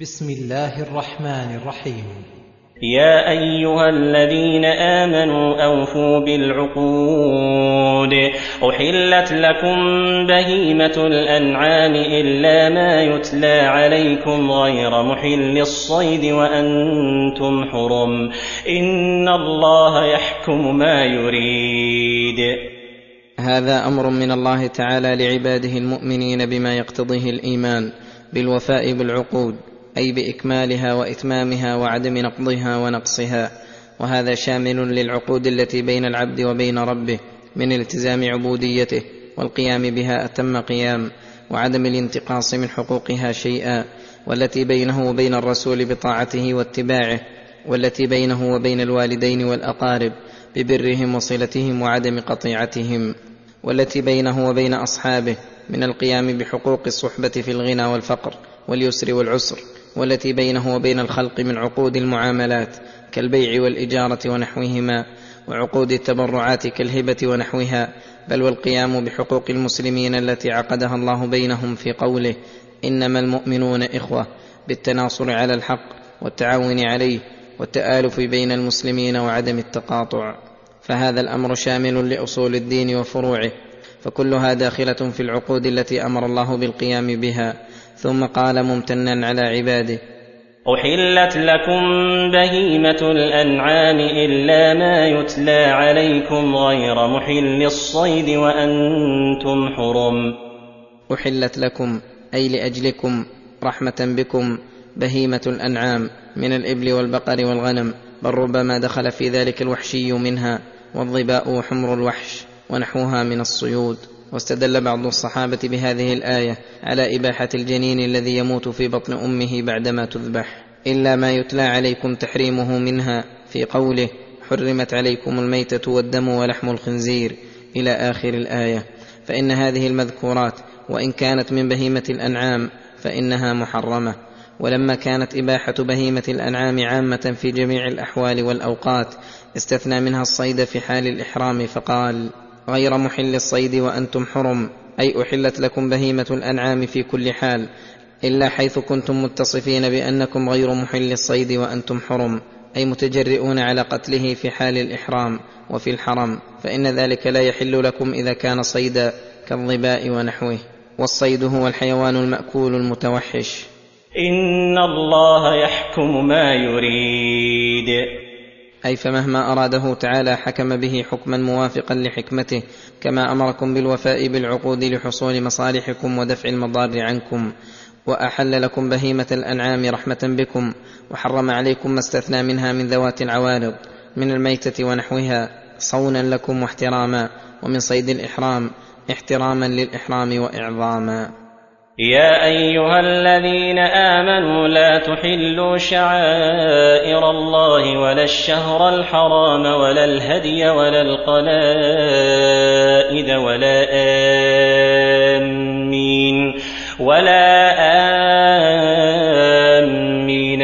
بسم الله الرحمن الرحيم. يا أيها الذين آمنوا أوفوا بالعقود. أحلت لكم بهيمة الأنعام إلا ما يتلى عليكم غير محل الصيد وأنتم حرم. إن الله يحكم ما يريد. هذا أمر من الله تعالى لعباده المؤمنين بما يقتضيه الإيمان بالوفاء بالعقود. أي بإكمالها وإتمامها وعدم نقضها ونقصها. وهذا شامل للعقود التي بين العبد وبين ربه من التزام عبوديته والقيام بها أتم قيام وعدم الانتقاص من حقوقها شيئا والتي بينه وبين الرسول بطاعته واتباعه والتي بينه وبين الوالدين والأقارب ببرهم وصلتهم وعدم قطيعتهم والتي بينه وبين أصحابه من القيام بحقوق الصحبة في الغنى والفقر واليسر والعسر. والتي بينه وبين الخلق من عقود المعاملات كالبيع والإجارة ونحوهما وعقود التبرعات كالهبة ونحوها بل والقيام بحقوق المسلمين التي عقدها الله بينهم في قوله إنما المؤمنون إخوة بالتناصر على الحق والتعاون عليه والتآلف بين المسلمين وعدم التقاطع. فهذا الأمر شامل لأصول الدين وفروعه فكلها داخلة في العقود التي أمر الله بالقيام بها. ثم قال ممتنا على عباده. احلت لكم بهيمه الانعام الا ما يتلى عليكم غير محل الصيد وأنتم حرم. احلت لكم أي لاجلكم رحمه بكم بهيمه الانعام من الابل والبقر والغنم. بل ربما دخل في ذلك الوحشي منها والظباء وحمر الوحش ونحوها من الصيود. واستدل بعض الصحابة بهذه الآية على إباحة الجنين الذي يموت في بطن أمه بعدما تذبح إلا ما يتلى عليكم تحريمه منها. في قوله حرمت عليكم الميتة والدم ولحم الخنزير إلى آخر الآية. فإن هذه المذكورات وإن كانت من بهيمة الأنعام فإنها محرمة. ولما كانت إباحة بهيمة الأنعام عامة في جميع الأحوال والأوقات استثنى منها الصيد في حال الإحرام فقال غير محل الصيد وأنتم حرم أي أحلت لكم بهيمة الأنعام في كل حال إلا حيث كنتم متصفين بأنكم غير محل الصيد وأنتم حرم أي متجرئون على قتله في حال الإحرام وفي الحرم فإن ذلك لا يحل لكم إذا كان صيدا كالظباء ونحوه والصيد هو الحيوان المأكول المتوحش. إن الله يحكم ما يريد. أي فمهما أراده تعالى حكم به حكما موافقا لحكمته كما أمركم بالوفاء بالعقود لحصول مصالحكم ودفع المضار عنكم وأحل لكم بهيمة الأنعام رحمة بكم وحرم عليكم ما استثنى منها من ذوات العوارض من الميتة ونحوها صونا لكم واحتراما ومن صيد الإحرام احتراما للإحرام وإعظاما. يا أيها الذين آمنوا لا تحلوا شعائر الله ولا الشهر الحرام ولا الهدي ولا القلائد ولا آمين ولا امين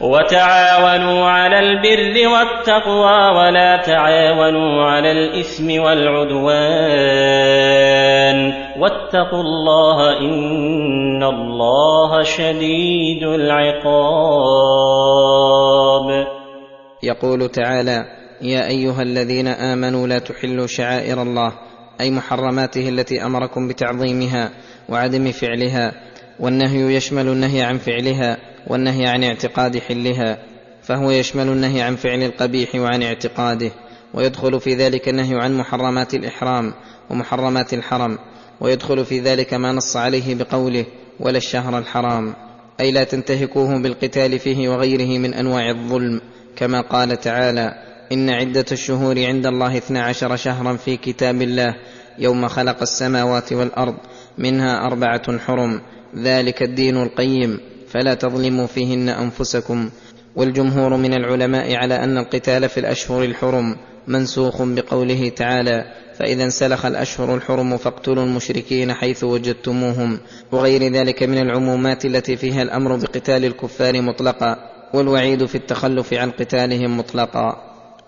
وتعاونوا على البر والتقوى ولا تعاونوا على الإثم والعدوان. واتقوا الله إن الله شديد العقاب. يقول تعالى يا أيها الذين آمنوا لا تحلوا شعائر الله أي محرماته التي أمركم بتعظيمها وعدم فعلها والنهي يشمل النهي عن فعلها والنهي عن اعتقاد حلها فهو يشمل النهي عن فعل القبيح وعن اعتقاده ويدخل في ذلك النهي عن محرمات الإحرام ومحرمات الحرم ويدخل في ذلك ما نص عليه بقوله ولا الشهر الحرام أي لا تنتهكوه بالقتال فيه وغيره من أنواع الظلم كما قال تعالى إن عدة الشهور عند الله اثنا عشر شهرا في كتاب الله يوم خلق السماوات والأرض منها أربعة حرم ذلك الدين القيم فلا تظلموا فيهن أنفسكم والجمهور من العلماء على أن القتال في الأشهر الحرم منسوخ بقوله تعالى فإذا انسلخ الأشهر الحرم فاقتلوا المشركين حيث وجدتموهم وغير ذلك من العمومات التي فيها الأمر بقتال الكفار مطلقا والوعيد في التخلف عن قتالهم مطلقا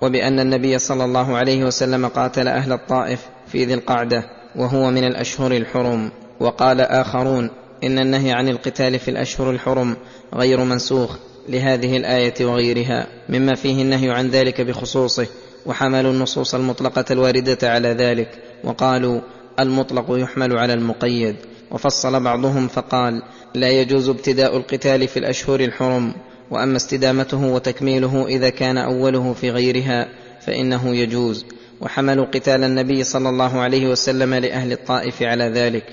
وبأن النبي صلى الله عليه وسلم قاتل أهل الطائف في ذي القعدة وهو من الأشهر الحرم وقال آخرون إن النهي عن القتال في الأشهر الحرم غير منسوخ لهذه الآية وغيرها مما فيه النهي عن ذلك بخصوصه وحملوا النصوص المطلقة الواردة على ذلك وقالوا المطلق يحمل على المقيد. وفصل بعضهم فقال لا يجوز ابتداء القتال في الأشهر الحرم وأما استدامته وتكميله إذا كان أوله في غيرها فإنه يجوز. وحملوا قتال النبي صلى الله عليه وسلم لأهل الطائف على ذلك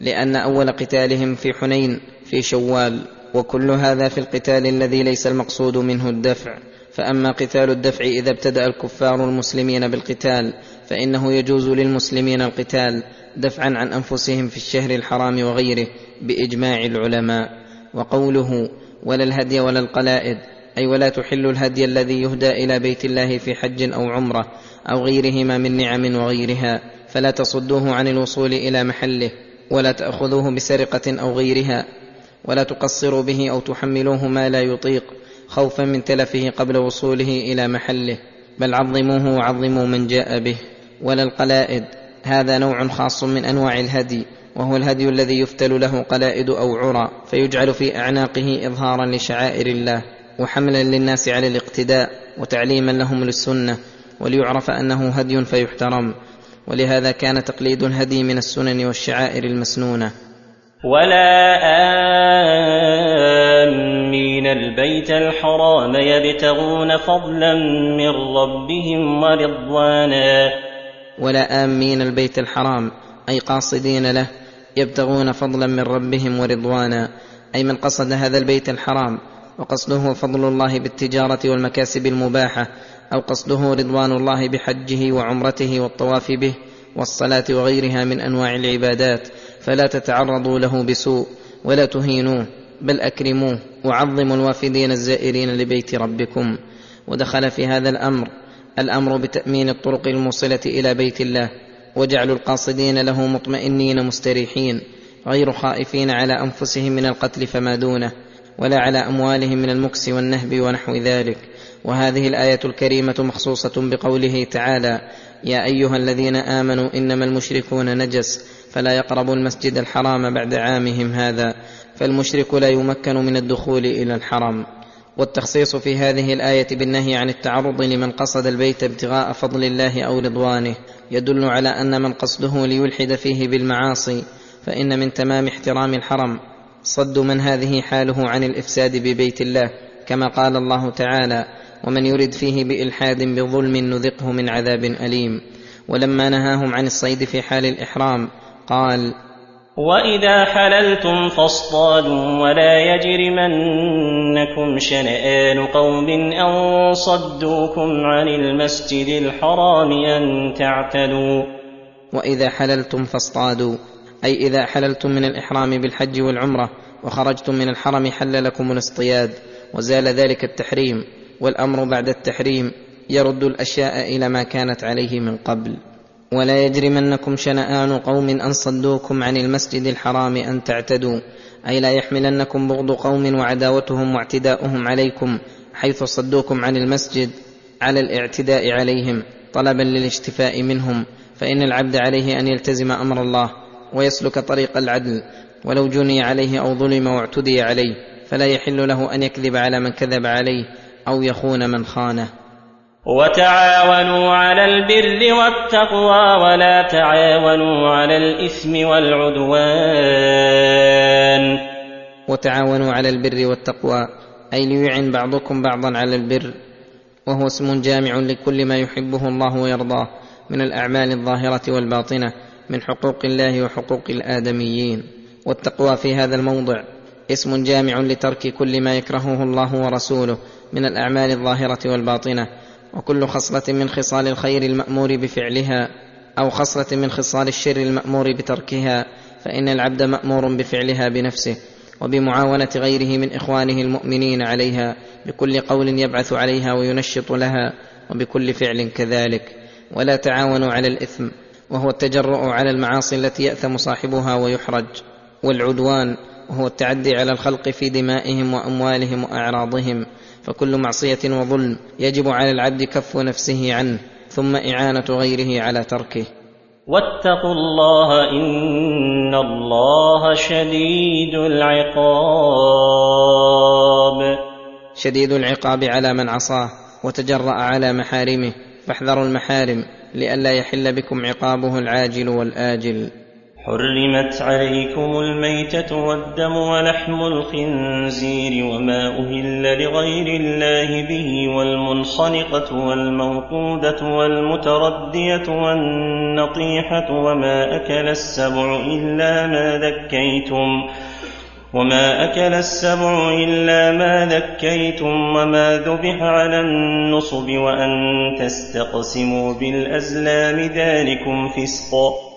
لأن أول قتالهم في حنين في شوال وكل هذا في القتال الذي ليس المقصود منه الدفع. فأما قتال الدفع إذا ابتدأ الكفار المسلمين بالقتال فإنه يجوز للمسلمين القتال دفعا عن أنفسهم في الشهر الحرام وغيره بإجماع العلماء. وقوله ولا الهدي ولا القلائد أي ولا تحل الهدي الذي يهدى إلى بيت الله في حج أو عمرة أو غيرهما من نعم وغيرها فلا تصدوه عن الوصول إلى محله. ولا تأخذوه بسرقة أو غيرها ولا تقصروا به أو تحملوه ما لا يطيق خوفا من تلفه قبل وصوله إلى محله. بل عظموه وعظموا من جاء به. ولا القلائد هذا نوع خاص من أنواع الهدي وهو الهدي الذي يفتل له قلائد أو عرى فيجعل في أعناقه إظهارا لشعائر الله وحملا للناس على الاقتداء وتعليما لهم للسنة وليعرف أنه هدي فيحترم. ولهذا كان تقليد الهدي من السنن والشعائر المسنونة. ولا آمين البيت الحرام يبتغون فضلا من ربهم ورضوانا. ولا امين البيت الحرام أي قاصدين له يبتغون فضلا من ربهم ورضوانا. أي من قصد هذا البيت الحرام وقصده فضل الله بالتجارة والمكاسب المباحة. أو قصده رضوان الله بحجه وعمرته والطواف به والصلاة وغيرها من أنواع العبادات فلا تتعرضوا له بسوء ولا تهينوه بل أكرموه وعظموا الوافدين الزائرين لبيت ربكم. ودخل في هذا الأمر الأمر بتأمين الطرق الموصلة إلى بيت الله وجعل القاصدين له مطمئنين مستريحين غير خائفين على أنفسهم من القتل فما دونه ولا على أموالهم من المكس والنهب ونحو ذلك. وهذه الآية الكريمة مخصوصة بقوله تعالى يا أيها الذين آمنوا إنما المشركون نجس فلا يقربوا المسجد الحرام بعد عامهم هذا فالمشرك لا يمكن من الدخول إلى الحرم. والتخصيص في هذه الآية بالنهي عن التعرض لمن قصد البيت ابتغاء فضل الله أو رضوانه يدل على أن من قصده ليلحد فيه بالمعاصي فإن من تمام احترام الحرم. صد من هذه حاله عن الإفساد ببيت الله كما قال الله تعالى ومن يرد فيه بإلحاد بظلم نذقه من عذاب أليم. ولما نهاهم عن الصيد في حال الإحرام قال وإذا حللتم فاصطادوا ولا يجرمنكم شنآن قوم أن صدوكم عن المسجد الحرام أن تعتدوا. وإذا حللتم فاصطادوا أي إذا حللتم من الإحرام بالحج والعمرة وخرجتم من الحرم حل لكم الاصطياد وزال ذلك التحريم. والأمر بعد التحريم يرد الأشياء إلى ما كانت عليه من قبل. ولا يجرمنكم شنآن قوم أن صدوكم عن المسجد الحرام أن تعتدوا أي لا يحملنكم بغض قوم وعداوتهم واعتداؤهم عليكم حيث صدوكم عن المسجد على الاعتداء عليهم طلبا للاشتفاء منهم فإن العبد عليه أن يلتزم أمر الله ويسلك طريق العدل ولو جني عليه أو ظلم واعتدي عليه فلا يحل له أن يكذب على من كذب عليه. أو يخون من خانه. وتعاونوا على البر والتقوى ولا تعاونوا على الإثم والعدوان. وتعاونوا على البر والتقوى أي ليعن بعضكم بعضا على البر وهو اسم جامع لكل ما يحبه الله ويرضاه من الأعمال الظاهرة والباطنة من حقوق الله وحقوق الآدميين. والتقوى في هذا الموضع اسم جامع لترك كل ما يكرهه الله ورسوله من الأعمال الظاهرة والباطنة وكل خصلة من خصال الخير المأمور بفعلها أو خصلة من خصال الشر المأمور بتركها فإن العبد مأمور بفعلها بنفسه وبمعاونة غيره من إخوانه المؤمنين عليها بكل قول يبعث عليها وينشط لها وبكل فعل كذلك. ولا تعاونوا على الإثم وهو التجرؤ على المعاصي التي يأثم صاحبها ويحرج. والعدوان وهو التعدي على الخلق في دمائهم وأموالهم وأعراضهم. فكل معصية وظلم يجب على العبد كف نفسه عنه ثم إعانة غيره على تركه. واتقوا الله إن الله شديد العقاب. شديد العقاب على من عصاه وتجرأ على محارمه فاحذروا المحارم لئلا يحل بكم عقابه العاجل والآجل. حرمت عليكم الميتة والدم ولحم الخنزير وما أهل لغير الله به والمنخنقة والموقودة والمتردية والنطيحة وما أكل السبع إلا ما ذكيتم وما أكل السبع إلا ما ذكيتم وما ذبح على النصب وأن تستقسموا بالأزلام ذلكم فسق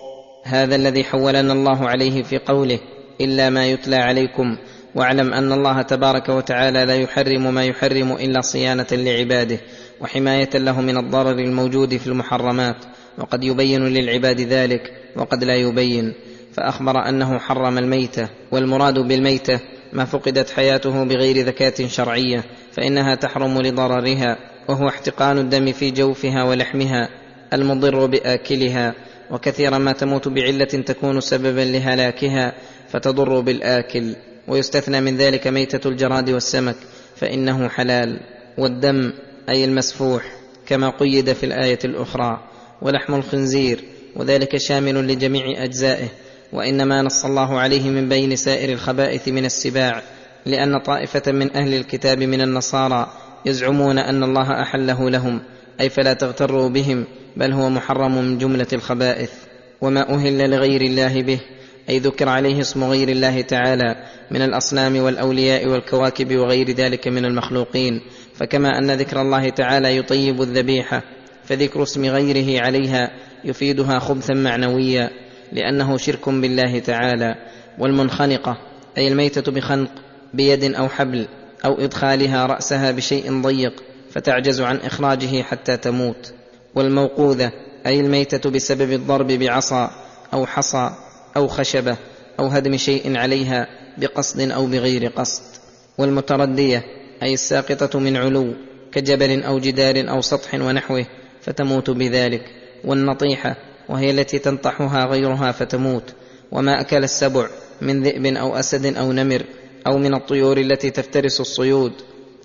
هذا الذي حولنا الله عليه في قوله إلا ما يتلى عليكم واعلم أن الله تبارك وتعالى لا يحرم ما يحرم إلا صيانة لعباده وحماية له من الضرر الموجود في المحرمات وقد يبين للعباد ذلك وقد لا يبين فأخبر أنه حرم الميته والمراد بالميته ما فقدت حياته بغير ذكاه شرعية فإنها تحرم لضررها وهو احتقان الدم في جوفها ولحمها المضر بآكلها وكثيرا ما تموت بعلة تكون سببا لهلاكها فتضر بالآكل ويستثنى من ذلك ميتة الجراد والسمك فإنه حلال. والدم أي المسفوح كما قيد في الآية الأخرى. ولحم الخنزير وذلك شامل لجميع أجزائه. وإنما نص الله عليه من بين سائر الخبائث من السباع لأن طائفة من أهل الكتاب من النصارى يزعمون أن الله أحله لهم أي فلا تغتروا بهم. بل هو محرم من جملة الخبائث وما أهل لغير الله به أي ذكر عليه اسم غير الله تعالى من الأصنام والأولياء والكواكب وغير ذلك من المخلوقين. فكما أن ذكر الله تعالى يطيب الذبيحة فذكر اسم غيره عليها يفيدها خبثا معنويا لأنه شرك بالله تعالى والمنخنقة أي الميتة بخنق بيد أو حبل أو إدخالها رأسها بشيء ضيق فتعجز عن إخراجه حتى تموت. والموقوذة أي الميتة بسبب الضرب بعصا أو حصى أو خشبة أو هدم شيء عليها بقصد أو بغير قصد. والمتردية أي الساقطة من علو كجبل أو جدار أو سطح ونحوه فتموت بذلك. والنطيحة وهي التي تنطحها غيرها فتموت. وما أكل السبع من ذئب أو أسد أو نمر أو من الطيور التي تفترس الصيود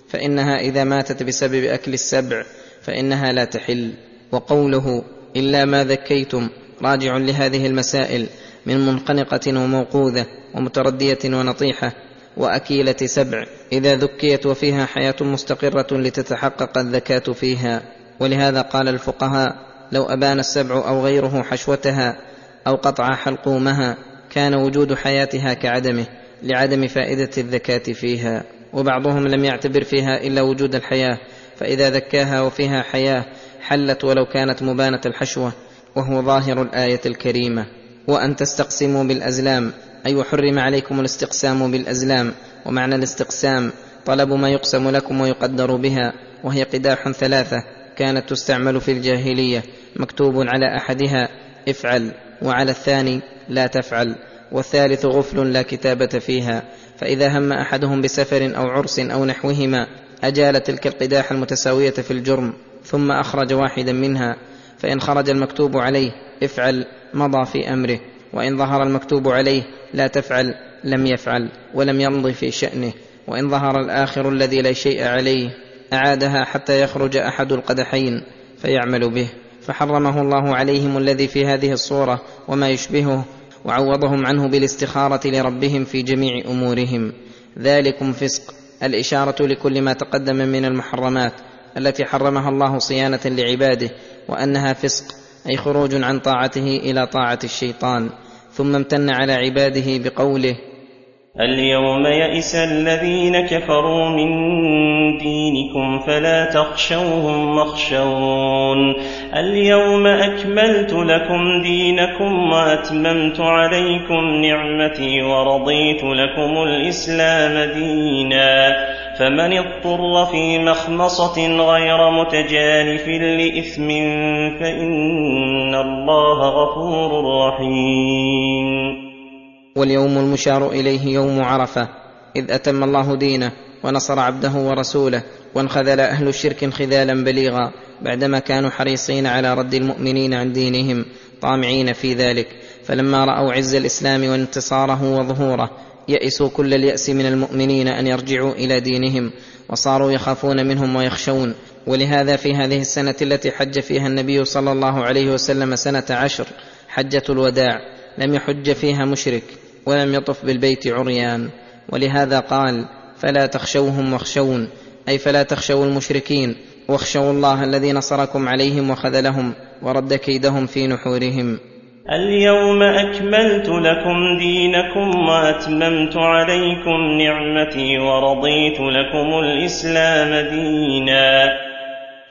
فإنها إذا ماتت بسبب أكل السبع فإنها لا تحل. وقوله إلا ما ذكيتم راجع لهذه المسائل من منقنقة وموقوذة ومتردية ونطيحة وأكيلة سبع إذا ذكيت وفيها حياة مستقرة لتتحقق الذكاة فيها. ولهذا قال الفقهاء لو أبان السبع أو غيره حشوتها أو قطع حلقومها كان وجود حياتها كعدمه لعدم فائدة الذكاة فيها. وبعضهم لم يعتبر فيها إلا وجود الحياة فإذا ذكاها وفيها حياة حلت ولو كانت مبانة الحشوة وهو ظاهر الآية الكريمة. وأن تستقسموا بالأزلام أي وحرم عليكم الاستقسام بالأزلام ومعنى الاستقسام طلب ما يقسم لكم ويقدر بها وهي قداح ثلاثة كانت تستعمل في الجاهلية مكتوب على أحدها افعل وعلى الثاني لا تفعل والثالث غفل لا كتابة فيها. فإذا هم أحدهم بسفر أو عرس أو نحوهما أجال تلك القداح المتساوية في الجرم. ثم أخرج واحدا منها فإن خرج المكتوب عليه افعل مضى في أمره وإن ظهر المكتوب عليه لا تفعل لم يفعل ولم يمض في شأنه وإن ظهر الآخر الذي لا شيء عليه أعادها حتى يخرج أحد القدحين فيعمل به. فحرمه الله عليهم الذي في هذه الصورة وما يشبهه وعوضهم عنه بالاستخارة لربهم في جميع أمورهم. ذلكم فسق الإشارة لكل ما تقدم من المحرمات التي حرمها الله صيانة لعباده وأنها فسق أي خروج عن طاعته إلى طاعة الشيطان ثم امتن على عباده بقوله اليوم يئس الذين كفروا من دينكم فلا تخشوهم واخشون. اليوم أكملت لكم دينكم وأتممت عليكم نعمتي ورضيت لكم الإسلام دينا. فمن اضطر في مخمصة غير متجانف لإثم فإن الله غفور رحيم. واليوم المشار إليه يوم عرفة إذ أتم الله دينه ونصر عبده ورسوله وانخذل أهل الشرك انخذالا بليغا بعدما كانوا حريصين على رد المؤمنين عن دينهم طامعين في ذلك. فلما رأوا عز الإسلام وانتصاره وظهوره يئسوا كل اليأس من المؤمنين أن يرجعوا إلى دينهم وصاروا يخافون منهم ويخشون. ولهذا في هذه السنة التي حج فيها النبي صلى الله عليه وسلم سنة عشر حجة الوداع لم يحج فيها مشرك. ولم يطف بالبيت عريان. ولهذا قال فلا تخشوهم واخشون أي فلا تخشوا المشركين واخشوا الله الذي نصركم عليهم وخذلهم ورد كيدهم في نحورهم. اليوم أكملت لكم دينكم وأتممت عليكم نعمتي ورضيت لكم الإسلام دينا.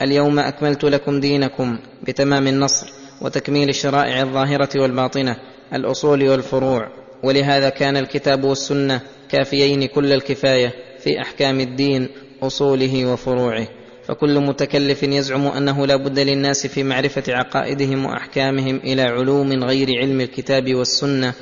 اليوم أكملت لكم دينكم بتمام النصر وتكميل الشرائع الظاهرة والباطنة الأصول والفروع. ولهذا كان الكتاب والسنة كافيين كل الكفاية في أحكام الدين أصوله وفروعه. فكل متكلف يزعم أنه لا بد للناس في معرفة عقائدهم وأحكامهم إلى علوم غير علم الكتاب والسنة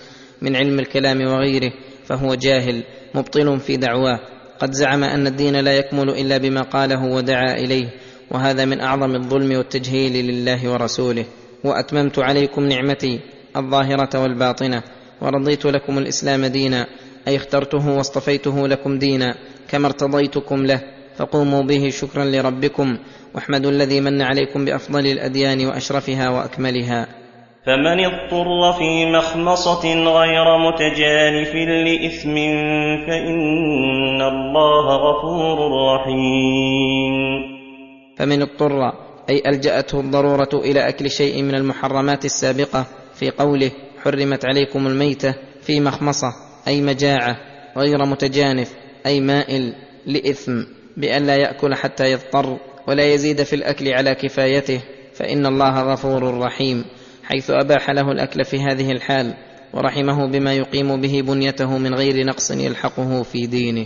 من علم الكلام وغيره فهو جاهل مبطل في دعواه. قد زعم أن الدين لا يكمل إلا بما قاله ودعا إليه وهذا من أعظم الظلم والتجهيل لله ورسوله. وأتممت عليكم نعمتي الظاهرة والباطنة. ورضيت لكم الإسلام دينا أي اخترته واصطفيته لكم دينا كما ارتضيتكم له فقوموا به شكرا لربكم واحمدوا الذي من عليكم بأفضل الأديان وأشرفها وأكملها. فمن اضطر في مخمصة غير متجانف لإثم فإن الله غفور رحيم. فمن اضطر أي ألجأته الضرورة إلى أكل شيء من المحرمات السابقة في قوله حرمت عليكم الميتة في مخمصة أي مجاعة غير متجانف أي مائل لإثم بأن لا يأكل حتى يضطر ولا يزيد في الأكل على كفايته فإن الله غفور رحيم. حيث أباح له الأكل في هذه الحال ورحمه بما يقيم به بنيته من غير نقص يلحقه في دينه.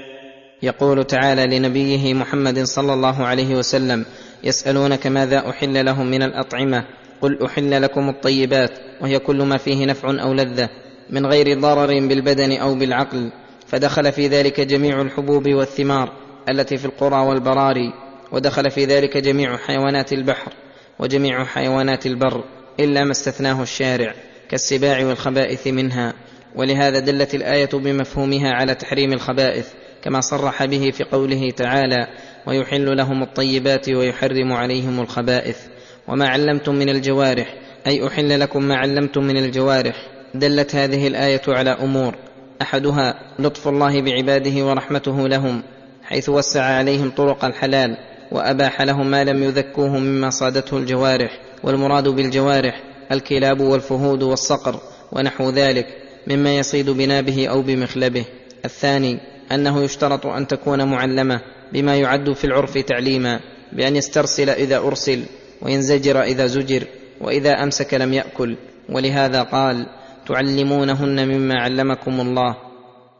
يقول تعالى لنبيه محمد صلى الله عليه وسلم يسألونك ماذا أحل لهم من الأطعمة؟ قل أحل لكم الطيبات وهي كل ما فيه نفع أو لذة من غير ضرر بالبدن أو بالعقل فدخل في ذلك جميع الحبوب والثمار التي في القرى والبراري ودخل في ذلك جميع حيوانات البحر وجميع حيوانات البر إلا ما استثناه الشارع كالسباع والخبائث منها. ولهذا دلت الآية بمفهومها على تحريم الخبائث. كما صرح به في قوله تعالى ويحل لهم الطيبات ويحرم عليهم الخبائث. وما علمتم من الجوارح. أي أحل لكم ما علمتم من الجوارح. دلت هذه الآية على أمور. أحدها لطف الله بعباده ورحمته لهم حيث وسع عليهم طرق الحلال وأباح لهم ما لم يذكوه مما صادته الجوارح والمراد بالجوارح الكلاب والفهود والصقر ونحو ذلك مما يصيد بنابه أو بمخلبه. الثاني أنه يشترط أن تكون معلمة بما يعد في العرف تعليما بأن يسترسل إذا أرسل وينزجر إذا زجر وإذا أمسك لم يأكل. ولهذا قال تعلمونهن مما علمكم الله.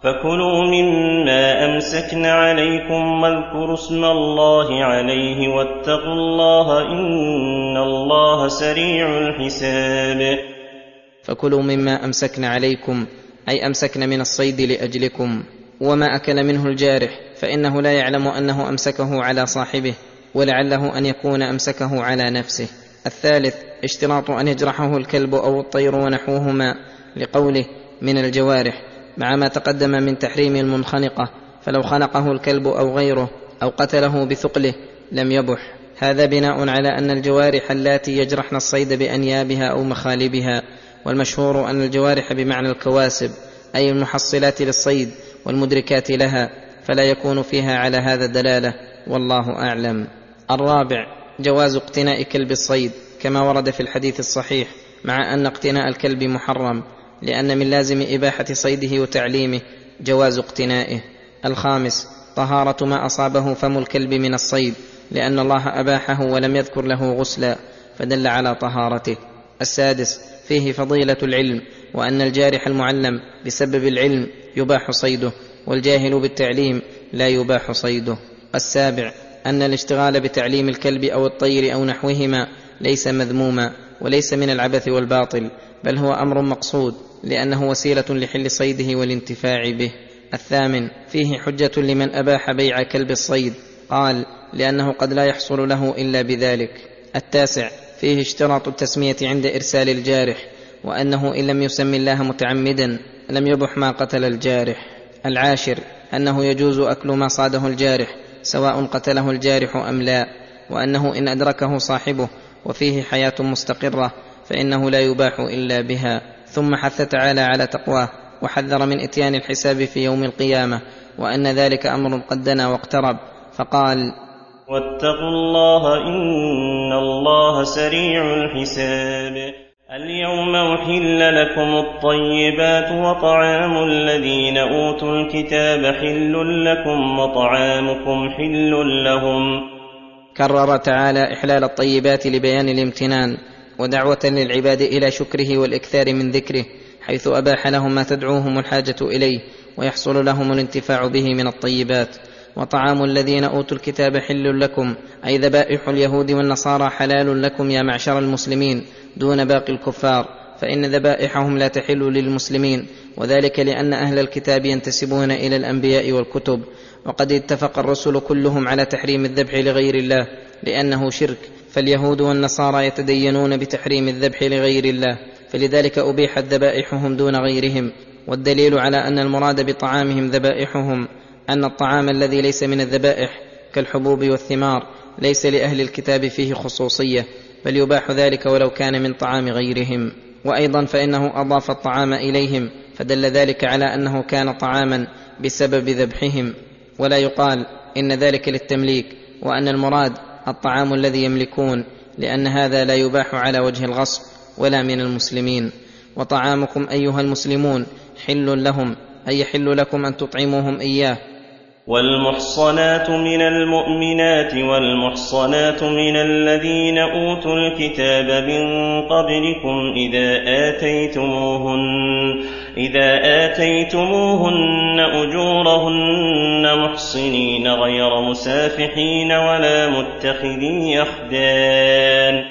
فكلوا مما أمسكن عليكم واذكروا اسم الله عليه واتقوا الله إن الله سريع الحساب. فكلوا مما أمسكن عليكم أي أمسكن من الصيد لأجلكم. وما أكل منه الجارح فإنه لا يعلم أنه أمسكه على صاحبه ولعله أن يكون أمسكه على نفسه. الثالث اشتراط أن يجرحه الكلب أو الطير ونحوهما لقوله من الجوارح مع ما تقدم من تحريم المنخنقة فلو خنقه الكلب أو غيره أو قتله بثقله لم يبح. هذا بناء على أن الجوارح اللاتي يجرحن الصيد بأنيابها أو مخالبها والمشهور أن الجوارح بمعنى الكواسب أي المحصلات للصيد والمدركات لها فلا يكون فيها على هذا دلالة والله أعلم. الرابع جواز اقتناء كلب الصيد كما ورد في الحديث الصحيح مع أن اقتناء الكلب محرم لأن من لازم إباحة صيده وتعليمه جواز اقتنائه. الخامس طهارة ما أصابه فم الكلب من الصيد لأن الله أباحه ولم يذكر له غسلا فدل على طهارته. السادس فيه فضيلة العلم وأن الجارح المعلم بسبب العلم يباح صيده والجاهل بالتعليم لا يباح صيده. السابع أن الاشتغال بتعليم الكلب أو الطير أو نحوهما ليس مذموما وليس من العبث والباطل بل هو أمر مقصود لأنه وسيلة لحل صيده والانتفاع به. الثامن فيه حجة لمن أباح بيع كلب الصيد. قال لأنه قد لا يحصل له إلا بذلك. التاسع فيه اشتراط التسمية عند إرسال الجارح. وأنه إن لم يسم الله متعمدا لم يبح ما قتل الجارح. العاشر أنه يجوز أكل ما صاده الجارح سواء قتله الجارح أم لا. وأنه إن أدركه صاحبه وفيه حياة مستقرة فإنه لا يباح إلا بها. ثم حث تعالى على تقواه وحذر من إتيان الحساب في يوم القيامة وأن ذلك أمر قد دنا واقترب. فقال واتقوا الله إن الله سريع الحساب. اليوم أحل لكم الطيبات وطعام الذين أوتوا الكتاب حل لكم وطعامكم حل لهم. كرر تعالى إحلال الطيبات لبيان الامتنان ودعوة للعباد إلى شكره والإكثار من ذكره حيث أباح لهم ما تدعوهم الحاجة إليه ويحصل لهم الانتفاع به من الطيبات. وطعام الذين أوتوا الكتاب حل لكم. أي ذبائح اليهود والنصارى حلال لكم يا معشر المسلمين دون باقي الكفار. فإن ذبائحهم لا تحل للمسلمين. وذلك لأن أهل الكتاب ينتسبون إلى الأنبياء والكتب. وقد اتفق الرسل كلهم على تحريم الذبح لغير الله لأنه شرك. فاليهود والنصارى يتدينون بتحريم الذبح لغير الله. فلذلك أبيحت ذبائحهم دون غيرهم. والدليل على أن المراد بطعامهم ذبائحهم أن الطعام الذي ليس من الذبائح كالحبوب والثمار ليس لأهل الكتاب فيه خصوصية بل يباح ذلك ولو كان من طعام غيرهم. وأيضا فإنه أضاف الطعام إليهم فدل ذلك على أنه كان طعاما بسبب ذبحهم. ولا يقال إن ذلك للتمليك وأن المراد الطعام الذي يملكون لأن هذا لا يباح على وجه الغصب ولا من المسلمين. وطعامكم أيها المسلمون حل لهم أي يحل لكم أن تطعموهم إياه. والمحصنات من المؤمنات والمحصنات من الذين أوتوا الكتاب من قبلكم إذا آتيتموهن إذا آتيتموهن أجورهن محصنين غير مسافحين ولا متخذي أخدان.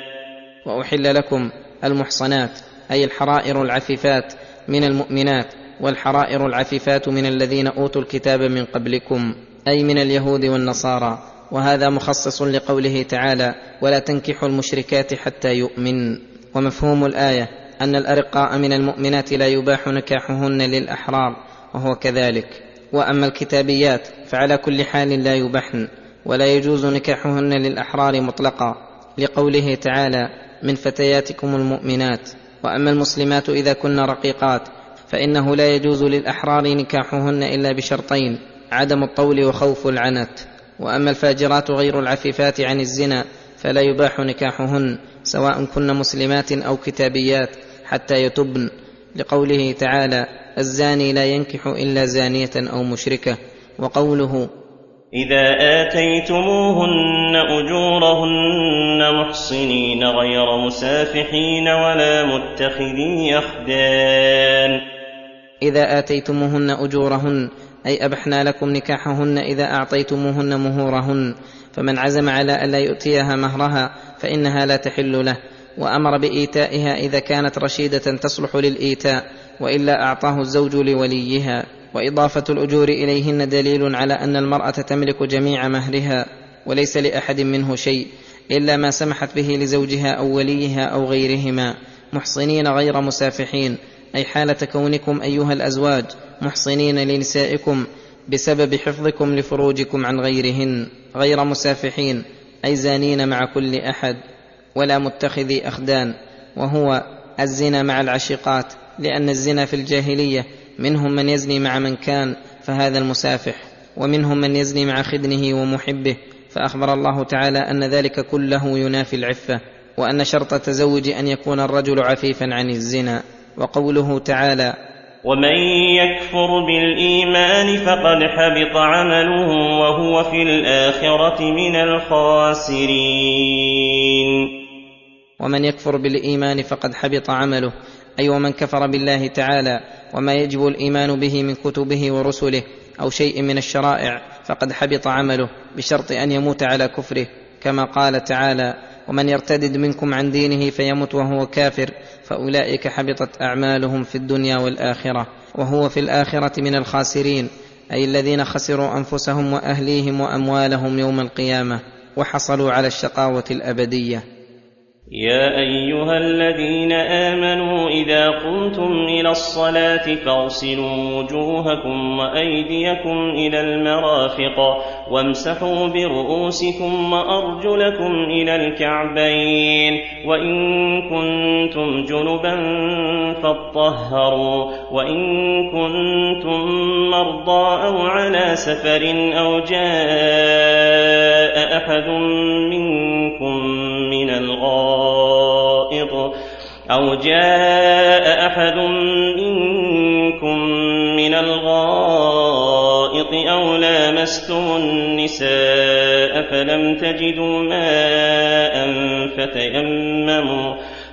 وأحل لكم المحصنات أي الحرائر العفيفات من المؤمنات والحرائر العفيفات من الذين أوتوا الكتاب من قبلكم أي من اليهود والنصارى. وهذا مخصص لقوله تعالى ولا تنكحوا المشركات حتى يؤمن. ومفهوم الآية أن الأرقاء من المؤمنات لا يباح نكاحهن للأحرار وهو كذلك. وأما الكتابيات فعلى كل حال لا يبحن ولا يجوز نكاحهن للأحرار مطلقا. لقوله تعالى من فتياتكم المؤمنات. وأما المسلمات إذا كن رقيقات فإنه لا يجوز للأحرار نكاحهن إلا بشرطين عدم الطول وخوف العنت. وأما الفاجرات غير العفيفات عن الزنا فلا يباح نكاحهن سواء كن مسلمات أو كتابيات حتى يتبن. لقوله تعالى الزاني لا ينكح إلا زانية أو مشركة. وقوله إذا آتيتموهن أجورهن محصنين غير مسافحين ولا متخذي أخدان إذا آتيتموهن أجورهن أي أبحنا لكم نكاحهن إذا أعطيتموهن مهورهن. فمن عزم على الا يؤتيها مهرها فإنها لا تحل له. وأمر بإيتائها إذا كانت رشيدة تصلح للإيتاء وإلا أعطاه الزوج لوليها. وإضافة الأجور إليهن دليل على أن المرأة تملك جميع مهرها وليس لأحد منه شيء إلا ما سمحت به لزوجها أو وليها أو غيرهما. محصنين غير مسافحين. أي حالة كونكم أيها الأزواج محصنين لنسائكم بسبب حفظكم لفروجكم عن غيرهن غير مسافحين أي زانين مع كل أحد ولا متخذي أخدان وهو الزنا مع العشيقات لأن الزنا في الجاهلية منهم من يزني مع من كان فهذا المسافح ومنهم من يزني مع خدنه ومحبه فأخبر الله تعالى أن ذلك كله ينافي العفة وأن شرط التزوج أن يكون الرجل عفيفا عن الزنا. وقوله تعالى ومن يكفر بالايمان فقد حبط عمله وهو في الاخره من الخاسرين. ومن يكفر بالايمان فقد حبط عمله. أي ومن كفر بالله تعالى وما يجب الايمان به من كتبه ورسله أو شيء من الشرائع فقد حبط عمله. بشرط ان يموت على كفره كما قال تعالى ومن يرتدد منكم عن دينه فيمت وهو كافر فأولئك حبطت أعمالهم في الدنيا والآخرة وهو في الآخرة من الخاسرين أي الذين خسروا أنفسهم وأهليهم وأموالهم يوم القيامة وحصلوا على الشقاوة الأبدية. يا أيها الذين آمنوا إذا قمتم إلى الصلاة فاغسلوا وجوهكم وأيديكم إلى المرافق وامسحوا برؤوسكم وأرجلكم إلى الكعبين وإن كنتم جنبا فاطهروا وإن كنتم مرضى أو على سفر أو جاء أحد منكم من الغائط أو جاء أحد منكم من الغائط أو لامستم النساء فلم تجدوا ماء فتيمموا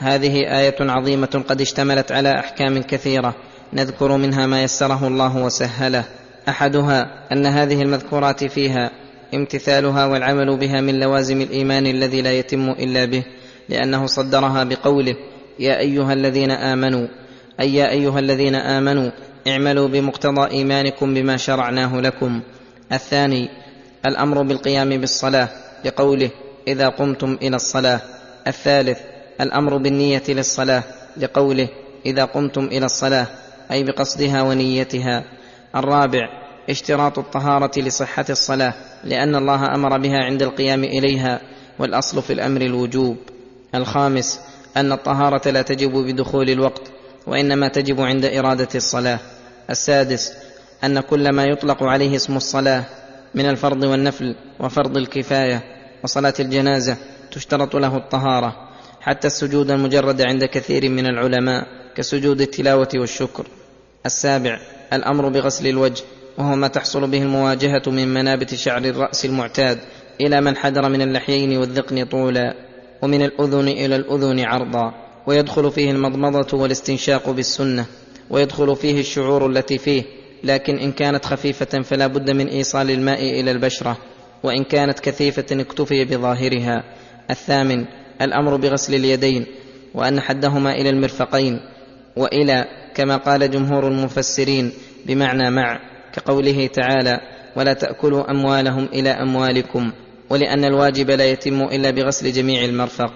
هذه آية عظيمة قد اشتملت على أحكام كثيرة نذكر منها ما يسره الله وسهله. أحدها أن هذه المذكورات فيها امتثالها والعمل بها من لوازم الإيمان الذي لا يتم إلا به لأنه صدرها بقوله يا أيها الذين آمنوا أي يا أيها الذين آمنوا اعملوا بمقتضى إيمانكم بما شرعناه لكم. الثاني الأمر بالقيام بالصلاة لقوله إذا قمتم إلى الصلاة. الثالث الأمر بالنية للصلاة لقوله إذا قمتم إلى الصلاة أي بقصدها ونيتها. الرابع اشتراط الطهارة لصحة الصلاة لأن الله أمر بها عند القيام إليها والأصل في الأمر الوجوب. الخامس أن الطهارة لا تجب بدخول الوقت وإنما تجب عند إرادة الصلاة. السادس أن كل ما يطلق عليه اسم الصلاة من الفرض والنفل وفرض الكفاية وصلاة الجنازة تشترط له الطهارة. حتى السجود المجرد عند كثير من العلماء كسجود التلاوة والشكر. السابع الأمر بغسل الوجه وهو ما تحصل به المواجهة من منابت شعر الرأس المعتاد إلى من حدر من اللحيين والذقن طولا ومن الأذن إلى الأذن عرضا ويدخل فيه المضمضة والاستنشاق بالسنة ويدخل فيه الشعور التي فيه لكن إن كانت خفيفة فلا بد من إيصال الماء إلى البشرة وإن كانت كثيفة اكتفي بظاهرها. الثامن الأمر بغسل اليدين وأن حدهما إلى المرفقين وإلى كما قال جمهور المفسرين بمعنى مع كقوله تعالى ولا تأكلوا أموالهم إلى أموالكم ولأن الواجب لا يتم إلا بغسل جميع المرفق.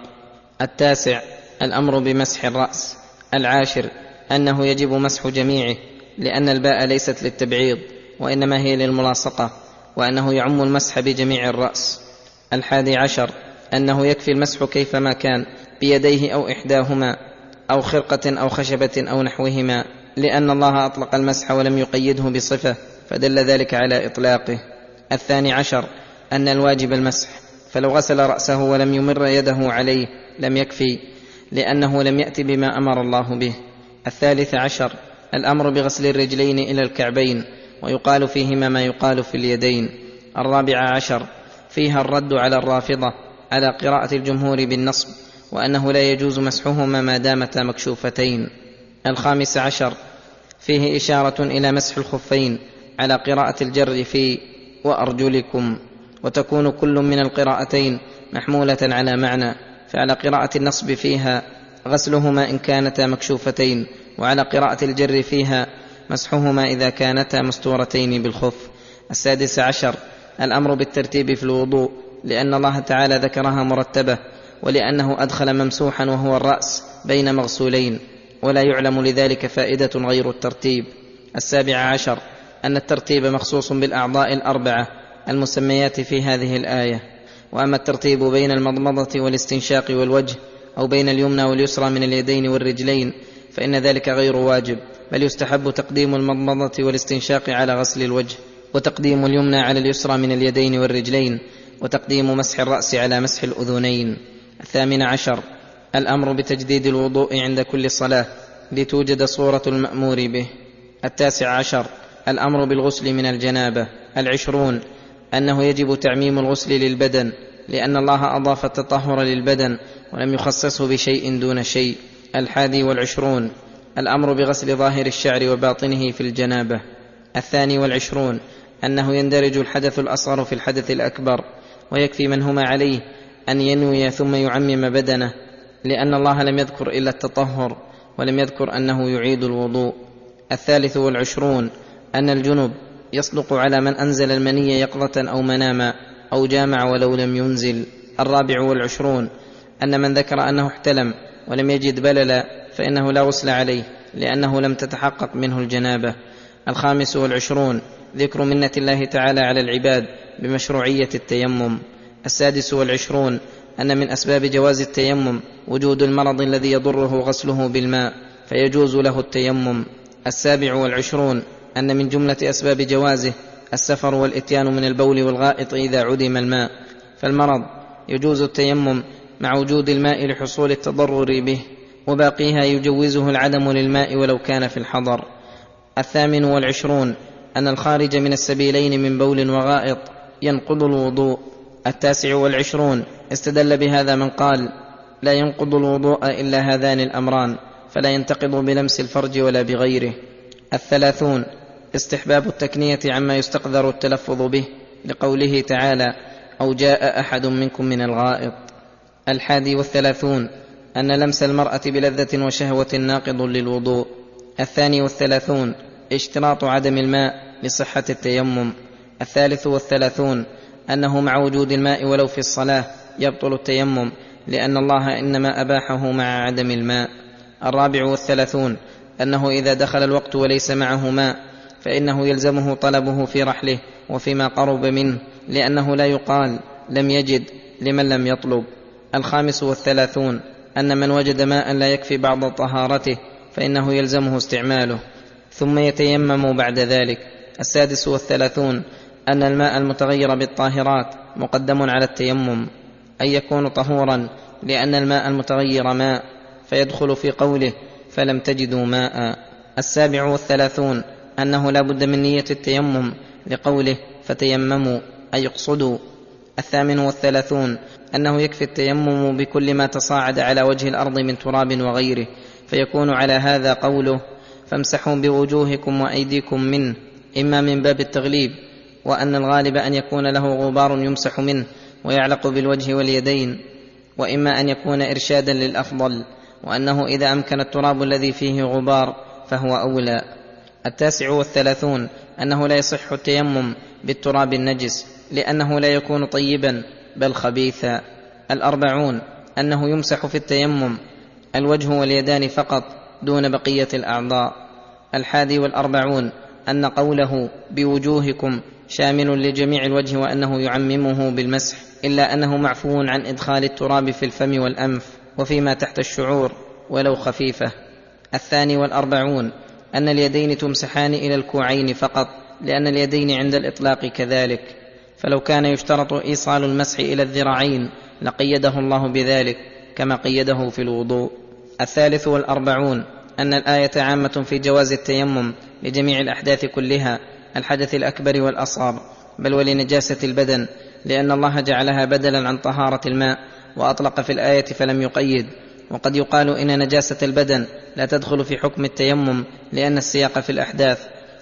التاسع الأمر بمسح الرأس. العاشر أنه يجب مسح جميعه لأن الباء ليست للتبعيض وإنما هي للملاصقة وأنه يعم المسح بجميع الرأس. الحادي عشر أنه يكفي المسح كيفما كان بيديه أو إحداهما أو خرقة أو خشبة أو نحوهما لأن الله أطلق المسح ولم يقيده بصفة فدل ذلك على إطلاقه. الثاني عشر أن الواجب المسح فلو غسل رأسه ولم يمر يده عليه لم يكفي لأنه لم يات بما أمر الله به. الثالث عشر الأمر بغسل الرجلين إلى الكعبين ويقال فيهما ما يقال في اليدين. الرابع عشر فيها الرد على الرافضة على قراءة الجمهور بالنصب وأنه لا يجوز مسحهما ما دامتا مكشوفتين. الخامس عشر فيه إشارة إلى مسح الخفين على قراءة الجر في وأرجلكم وتكون كل من القراءتين محمولة على معنى فعلى قراءة النصب فيها غسلهما إن كانتا مكشوفتين وعلى قراءة الجر فيها مسحهما إذا كانتا مستورتين بالخف. السادس عشر الأمر بالترتيب في الوضوء. لأن الله تعالى ذكرها مرتبة ولأنه أدخل ممسوحا وهو الرأس بين مغسولين ولا يعلم لذلك فائدة غير الترتيب. السابع عشر أن الترتيب مخصوص بالأعضاء الأربعة المسميات في هذه الآية. وأما الترتيب بين المضمضة والاستنشاق والوجه أو بين اليمنى واليسرى من اليدين والرجلين فإن ذلك غير واجب بل يستحب تقديم المضمضة والاستنشاق على غسل الوجه وتقديم اليمنى على اليسرى من اليدين والرجلين وتقديم مسح الرأس على مسح الأذنين. الثامن عشر الأمر بتجديد الوضوء عند كل صلاة لتوجد صورة المأمور به. التاسع عشر الأمر بالغسل من الجنابة. العشرون أنه يجب تعميم الغسل للبدن لأن الله أضاف التطهر للبدن ولم يخصصه بشيء دون شيء. الحادي والعشرون الأمر بغسل ظاهر الشعر وباطنه في الجنابة. الثاني والعشرون أنه يندرج الحدث الأصغر في الحدث الأكبر. ويكفي من هما عليه أن ينوي ثم يعمم بدنه لأن الله لم يذكر إلا التطهر ولم يذكر أنه يعيد الوضوء. الثالث والعشرون أن الجنب يصدق على من أنزل المني يقظة أو مناما أو جامع ولو لم ينزل. الرابع والعشرون أن من ذكر أنه احتلم ولم يجد بللا فإنه لا غسل عليه لأنه لم تتحقق منه الجنابة. الخامس والعشرون ذكر منة الله تعالى على العباد بمشروعية التيمم. السادس والعشرون أن من أسباب جواز التيمم وجود المرض الذي يضره غسله بالماء فيجوز له التيمم. السابع والعشرون أن من جملة أسباب جوازه السفر والإتيان من البول والغائط إذا عدم الماء. فالمرض يجوز التيمم مع وجود الماء لحصول التضرر به وباقيها يجوزه العدم للماء ولو كان في الحضر. الثامن والعشرون أن الخارج من السبيلين من بول وغائط ينقض الوضوء. التاسع والعشرون. استدل بهذا من قال لا ينقض الوضوء إلا هذان الأمران فلا ينتقض بلمس الفرج ولا بغيره. الثلاثون. استحباب التكنية عما يستقذر التلفظ به لقوله تعالى أو جاء أحد منكم من الغائط. الحادي والثلاثون. أن لمس المرأة بلذة وشهوة ناقض للوضوء. الثاني والثلاثون. اشتراط عدم الماء لصحة التيمم. الثالث والثلاثون أنه مع وجود الماء ولو في الصلاة يبطل التيمم لأن الله إنما أباحه مع عدم الماء. الرابع والثلاثون أنه إذا دخل الوقت وليس معه ماء فإنه يلزمه طلبه في رحله وفيما قرب منه لأنه لا يقال لم يجد لمن لم يطلب. الخامس والثلاثون أن من وجد ماء لا يكفي بعض طهارته فإنه يلزمه استعماله. ثم يتيمم بعد ذلك. السادس والثلاثون أن الماء المتغير بالطاهرات مقدم على التيمم ان يكون طهورا لأن الماء المتغير ماء فيدخل في قوله فلم تجدوا ماء السابع والثلاثون أنه لا بد من نية التيمم لقوله فتيمموا أي اقصدوا. الثامن والثلاثون أنه يكفي التيمم بكل ما تصاعد على وجه الأرض من تراب وغيره فيكون على هذا قوله فامسحوا بوجوهكم وأيديكم منه إما من باب التغليب وأن الغالب أن يكون له غبار يمسح منه ويعلق بالوجه واليدين وإما أن يكون إرشادا للأفضل وأنه إذا أمكن التراب الذي فيه غبار فهو أولى. التاسع والثلاثون أنه لا يصح التيمم بالتراب النجس لأنه لا يكون طيبا بل خبيثا. الأربعون أنه يمسح في التيمم الوجه واليدان فقط دون بقية الأعضاء. الحادي والأربعون أن قوله بوجوهكم شامل لجميع الوجه وأنه يعممه بالمسح إلا أنه معفو عن إدخال التراب في الفم والأنف وفيما تحت الشعور ولو خفيفة. الثاني والأربعون أن اليدين تمسحان إلى الكوعين فقط لأن اليدين عند الإطلاق كذلك. فلو كان يشترط إيصال المسح إلى الذراعين لقيده الله بذلك كما قيده في الوضوء. الثالث والأربعون أن الآية عامة في جواز التيمم لجميع الأحداث كلها الحدث الأكبر والأصغر بل ولنجاسة البدن لأن الله جعلها بدلا عن طهارة الماء وأطلق في الآية فلم يقيد وقد يقال إن نجاسة البدن لا تدخل في حكم التيمم لأن السياق في الأحداث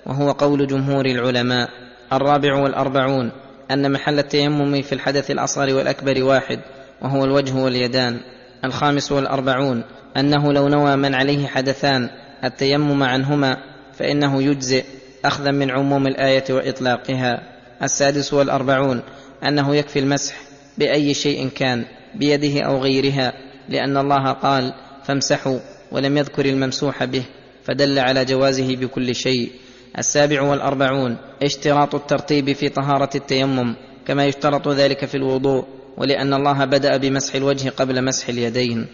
وهو قول جمهور العلماء. الرابع والأربعون أن محل التيمم في الحدث الأصغر والأكبر واحد وهو الوجه واليدان. الخامس والأربعون أنه لو نوى من عليه حدثان التيمم عنهما فإنه يجزئ أخذا من عموم الآية وإطلاقها. السادس والأربعون أنه يكفي المسح بأي شيء كان بيده أو غيرها لأن الله قال فامسحوا ولم يذكر الممسوح به فدل على جوازه بكل شيء. السابع والأربعون اشتراط الترتيب في طهارة التيمم كما يشترط ذلك في الوضوء. ولأن الله بدأ بمسح الوجه قبل مسح اليدين.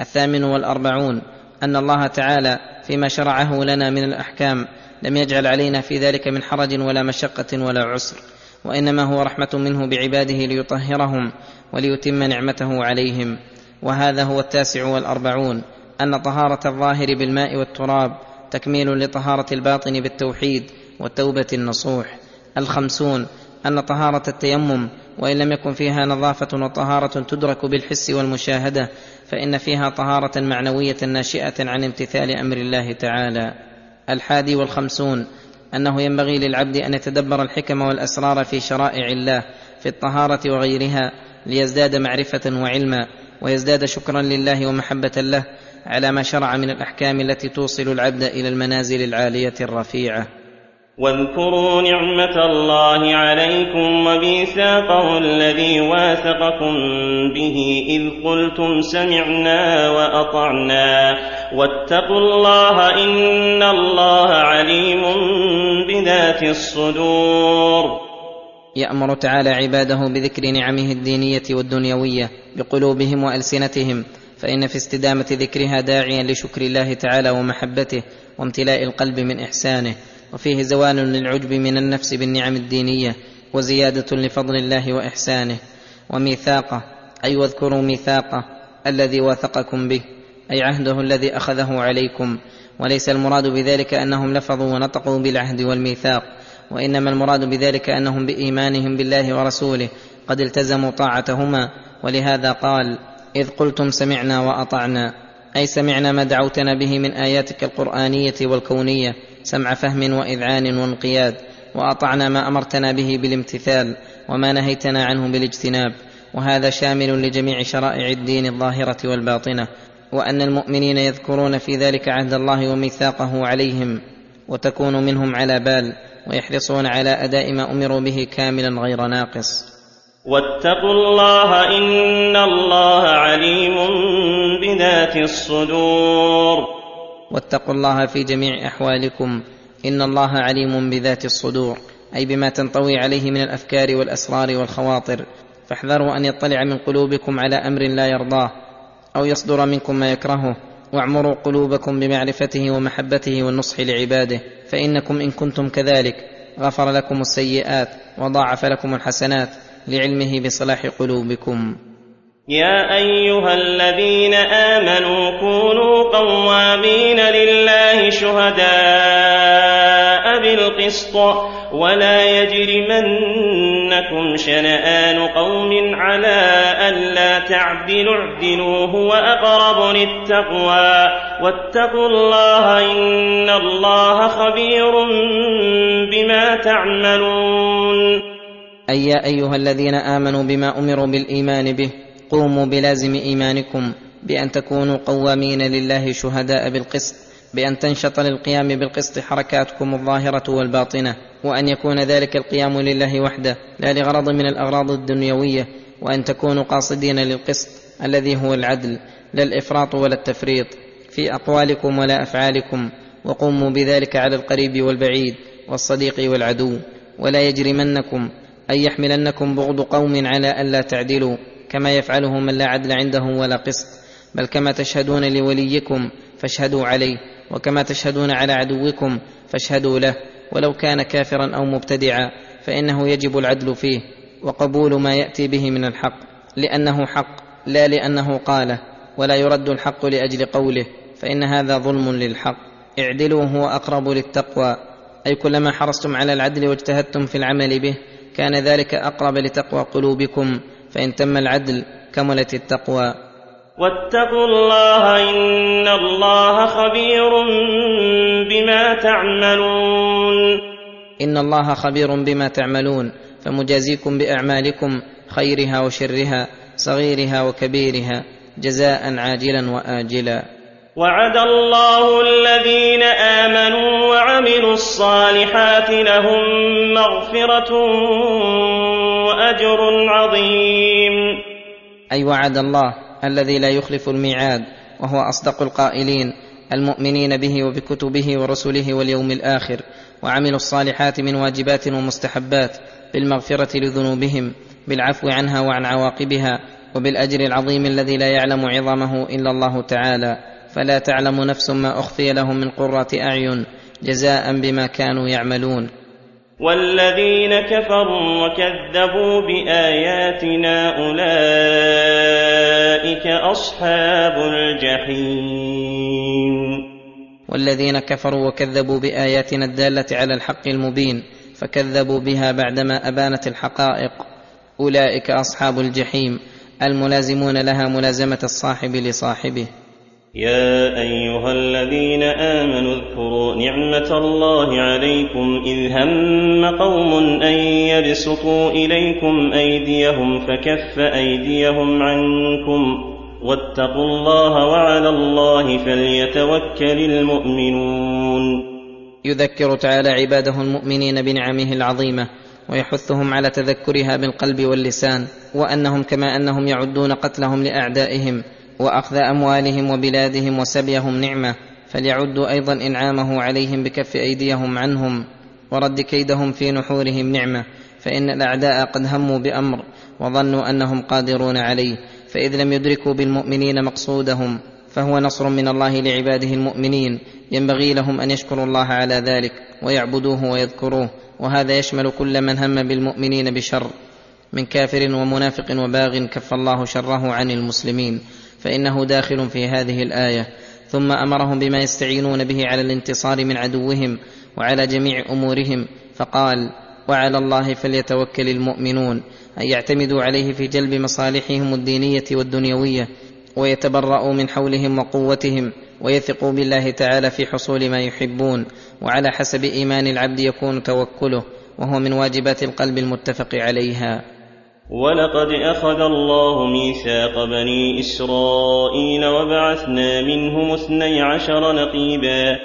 الثامن والأربعون أن الله تعالى فيما شرعه لنا من الأحكام لم يجعل علينا في ذلك من حرج ولا مشقة ولا عسر وإنما هو رحمة منه بعباده ليطهرهم وليتم نعمته عليهم. وهذا هو التاسع والأربعون أن طهارة الظاهر بالماء والتراب تكميل لطهارة الباطن بالتوحيد والتوبة النصوح. الخمسون أن طهارة التيمم وإن لم يكن فيها نظافة وطهارة تدرك بالحس والمشاهدة فإن فيها طهارة معنوية ناشئة عن امتثال أمر الله تعالى. الحادي والخمسون أنه ينبغي للعبد أن يتدبر الحكم والأسرار في شرائع الله في الطهارة وغيرها ليزداد معرفة وعلما ويزداد شكرا لله ومحبة له على ما شرع من الأحكام التي توصل العبد إلى المنازل العالية الرفيعة. واذكروا نعمة الله عليكم وميثاقه الذي واثقكم به إذ قلتم سمعنا وأطعنا. واتقوا الله إن الله عليم بذات الصدور. يأمر تعالى عباده بذكر نعمه الدينية والدنيوية بقلوبهم وألسنتهم فإن في استدامة ذكرها داعيا لشكر الله تعالى ومحبته وامتلاء القلب من إحسانه. وفيه زوال للعجب من النفس بالنعم الدينية وزيادة لفضل الله وإحسانه. وميثاقه أي واذكروا ميثاقه الذي واثقكم به أي عهده الذي أخذه عليكم. وليس المراد بذلك أنهم لفظوا ونطقوا بالعهد والميثاق وإنما المراد بذلك أنهم بإيمانهم بالله ورسوله قد التزموا طاعتهما. ولهذا قال إذ قلتم سمعنا وأطعنا أي سمعنا ما دعوتنا به من آياتك القرآنية والكونية سمع فهم وإذعان وانقياد وأطعنا ما أمرتنا به بالامتثال وما نهيتنا عنه بالاجتناب وهذا شامل لجميع شرائع الدين الظاهرة والباطنة وأن المؤمنين يذكرون في ذلك عهد الله وميثاقه عليهم وتكون منهم على بال ويحرصون على أداء ما أمروا به كاملا غير ناقص. واتقوا الله إن الله عليم بذات الصدور. واتقوا الله في جميع أحوالكم. إن الله عليم بذات الصدور أي بما تنطوي عليه من الأفكار والأسرار والخواطر. فاحذروا أن يطلع من قلوبكم على أمر لا يرضاه أو يصدر منكم ما يكرهه. واعمروا قلوبكم بمعرفته ومحبته والنصح لعباده فإنكم إن كنتم كذلك. غفر لكم السيئات وضاعف لكم الحسنات لعلمه بصلاح قلوبكم. يا أيها الذين آمنوا كونوا قوامين لله شهداء بالقسط ولا يجرمنكم شنآن قوم على ألا تعدلوا اعدلوا هو أقرب للتقوى واتقوا الله إن الله خبير بما تعملون أي يا أيها الذين آمنوا بما أمروا بالإيمان به قوموا بلازم إيمانكم بأن تكونوا قوامين لله شهداء بالقسط بأن تنشط للقيام بالقسط حركاتكم الظاهرة والباطنة وأن يكون ذلك القيام لله وحده لا لغرض من الأغراض الدنيوية وأن تكونوا قاصدين للقسط الذي هو العدل لا الإفراط ولا التفريط في أقوالكم ولا أفعالكم وقوموا بذلك على القريب والبعيد والصديق والعدو ولا يجرمنكم أن يحملنكم بغض قوم على الا تعدلوا. كما يفعله من لا عدل عنده ولا قسط بل كما تشهدون لوليكم فاشهدوا عليه وكما تشهدون على عدوكم فاشهدوا له ولو كان كافرا أو مبتدعا فإنه يجب العدل فيه وقبول ما يأتي به من الحق لأنه حق لا لأنه قاله ولا يرد الحق لأجل قوله فإن هذا ظلم للحق. اعدلوا هو أقرب للتقوى أي كلما حرصتم على العدل واجتهدتم في العمل به كان ذلك أقرب لتقوى قلوبكم. فإن تم العدل كملت التقوى. واتقوا الله إن الله خبير بما تعملون. إن الله خبير بما تعملون فمجازيكم بأعمالكم خيرها وشرها صغيرها وكبيرها جزاء عاجلا واجلا. وعد الله الذين آمنوا وعملوا الصالحات لهم مغفرة وأجر عظيم. أي وعد الله الذي لا يخلف الميعاد وهو أصدق القائلين المؤمنين به وبكتبه ورسله واليوم الآخر وعملوا الصالحات من واجبات ومستحبات بالمغفرة لذنوبهم بالعفو عنها وعن عواقبها وبالأجر العظيم الذي لا يعلم عظمه إلا الله تعالى. فلا تعلم نفس ما أخفي لهم من قرة أعين جزاء بما كانوا يعملون. والذين كفروا وكذبوا بآياتنا أولئك أصحاب الجحيم. والذين كفروا وكذبوا بآياتنا الدالة على الحق المبين فكذبوا بها بعدما أبانت الحقائق. أولئك أصحاب الجحيم الملازمون لها ملازمة الصاحب لصاحبه. يا أيها الذين آمنوا اذكروا نعمة الله عليكم إذ هم قوم أن يبسطوا إليكم أيديهم فكف أيديهم عنكم واتقوا الله وعلى الله فليتوكل المؤمنون. يذكر تعالى عباده المؤمنين بنعمه العظيمة ويحثهم على تذكرها بالقلب واللسان وأنهم كما أنهم يعدون قتلهم لأعدائهم وأخذ أموالهم وبلادهم وسبيهم نعمة فليعدوا أيضا إنعامه عليهم بكف أيديهم عنهم ورد كيدهم في نحورهم نعمة فإن الأعداء قد هموا بأمر وظنوا أنهم قادرون عليه فإذ لم يدركوا بالمؤمنين مقصودهم فهو نصر من الله لعباده المؤمنين ينبغي لهم أن يشكروا الله على ذلك ويعبدوه ويذكروه وهذا يشمل كل من هم بالمؤمنين بشر من كافر ومنافق وباغ كف الله شره عن المسلمين. فإنه داخل في هذه الآية. ثم أمرهم بما يستعينون به على الانتصار من عدوهم وعلى جميع أمورهم. فقال وعلى الله فليتوكل المؤمنون. ان يعتمدوا عليه في جلب مصالحهم الدينية والدنيوية ويتبرأوا من حولهم وقوتهم ويثقوا بالله تعالى في حصول ما يحبون وعلى حسب إيمان العبد يكون توكله وهو من واجبات القلب المتفق عليها. ولقد أخذ الله ميثاق بني إسرائيل وبعثنا منهم اثني عشر نقيبا.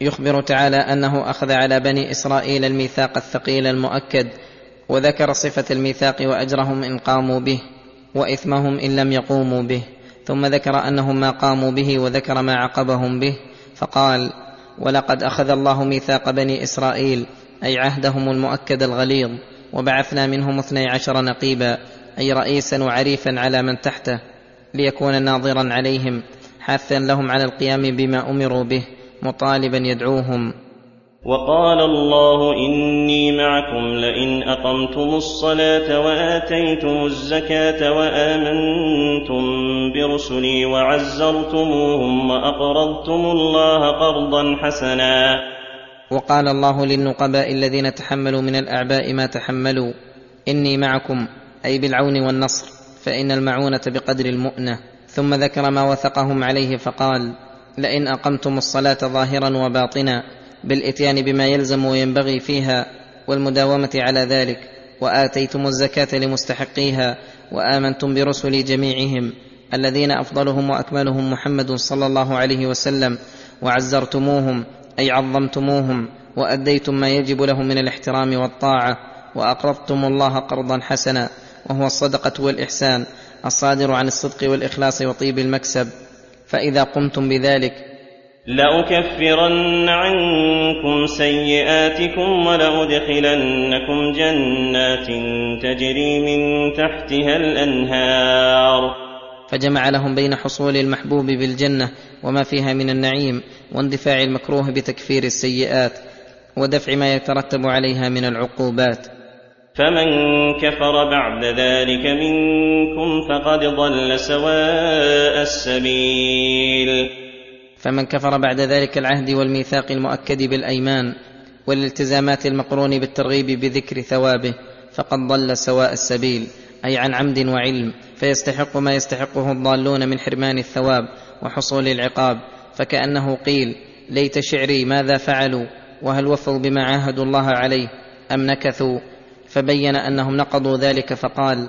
يخبر تعالى أنه أخذ على بني إسرائيل الميثاق الثقيل المؤكد وذكر صفة الميثاق وأجرهم إن قاموا به وإثمهم إن لم يقوموا به ثم ذكر انهم ما قاموا به وذكر ما عقبهم به فقال ولقد أخذ الله ميثاق بني إسرائيل أي عهدهم المؤكد الغليظ. وبعثنا منهم اثني عشر نقيبا أي رئيسا وعريفا على من تحته ليكون ناظرا عليهم حاثا لهم على القيام بما أمروا به مطالبا يدعوهم. وقال الله إني معكم لئن أقمتم الصلاة وآتيتم الزكاة وآمنتم برسلي وعزرتموهم وأقرضتم الله قرضا حسنا. وقال الله للنقباء الذين تحملوا من الأعباء ما تحملوا إني معكم أي بالعون والنصر فإن المعونة بقدر المؤنة. ثم ذكر ما وثقهم عليه فقال لئن أقمتم الصلاة ظاهرا وباطنا بالإتيان بما يلزم وينبغي فيها والمداومة على ذلك وآتيتم الزكاة لمستحقيها وآمنتم برسلي جميعهم الذين أفضلهم وأكملهم محمد صلى الله عليه وسلم وعزرتموهم أي عظمتموهم وأديتم ما يجب لهم من الاحترام والطاعة وأقرضتم الله قرضا حسنا وهو الصدقة والإحسان الصادر عن الصدق والإخلاص وطيب المكسب. فإذا قمتم بذلك لأكفرن عنكم سيئاتكم ولأدخلنكم جنات تجري من تحتها الأنهار. فجمع لهم بين حصول المحبوب بالجنة وما فيها من النعيم واندفاع المكروه بتكفير السيئات ودفع ما يترتب عليها من العقوبات. فمن كفر بعد ذلك منكم فقد ضل سواء السبيل. فمن كفر بعد ذلك العهد والميثاق المؤكد بالأيمان والالتزامات المقرون بالترغيب بذكر ثوابه فقد ضل سواء السبيل أي عن عمد وعلم فيستحق ما يستحقه الضالون من حرمان الثواب وحصول العقاب. فكأنه قيل ليت شعري ماذا فعلوا؟ وهل وفوا بما عاهدوا الله عليه أم نكثوا؟ فبين أنهم نقضوا ذلك فقال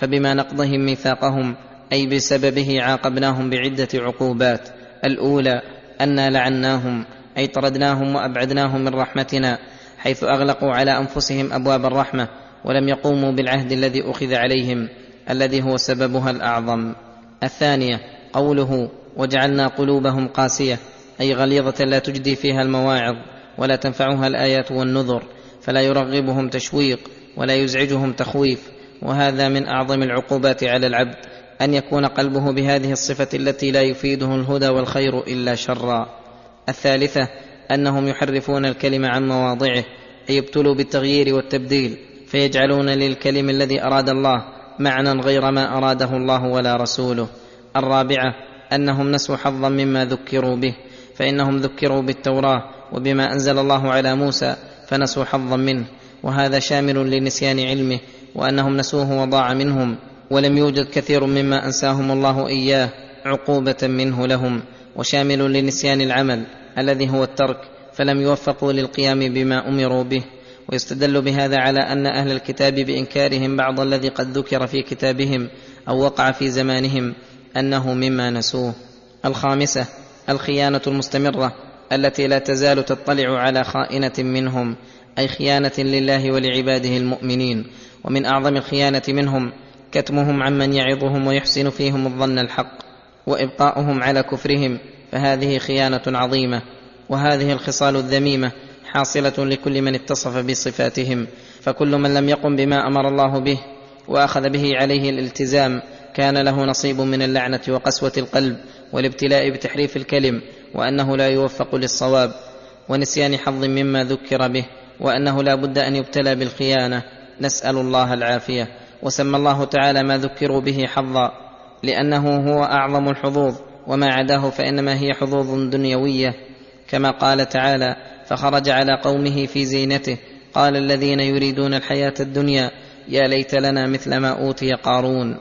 فبما نقضهم ميثاقهم أي بسببه عاقبناهم بعدة عقوبات. الأولى انا لعناهم أي طردناهم وأبعدناهم من رحمتنا حيث أغلقوا على أنفسهم أبواب الرحمة ولم يقوموا بالعهد الذي أخذ عليهم الذي هو سببها الأعظم. الثانية قوله وجعلنا قلوبهم قاسية أي غليظة لا تجدي فيها المواعظ ولا تنفعها الآيات والنذر فلا يرغبهم تشويق ولا يزعجهم تخويف. وهذا من أعظم العقوبات على العبد أن يكون قلبه بهذه الصفة التي لا يفيده الهدى والخير إلا شرا. الثالثة أنهم يحرفون الكلم عن مواضعه أي يبتلوا بالتغيير والتبديل فيجعلون للكلم الذي أراد الله معنى غير ما أراده الله ولا رسوله. الرابعة أنهم نسوا حظا مما ذكروا به فإنهم ذكروا بالتوراة وبما أنزل الله على موسى فنسوا حظا منه وهذا شامل لنسيان علمه وأنهم نسوه وضاع منهم ولم يوجد كثير مما أنساهم الله إياه عقوبة منه لهم وشامل لنسيان العمل الذي هو الترك فلم يوفقوا للقيام بما أمروا به ويستدل بهذا على أن أهل الكتاب بإنكارهم بعض الذي قد ذكر في كتابهم أو وقع في زمانهم أنه مما نسوه الخامسة الخيانة المستمرة التي لا تزال تطلع على خائنة منهم أي خيانة لله ولعباده المؤمنين ومن أعظم الخيانة منهم كتمهم عمن يعظهم ويحسن فيهم الظن الحق وإبقاؤهم على كفرهم فهذه خيانة عظيمة وهذه الخصال الذميمة حاصلة لكل من اتصف بصفاتهم فكل من لم يقم بما أمر الله به وأخذ به عليه الالتزام كان له نصيب من اللعنة وقسوة القلب والابتلاء بتحريف الكلم وأنه لا يوفق للصواب ونسيان حظ مما ذكر به وأنه لا بد أن يبتلى بالخيانة. نسأل الله العافية. وسمى الله تعالى ما ذكروا به حظا لأنه هو أعظم الحظوظ وما عداه فإنما هي حظوظ دنيوية. كما قال تعالى فخرج على قومه في زينته. قال الذين يريدون الحياة الدنيا يا ليت لنا مثل ما أوتي قارون.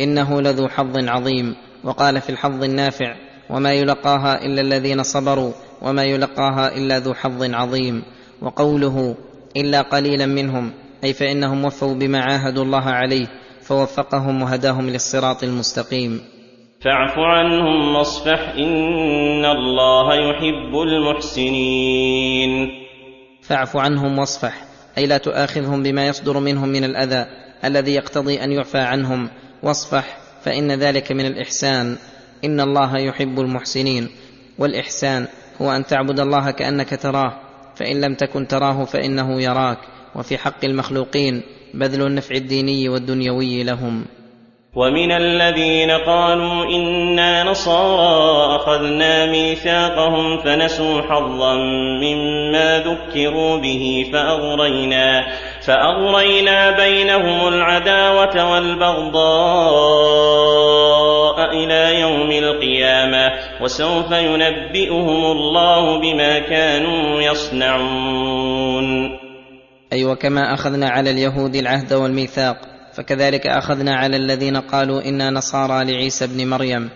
إنه لذو حظ عظيم. وقال في الحظ النافع وما يلقاها إلا الذين صبروا وما يلقاها إلا ذو حظ عظيم. وقوله إلا قليلا منهم. أي فإنهم وفوا بما عاهدوا الله عليه فوفقهم وهداهم للصراط المستقيم. فاعف عنهم واصفح إن الله يحب المحسنين. فاعف عنهم واصفح أي لا تؤاخذهم بما يصدر منهم من الأذى الذي يقتضي أن يعفى عنهم. واصفح فإن ذلك من الإحسان. إن الله يحب المحسنين. والإحسان هو أن تعبد الله كأنك تراه فإن لم تكن تراه فإنه يراك. وفي حق المخلوقين بذل النفع الديني والدنيوي لهم. ومن الذين قالوا إنا نصارى أخذنا ميثاقهم فنسوا حظا مما ذكروا به فأغرينا فأغرينا بينهم العداوة والبغضاء إلى يوم القيامة وسوف ينبئهم الله بما كانوا يصنعون. أي وكما أخذنا على اليهود العهد والميثاق فكذلك أخذنا على الذين قالوا إنا نصارى لعيسى ابن مريم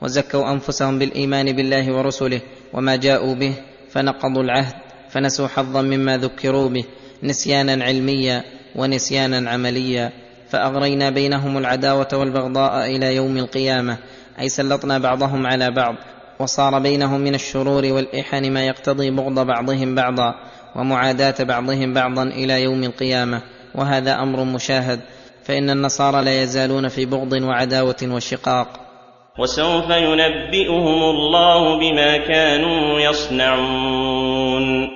وزكوا أنفسهم بالإيمان بالله ورسله وما جاءوا به فنقضوا العهد فنسوا حظا مما ذكروا به نسيانا علميا ونسيانا عمليا فأغرينا بينهم العداوة والبغضاء إلى يوم القيامة أي سلطنا بعضهم على بعض وصار بينهم من الشرور والاحن ما يقتضي بغض بعضهم بعضا ومعاداة بعضهم بعضا إلى يوم القيامة وهذا أمر مشاهد فإن النصارى لا يزالون في بغض وعداوة وشقاق. وسوف ينبئهم الله بما كانوا يصنعون.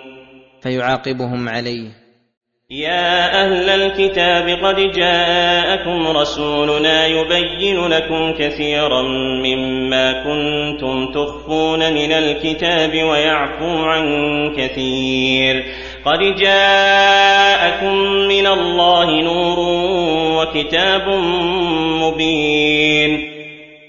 فيعاقبهم عليه. يا أهل الكتاب قد جاءكم رسولنا يبين لكم كثيرا مما كنتم تخفون من الكتاب ويعفو عن كثير. قد جاءكم من الله نور وكتاب مبين.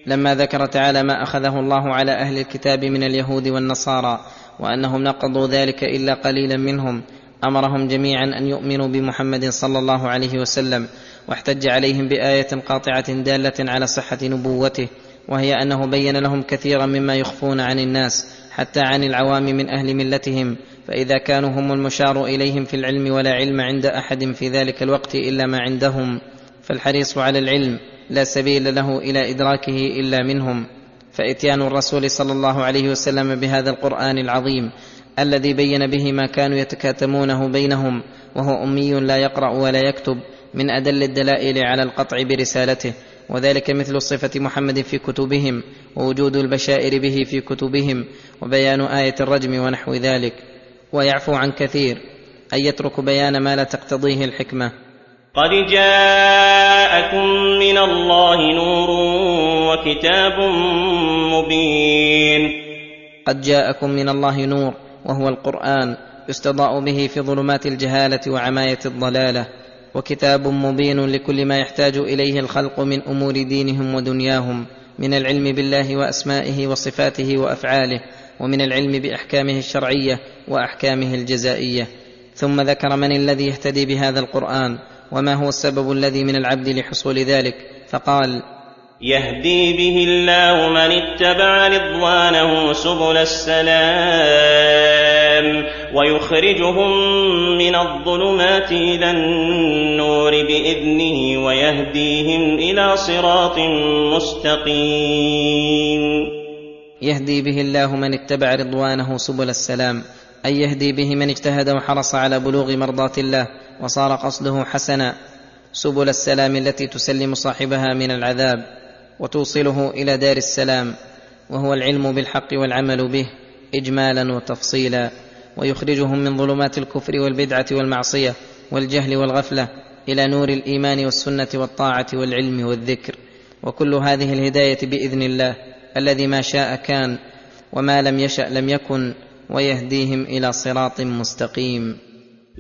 لما ذكر تعالى ما أخذه الله على أهل الكتاب من اليهود والنصارى وأنهم نقضوا ذلك إلا قليلا منهم أمرهم جميعا أن يؤمنوا بمحمد صلى الله عليه وسلم واحتج عليهم بآية قاطعة دالة على صحة نبوته وهي أنه بين لهم كثيرا مما يخفون عن الناس حتى عن العوام من أهل ملتهم فإذا كانوا هم المشار إليهم في العلم ولا علم عند أحد في ذلك الوقت إلا ما عندهم فالحريص على العلم لا سبيل له إلى إدراكه إلا منهم. فإتيان الرسول صلى الله عليه وسلم بهذا القرآن العظيم الذي بين به ما كانوا يتكاتمونه بينهم وهو أمي لا يقرأ ولا يكتب من أدل الدلائل على القطع برسالته. وذلك مثل صفة محمد في كتبهم ووجود البشائر به في كتبهم وبيان آية الرجم ونحو ذلك. ويعفو عن كثير ان يترك بيان ما لا تقتضيه الحكمة. قد جاءكم من الله نور وكتاب مبين. قد جاءكم من الله نور وهو القرآن يستضاء به في ظلمات الجهالة وعماية الضلالة وكتاب مبين لكل ما يحتاج إليه الخلق من أمور دينهم ودنياهم من العلم بالله وأسمائه وصفاته وأفعاله ومن العلم بأحكامه الشرعية وأحكامه الجزائية. ثم ذكر من الذي يهتدي بهذا القرآن وما هو السبب الذي من العبد لحصول ذلك؟ فقال يهدي به الله من اتبع رضوانه سبل السلام ويخرجهم من الظلمات إلى النور بإذنه ويهديهم إلى صراط مستقيم. يهدي به الله من اتبع رضوانه سبل السلام أي يهدي به من اجتهد وحرص على بلوغ مرضاه الله وصار قصده حسنا سبل السلام التي تسلم صاحبها من العذاب. وتوصله إلى دار السلام وهو العلم بالحق والعمل به اجمالا وتفصيلا ويخرجهم من ظلمات الكفر والبدعة والمعصية والجهل والغفلة إلى نور الإيمان والسنة والطاعة والعلم والذكر. وكل هذه الهداية بإذن الله الذي ما شاء كان وما لم يشأ لم يكن ويهديهم إلى صراط مستقيم.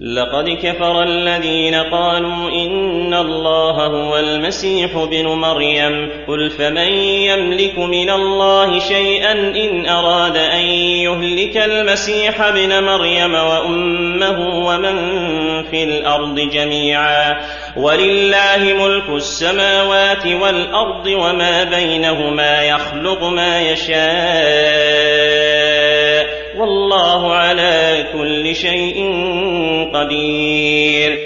لقد كفر الذين قالوا إن الله هو المسيح ابن مريم. قل فمن يملك من الله شيئا إن أراد أن يهلك المسيح ابن مريم وأمه ومن في الأرض جميعا. ولله ملك السماوات والأرض وما بينهما يخلق ما يشاء. والله على كل شيء قدير.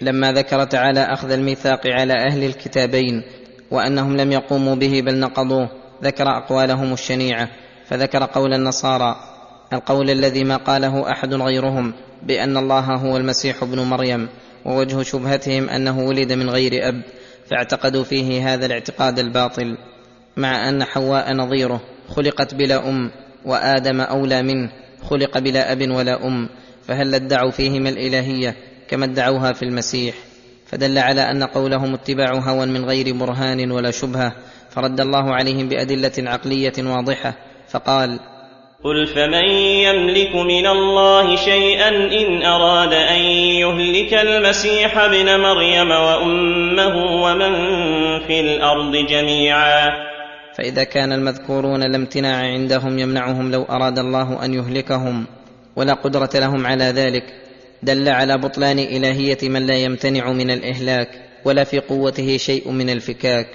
لما ذكر تعالى أخذ الميثاق على أهل الكتابين وأنهم لم يقوموا به بل نقضوه ذكر أقوالهم الشنيعة فذكر قول النصارى القول الذي ما قاله أحد غيرهم بأن الله هو المسيح ابن مريم ووجه شبهتهم أنه ولد من غير أب فاعتقدوا فيه هذا الاعتقاد الباطل مع أن حواء نظيره خلقت بلا أم وآدم أولى منه خلق بلا أب ولا أم فهل ادعوا فيهما الإلهية كما ادعوها في المسيح؟ فدل على أن قولهم اتباع هوى من غير برهان ولا شبهة فرد الله عليهم بأدلة عقلية واضحة فقال قل فمن يملك من الله شيئا إن أراد أن يهلك المسيح ابن مريم وأمه ومن في الأرض جميعا. فإذا كان المذكورون لا امتناع عندهم يمنعهم لو أراد الله أن يهلكهم ولا قدرة لهم على ذلك دل على بطلان إلهية من لا يمتنع من الإهلاك ولا في قوته شيء من الفكاك.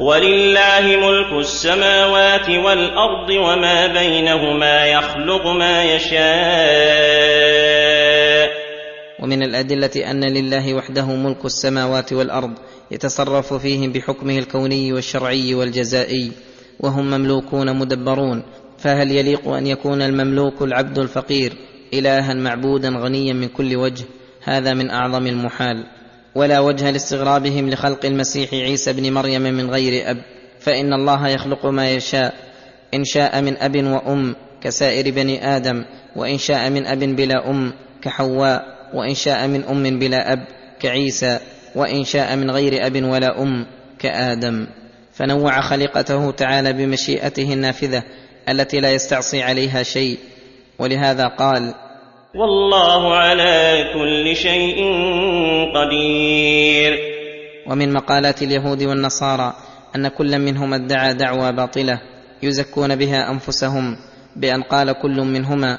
ولله ملك السماوات والأرض وما بينهما يخلق ما يشاء. ومن الأدلة أن لله وحده ملك السماوات والأرض يتصرف فيهم بحكمه الكوني والشرعي والجزائي وهم مملوكون مدبرون. فهل يليق أن يكون المملوك العبد الفقير الها معبودا غنيا من كل وجه؟ هذا من أعظم المحال. ولا وجه لاستغرابهم لخلق المسيح عيسى ابن مريم من غير أب. فإن الله يخلق ما يشاء إن شاء من أب وأم كسائر بني آدم وإن شاء من أب بلا أم كحواء وإن شاء من أم بلا أب كعيسى. وإن شاء من غير أب ولا أم كآدم. فنوع خليقته تعالى بمشيئته النافذة التي لا يستعصي عليها شيء. ولهذا قال والله على كل شيء قدير. ومن مقالات اليهود والنصارى أن كل منهما ادعى دعوى باطلة يزكون بها أنفسهم بأن قال كل منهما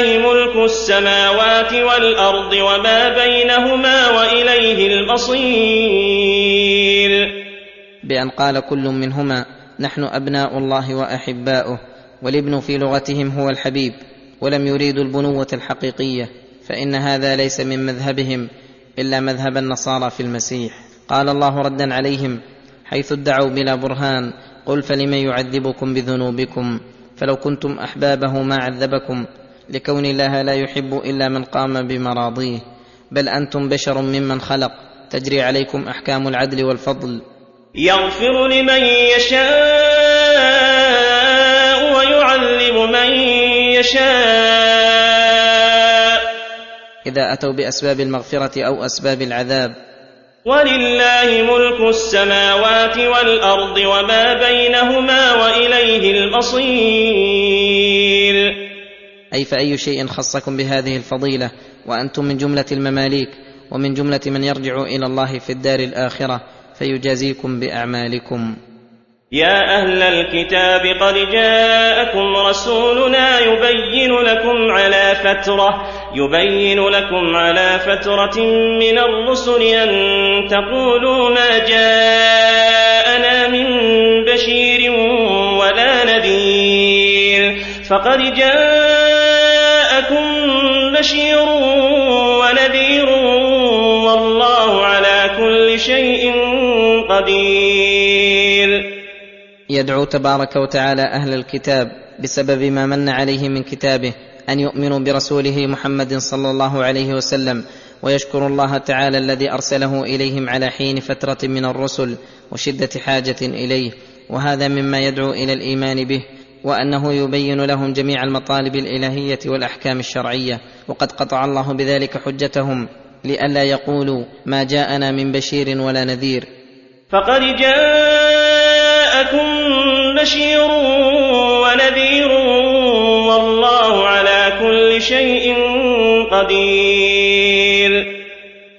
ولله ملك السماوات والأرض وما بينهما وإليه المصير. بأن قال كل منهما نحن أبناء الله وأحباؤه والابن في لغتهم هو الحبيب ولم يريدوا البنوة الحقيقية فإن هذا ليس من مذهبهم إلا مذهب النصارى في المسيح. قال الله ردا عليهم حيث ادعوا بلا برهان قل فلم يعذبكم بذنوبكم؟ فلو كنتم أحبابه ما عذبكم لكون الله لا يحب إلا من قام بمراضيه. بل أنتم بشر ممن خلق. تجري عليكم أحكام العدل والفضل. يغفر لمن يشاء ويعذب من يشاء. إذا أتوا بأسباب المغفرة أو أسباب العذاب. ولله ملك السماوات والأرض وما بينهما وإليه المصير. أي فأي شيء خصكم بهذه الفضيلة وأنتم من جملة المماليك ومن جملة من يرجع إلى الله في الدار الآخرة فيجازيكم بأعمالكم. يا أهل الكتاب قد جاءكم رسولنا يبين لكم على فترة يبين لكم على فترة من الرسل أن تقولوا ما جاءنا من بشير ولا نذير. فقد جاءكم بشير ونذير والله على كل شيء قدير. يدعو تبارك وتعالى أهل الكتاب بسبب ما من عليه من كتابه أن يؤمنوا برسوله محمد صلى الله عليه وسلم ويشكر الله تعالى الذي أرسله إليهم على حين فترة من الرسل وشدة حاجة إليه وهذا مما يدعو إلى الإيمان به وأنه يبين لهم جميع المطالب الإلهية والأحكام الشرعية وقد قطع الله بذلك حجتهم لئلا يقولوا ما جاءنا من بشير ولا نذير. فقد جاءكم بشير ونذير والله على كل شيء قدير.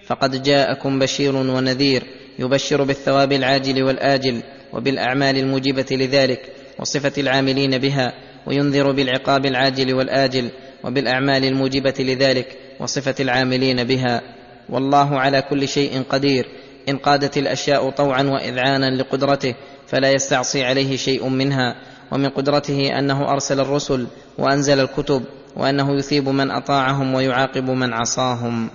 فقد جاءكم بشير ونذير يبشر بالثواب العاجل والآجل وبالأعمال الموجبة لذلك وصفة العاملين بها وينذر بالعقاب العاجل والآجل وبالأعمال الموجبة لذلك وصفة العاملين بها. والله على كل شيء قدير. إن قادت الأشياء طوعا واذعانا لقدرته فلا يستعصي عليه شيء منها. ومن قدرته أنه أرسل الرسل وأنزل الكتب وأنه يثيب من أطاعهم ويعاقب من عصاهم.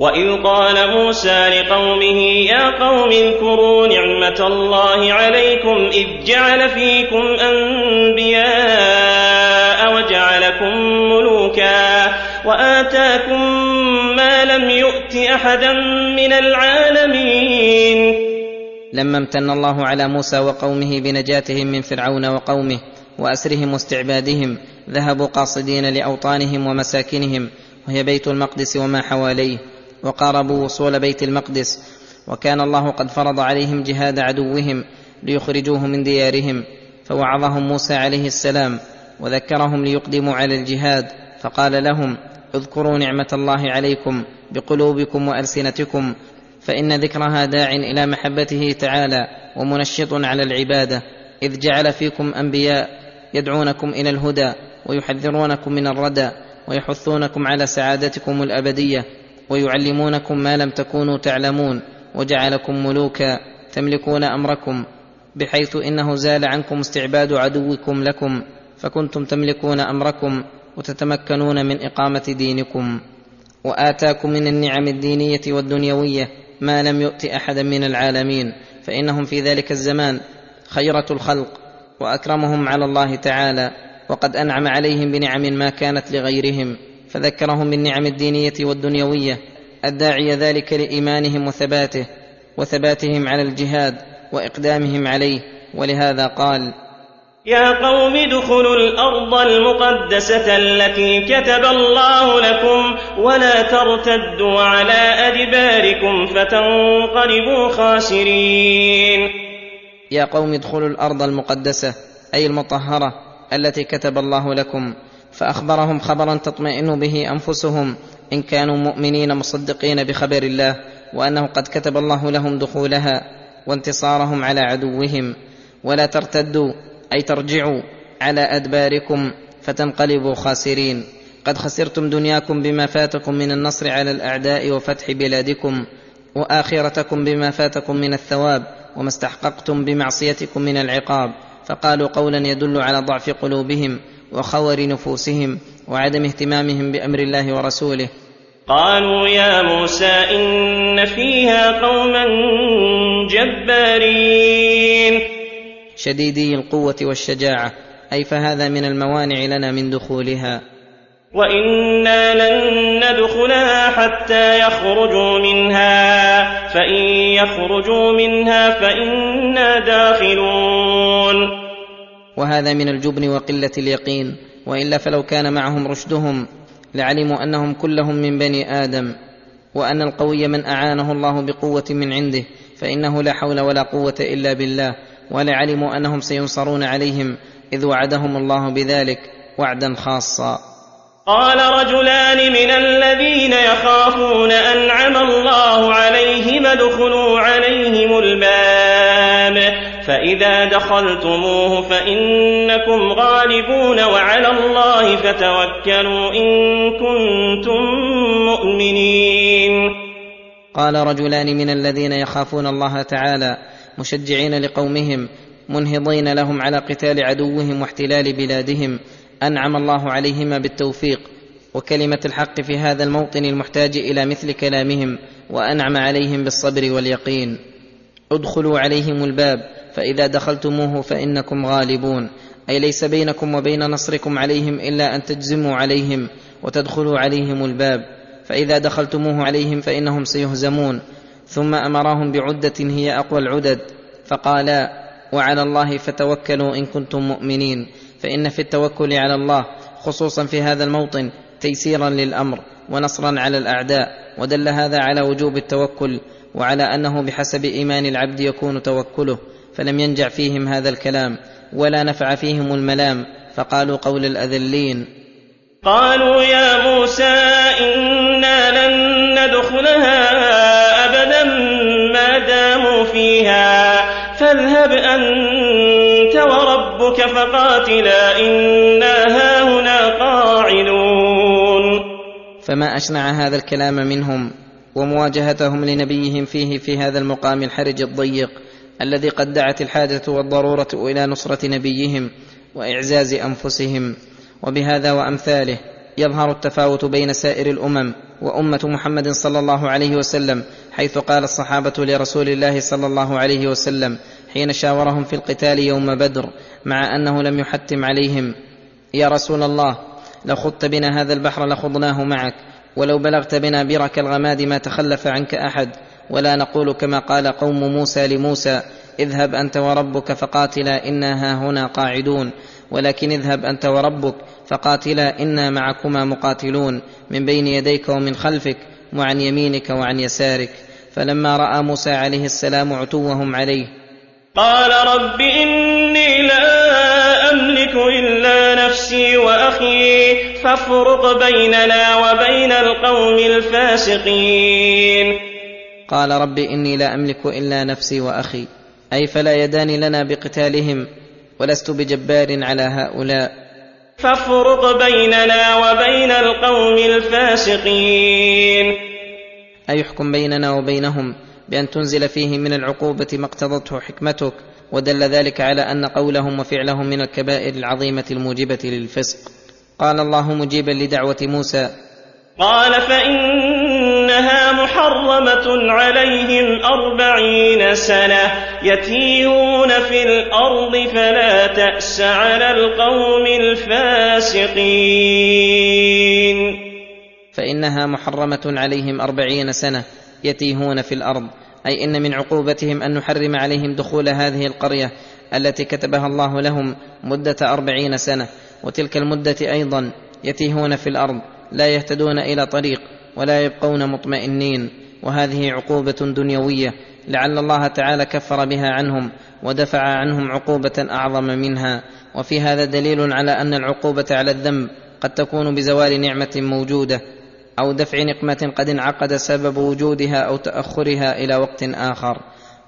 وإذ قال موسى لقومه يا قوم اذكروا نعمة الله عليكم إذ جعل فيكم أنبياء وجعلكم ملوكا وآتاكم ما لم يؤت أحدا من العالمين لما امتن الله على موسى وقومه بنجاتهم من فرعون وقومه واسرهم واستعبادهم ذهبوا قاصدين لاوطانهم ومساكنهم وهي بيت المقدس وما حواليه وقاربوا وصول بيت المقدس وكان الله قد فرض عليهم جهاد عدوهم ليخرجوه من ديارهم فوعظهم موسى عليه السلام وذكرهم ليقدموا على الجهاد فقال لهم اذكروا نعمة الله عليكم بقلوبكم وألسنتكم فإن ذكرها داع إلى محبته تعالى ومنشط على العبادة إذ جعل فيكم أنبياء يدعونكم إلى الهدى ويحذرونكم من الردى ويحثونكم على سعادتكم الأبدية ويعلمونكم ما لم تكونوا تعلمون وجعلكم ملوكا تملكون أمركم بحيث إنه زال عنكم استعباد عدوكم لكم فكنتم تملكون أمركم وتتمكنون من إقامة دينكم وآتاكم من النعم الدينية والدنيوية ما لم يؤت احدا من العالمين فإنهم في ذلك الزمان خيرة الخلق وأكرمهم على الله تعالى وقد أنعم عليهم بنعم ما كانت لغيرهم فذكرهم بالنعم الدينية والدنيوية الداعيه ذلك لإيمانهم وثباته وثباتهم على الجهاد وإقدامهم عليه ولهذا قال يا قوم ادخلوا الأرض المقدسة التي كتب الله لكم ولا ترتدوا على أدباركم فتنقلبوا خاسرين. يا قوم ادخلوا الأرض المقدسة أي المطهرة التي كتب الله لكم فأخبرهم خبرا تطمئن به أنفسهم إن كانوا مؤمنين مصدقين بخبر الله وأنه قد كتب الله لهم دخولها وانتصارهم على عدوهم. ولا ترتدوا أي ترجعوا على أدباركم فتنقلبوا خاسرين. قد خسرتم دنياكم بما فاتكم من النصر على الأعداء وفتح بلادكم وآخرتكم بما فاتكم من الثواب وما استحققتم بمعصيتكم من العقاب. فقالوا قولا يدل على ضعف قلوبهم وخور نفوسهم وعدم اهتمامهم بأمر الله ورسوله. قالوا يا موسى إن فيها قوما جبارين. شديدي القوة والشجاعة أي فهذا من الموانع لنا من دخولها. وإنا لن ندخلها حتى يخرجوا منها فإن يخرجوا منها فإنا داخلون. وهذا من الجبن وقلة اليقين وإلا فلو كان معهم رشدهم لعلموا أنهم كلهم من بني آدم وأن القوي من أعانه الله بقوة من عنده فإنه لا حول ولا قوة إلا بالله ولعلموا أنهم سينصرون عليهم إذ وعدهم الله بذلك وعدا خاصا. قال رجلان من الذين يخافون أنعم الله عليهم ادخلوا عليهم الباب فإذا دخلتموه فإنكم غالبون وعلى الله فتوكلوا إن كنتم مؤمنين. قال رجلان من الذين يخافون الله تعالى مشجعين لقومهم منهضين لهم على قتال عدوهم واحتلال بلادهم. أنعم الله عليهما بالتوفيق. وكلمة الحق في هذا الموطن المحتاج إلى مثل كلامهم وأنعم عليهم بالصبر واليقين. ادخلوا عليهم الباب. فإذا دخلتموه فإنكم غالبون. أي ليس بينكم وبين نصركم عليهم إلا أن تجزموا عليهم وتدخلوا عليهم الباب. فإذا دخلتموه عليهم فإنهم سيهزمون. ثم أمرهم بعدة هي أقوى العدد. فقالا وعلى الله فتوكلوا إن كنتم مؤمنين. فإن في التوكل على الله خصوصا في هذا الموطن تيسيرا للأمر ونصرا على الأعداء. ودل هذا على وجوب التوكل وعلى أنه بحسب إيمان العبد يكون توكله. فلم ينجع فيهم هذا الكلام ولا نفع فيهم الملام فقالوا قول الأذلين. قالوا يا موسى إنا لن ندخلها ابدا ما داموا فيها فاذهب أنت وربك فقاتلا إنا هاهنا قاعدون فما أشنع هذا الكلام منهم ومواجهتهم لنبيهم فيه في هذا المقام الحرج الضيق الذي قد دعت الحاجة والضرورة إلى نصرة نبيهم وإعزاز أنفسهم. وبهذا وأمثاله يظهر التفاوت بين سائر الأمم وأمة محمد صلى الله عليه وسلم حيث قال الصحابة لرسول الله صلى الله عليه وسلم حين شاورهم في القتال يوم بدر مع أنه لم يحتم عليهم يا رسول الله لو خضت بنا هذا البحر لخضناه معك ولو بلغت بنا برك الغماد ما تخلف عنك أحد ولا نقول كما قال قوم موسى لموسى اذهب أنت وربك فقاتلا إنا هاهنا قاعدون. ولكن اذهب أنت وربك فقاتلا إنا معكما مقاتلون. من بين يديك ومن خلفك وعن يمينك وعن يسارك. فلما رأى موسى عليه السلام عتوهم عليه قال رب إني لا أملك إلا نفسي وأخي فافرق بيننا وبين القوم الفاسقين. قال رب إني لا أملك إلا نفسي وأخي. أي فلا يدان لنا بقتالهم ولست بجبار على هؤلاء. فافرق بيننا وبين القوم الفاسقين. اي احكم بيننا وبينهم بأن تنزل فيه من العقوبة ما اقتضته حكمتك ودل ذلك على أن قولهم وفعلهم من الكبائر العظيمة الموجبة للفسق. قال الله مجيبا لدعوة موسى. قال فإنها محرمة عليهم أربعين سنة يتيهون في الأرض فلا تأس على القوم الفاسقين. فإنها محرمة عليهم أربعين سنة يتيهون في الأرض. أي إن من عقوبتهم أن نحرم عليهم دخول هذه القرية التي كتبها الله لهم مدة أربعين سنة. وتلك المدة أيضا يتيهون في الأرض لا يهتدون إلى طريق. ولا يبقون مطمئنين وهذه عقوبة دنيوية لعل الله تعالى كفر بها عنهم ودفع عنهم عقوبة أعظم منها. وفي هذا دليل على أن العقوبة على الذنب قد تكون بزوال نعمة موجودة أو دفع نقمة قد انعقد سبب وجودها أو تأخرها إلى وقت آخر.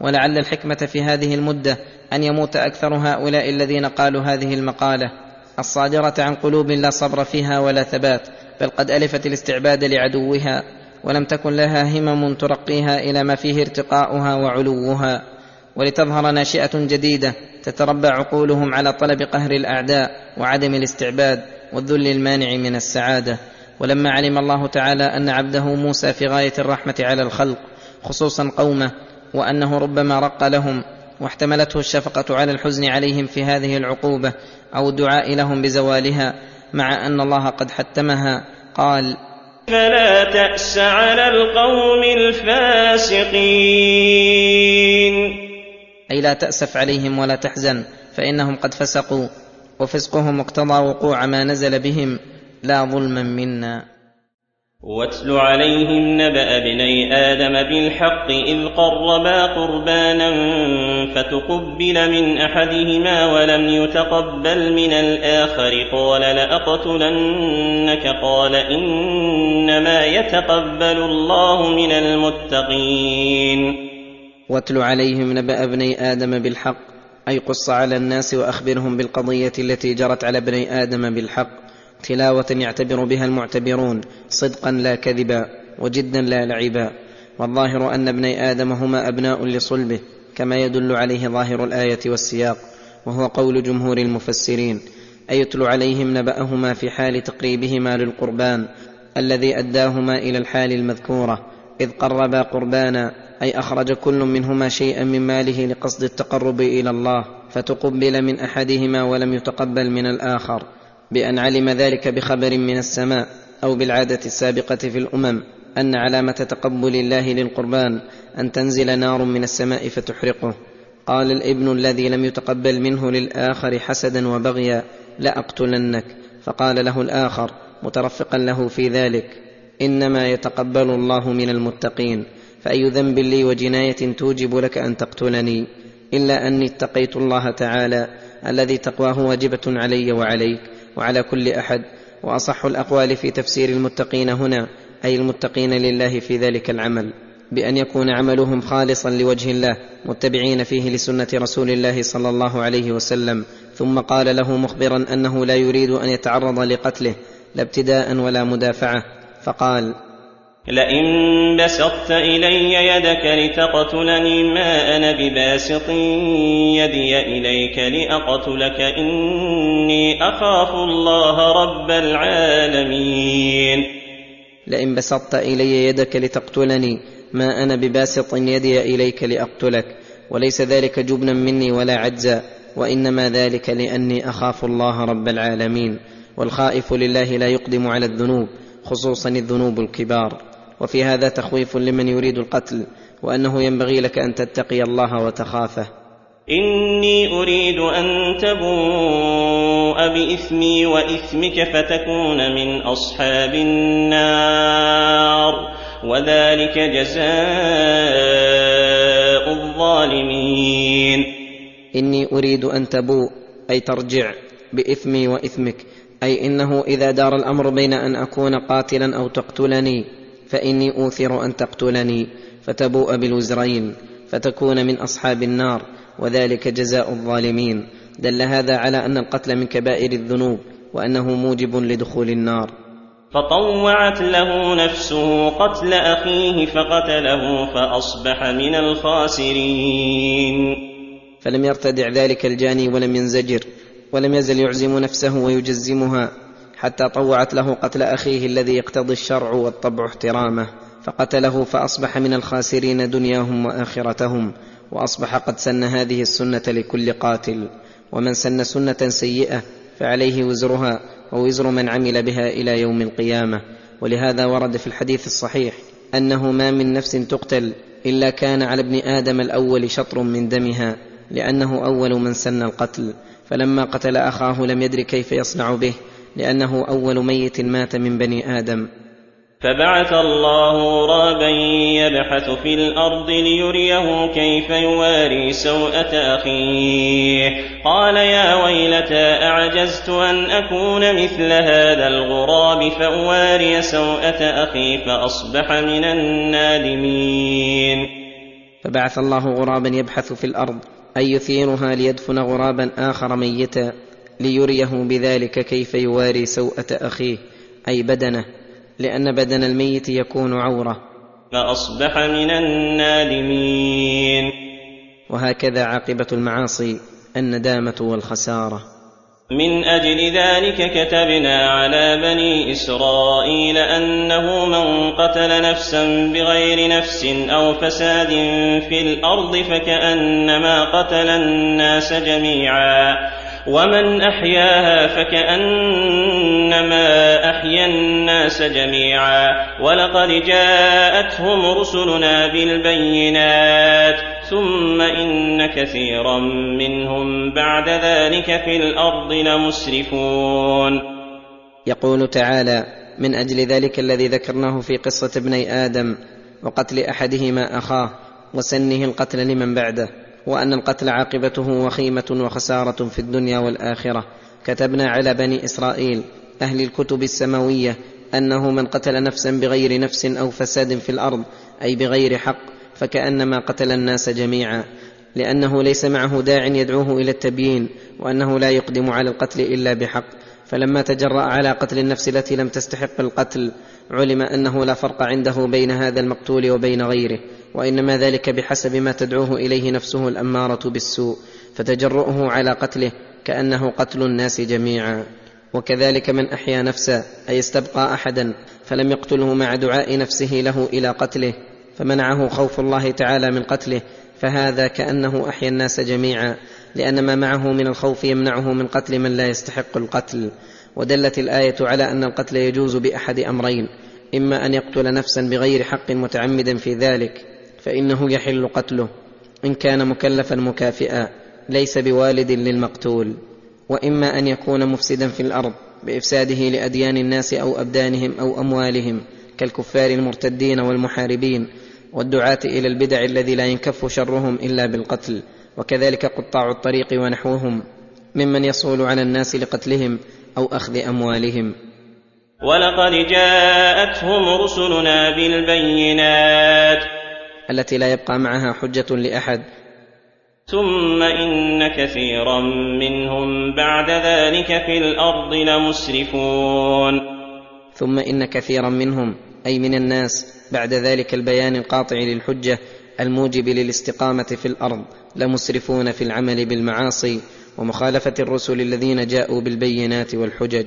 ولعل الحكمة في هذه المدة أن يموت أكثر هؤلاء الذين قالوا هذه المقالة الصادرة عن قلوب لا صبر فيها ولا ثبات. بل قد ألفت الاستعباد لعدوها ولم تكن لها همم ترقيها إلى ما فيه ارتقاؤها وعلوها. ولتظهر ناشئة جديدة تتربى عقولهم على طلب قهر الأعداء وعدم الاستعباد والذل المانع من السعادة. ولما علم الله تعالى أن عبده موسى في غاية الرحمة على الخلق خصوصا قومه وأنه ربما رق لهم واحتملته الشفقة على الحزن عليهم في هذه العقوبة أو الدعاء لهم بزوالها مع أن الله قد حتمها. قال فلا تأس على القوم الفاسقين. أي لا تأسف عليهم ولا تحزن فإنهم قد فسقوا وفسقهم اقتضى وقوع ما نزل بهم. لا ظلما منا. واتل عليهم نبأ ابني آدم بالحق إذ قربا قربانا فتقبل من أحدهما ولم يتقبل من الآخر قال لأقتلنك قال إنما يتقبل الله من المتقين واتل عليهم نبأ ابني آدم بالحق أي قص على الناس وأخبرهم بالقضية التي جرت على ابني آدم بالحق. تلاوة يعتبر بها المعتبرون صدقا لا كذبا وجدا لا لعبا. والظاهر أن ابني آدم هما أبناء لصلبه كما يدل عليه ظاهر الآية والسياق وهو قول جمهور المفسرين. اي يتلو عليهم نبأهما في حال تقريبهما للقربان الذي أداهما إلى الحال المذكورة إذ قربا قربانا أي أخرج كل منهما شيئا من ماله لقصد التقرب إلى الله فتقبل من أحدهما ولم يتقبل من الآخر. بأن علم ذلك بخبر من السماء أو بالعادة السابقة في الأمم أن علامة تقبل الله للقربان أن تنزل نار من السماء فتحرقه. قال الابن الذي لم يتقبل منه للآخر حسدا وبغيا لأقتلنك. فقال له الآخر مترفقا له في ذلك إنما يتقبل الله من المتقين فأي ذنب لي وجناية توجب لك أن تقتلني؟ إلا أني اتقيت الله تعالى الذي تقواه واجبة علي وعليك. وعلى كل أحد وأصح الأقوال في تفسير المتقين هنا أي المتقين لله في ذلك العمل بأن يكون عملهم خالصا لوجه الله متبعين فيه لسنة رسول الله صلى الله عليه وسلم. ثم قال له مخبرا أنه لا يريد أن يتعرض لقتله لا ابتداء ولا مدافعة. فقال لئن بسطت إلي يدك لتقتلني ما أنا بباسط يدي إليك لأقتلك إني أخاف الله رب العالمين. لئن بسطت إلي يدك لتقتلني ما أنا بباسط يدي إليك لأقتلك وليس ذلك جبنا مني ولا عجزا وإنما ذلك لأني أخاف الله رب العالمين والخائف لله لا يقدم على الذنوب خصوصا الذنوب الكبار. وفي هذا تخويف لمن يريد القتل وأنه ينبغي لك أن تتقي الله وتخافه. إني أريد أن تبوء بإثمي وإثمك فتكون من أصحاب النار وذلك جزاء الظالمين. إني أريد أن تبوء أي ترجع بإثمي وإثمك أي إنه إذا دار الأمر بين أن أكون قاتلا أو تقتلني. فإني أوثر أن تقتلني فتبوء بالوزرين فتكون من أصحاب النار وذلك جزاء الظالمين. دل هذا على أن القتل من كبائر الذنوب وأنه موجب لدخول النار. فطوعت له نفسه قتل أخيه فقتله فأصبح من الخاسرين. فلم يرتدع ذلك الجاني ولم ينزجر ولم يزل يعزم نفسه ويجزمها. حتى طوعت له قتل أخيه الذي يقتضي الشرع والطبع احترامه. فقتله فأصبح من الخاسرين دنياهم وآخرتهم وأصبح قد سن هذه السنة لكل قاتل. ومن سن سنة سيئة فعليه وزرها ووزر من عمل بها إلى يوم القيامة. ولهذا ورد في الحديث الصحيح أنه ما من نفس تقتل إلا كان على ابن آدم الأول شطر من دمها لأنه أول من سن القتل. فلما قتل أخاه لم يدر كيف يصنع به لأنه أول ميت مات من بني آدم. فبعث الله غرابا يبحث في الأرض ليريه كيف يواري سوءة أخيه. قال يا ويلتى أعجزت أن أكون مثل هذا الغراب فأواري سوءة أخي فأصبح من النادمين. فبعث الله غرابا يبحث في الأرض أي يثيرها ليدفن غرابا آخر ميتا. ليريه بذلك كيف يواري سوءة أخيه أي بدنه لأن بدن الميت يكون عورة. فاصبح من النادمين. وهكذا عاقبة المعاصي الندامة والخسارة. من أجل ذلك كتبنا على بني إسرائيل أنه من قتل نفسا بغير نفس أو فساد في الأرض فكأنما قتل الناس جميعا. ومن احياها فكانما احيا الناس جميعا ولقد جاءتهم رسلنا بالبينات ثم ان كثيرا منهم بعد ذلك في الأرض لمسرفون يقول تعالى من أجل ذلك الذي ذكرناه في قصة ابني آدم وقتل أحدهما أخاه وسنه القتل لمن بعده. وأن القتل عاقبته وخيمة وخسارة في الدنيا والآخرة. كتبنا على بني إسرائيل أهل الكتب السماوية أنه من قتل نفسا بغير نفس أو فساد في الأرض أي بغير حق فكأنما قتل الناس جميعا. لأنه ليس معه داع يدعوه إلى التبيين وأنه لا يقدم على القتل إلا بحق. فلما تجرأ على قتل النفس التي لم تستحق القتل علم أنه لا فرق عنده بين هذا المقتول وبين غيره. وإنما ذلك بحسب ما تدعوه إليه نفسه الأمارة بالسوء فتجرؤه على قتله كأنه قتل الناس جميعا. وكذلك من أحيا نفسا أي استبقى أحدا فلم يقتله مع دعاء نفسه له إلى قتله فمنعه خوف الله تعالى من قتله فهذا كأنه أحيا الناس جميعا لأن ما معه من الخوف يمنعه من قتل من لا يستحق القتل. ودلت الآية على أن القتل يجوز بأحد أمرين إما أن يقتل نفسا بغير حق متعمدا في ذلك فإنه يحل قتله إن كان مكلفا مكافئا ليس بوالد للمقتول. وإما أن يكون مفسدا في الأرض بإفساده لأديان الناس أو أبدانهم أو أموالهم كالكفار المرتدين والمحاربين والدعاة إلى البدع الذي لا ينكف شرهم إلا بالقتل وكذلك قطاع الطريق ونحوهم ممن يصول على الناس لقتلهم أو أخذ أموالهم. ولقد جاءتهم رسلنا بالبينات التي لا يبقى معها حجة لأحد. ثم إن كثيرا منهم بعد ذلك في الأرض لمسرفون. ثم إن كثيرا منهم أي من الناس بعد ذلك البيان القاطع للحجة الموجب للاستقامة في الأرض لمسرفون في العمل بالمعاصي ومخالفة الرسل الذين جاءوا بالبينات والحجج.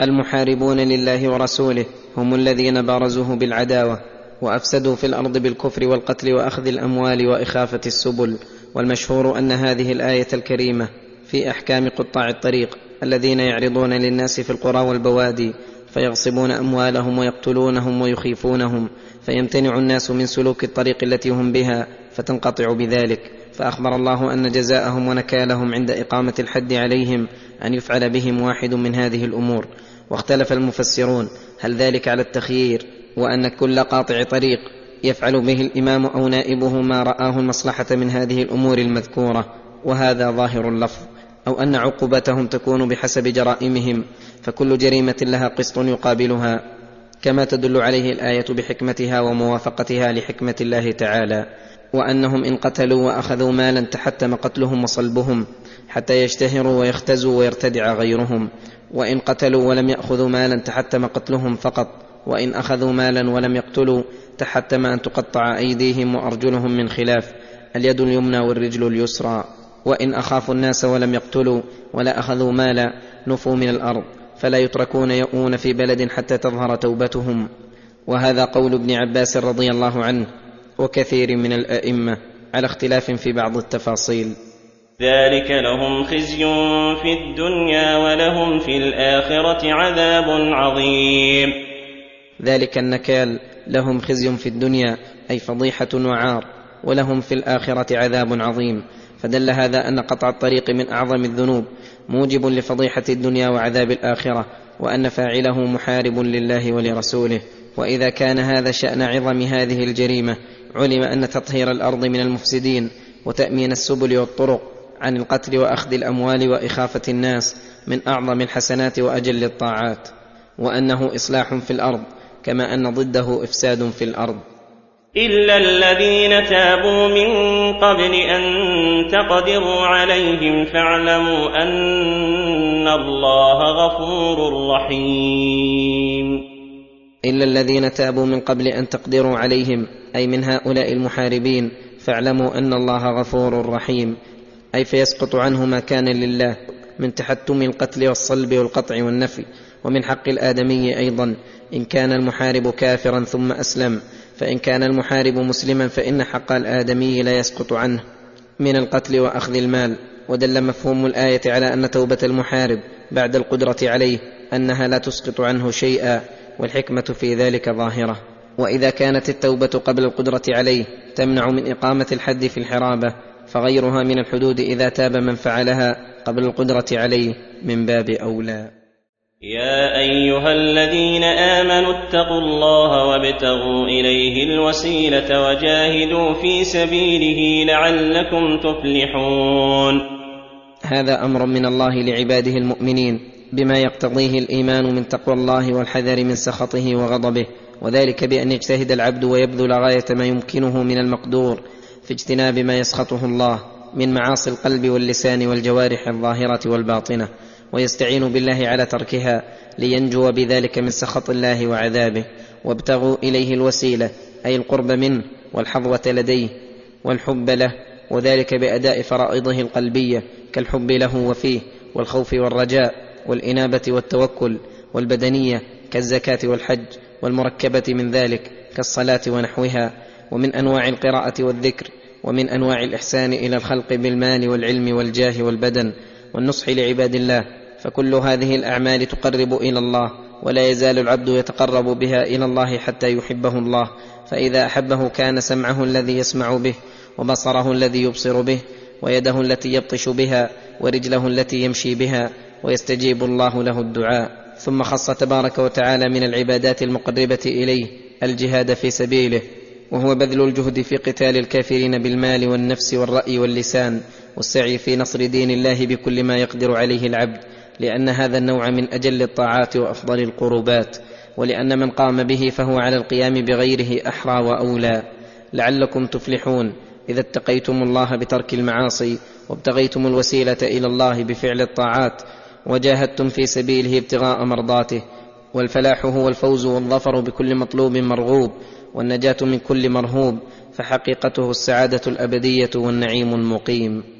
المحاربون لله ورسوله هم الذين بارزوه بالعداوة وأفسدوا في الأرض بالكفر والقتل وأخذ الأموال وإخافة السبل والمشهور أن هذه الآية الكريمة في أحكام قطاع الطريق الذين يعرضون للناس في القرى والبوادي فيغصبون أموالهم ويقتلونهم ويخيفونهم فيمتنع الناس من سلوك الطريق التي هم بها فتنقطع بذلك. فأخبر الله أن جزاءهم ونكالهم عند إقامة الحد عليهم أن يفعل بهم واحد من هذه الأمور. واختلف المفسرون هل ذلك على التخيير وأن كل قاطع طريق يفعل به الإمام أو نائبه ما رآه المصلحة من هذه الأمور المذكورة؟ وهذا ظاهر اللفظ. أو أن عقوبتهم تكون بحسب جرائمهم فكل جريمة لها قسط يقابلها كما تدل عليه الآية بحكمتها وموافقتها لحكمة الله تعالى. وأنهم إن قتلوا وأخذوا مالا تحتم قتلهم وصلبهم حتى يشتهروا ويختزوا ويرتدع غيرهم. وإن قتلوا ولم يأخذوا مالا تحتم قتلهم فقط وإن أخذوا مالا ولم يقتلوا تحتم أن تقطع أيديهم وأرجلهم من خلاف اليد اليمنى والرجل اليسرى. وإن أخافوا الناس ولم يقتلوا ولا أخذوا مالا نفوا من الأرض فلا يتركون يؤون في بلد حتى تظهر توبتهم. وهذا قول ابن عباس رضي الله عنه وكثير من الأئمة على اختلاف في بعض التفاصيل. ذلك لهم خزي في الدنيا ولهم في الاخره عذاب عظيم. ذلك النكال لهم خزي في الدنيا أي فضيحة وعار ولهم في الاخره عذاب عظيم. فدل هذا أن قطع الطريق من أعظم الذنوب موجب لفضيحة الدنيا وعذاب الآخرة وأن فاعله محارب لله ولرسوله. وإذا كان هذا شأن عظم هذه الجريمة علم أن تطهير الأرض من المفسدين وتأمين السبل والطرق. عن القتل وأخذ الأموال وإخافة الناس من أعظم الحسنات وأجل الطاعات وأنه إصلاح في الأرض كما أن ضده إفساد في الأرض. إلا الذين تابوا من قبل أن تقدروا عليهم فاعلموا أن الله غفور رحيم. إلا الذين تابوا من قبل أن تقدروا عليهم أي من هؤلاء المحاربين فاعلموا أن الله غفور رحيم أي فيسقط عنه ما كان لله من تحتم القتل والصلب والقطع والنفي ومن حق الآدمي أيضا إن كان المحارب كافرا ثم أسلم فإن كان المحارب مسلما فإن حق الآدمي لا يسقط عنه من القتل وأخذ المال. ودل مفهوم الآية على أن توبة المحارب بعد القدرة عليه أنها لا تسقط عنه شيئا والحكمة في ذلك ظاهرة. وإذا كانت التوبة قبل القدرة عليه تمنع من إقامة الحد في الحرابة فغيرها من الحدود إذا تاب من فعلها قبل القدرة عليه من باب أولى. يا أيها الذين آمنوا اتقوا الله وابتغوا إليه الوسيلة وجاهدوا في سبيله لعلكم تفلحون. هذا أمر من الله لعباده المؤمنين بما يقتضيه الإيمان من تقوى الله والحذر من سخطه وغضبه وذلك بأن يجتهد العبد ويبذل غاية ما يمكنه من المقدور في اجتناب ما يسخطه الله من معاصي القلب واللسان والجوارح الظاهرة والباطنة ويستعين بالله على تركها لينجو بذلك من سخط الله وعذابه وابتغوا إليه الوسيلة أي القرب منه والحظوة لديه والحب له وذلك بأداء فرائضه القلبية كالحب له وفيه والخوف والرجاء والإنابة والتوكل والبدنية كالزكاة والحج والمركبة من ذلك كالصلاة ونحوها ومن أنواع القراءة والذكر ومن أنواع الإحسان إلى الخلق بالمال والعلم والجاه والبدن والنصح لعباد الله فكل هذه الأعمال تقرب إلى الله ولا يزال العبد يتقرب بها إلى الله حتى يحبه الله فإذا أحبه كان سمعه الذي يسمع به وبصره الذي يبصر به ويده التي يبطش بها ورجله التي يمشي بها ويستجيب الله له الدعاء. ثم خص تبارك وتعالى من العبادات المقربة إليه الجهاد في سبيله. وهو بذل الجهد في قتال الكافرين بالمال والنفس والرأي واللسان والسعي في نصر دين الله بكل ما يقدر عليه العبد لأن هذا النوع من أجل الطاعات وأفضل القربات ولأن من قام به فهو على القيام بغيره أحرى وأولى. لعلكم تفلحون إذا اتقيتم الله بترك المعاصي وابتغيتم الوسيلة إلى الله بفعل الطاعات وجاهدتم في سبيله ابتغاء مرضاته والفلاح هو الفوز والظفر بكل مطلوب مرغوب. والنجاة من كل مرهوب فحقيقته السعادة الأبدية والنعيم المقيم.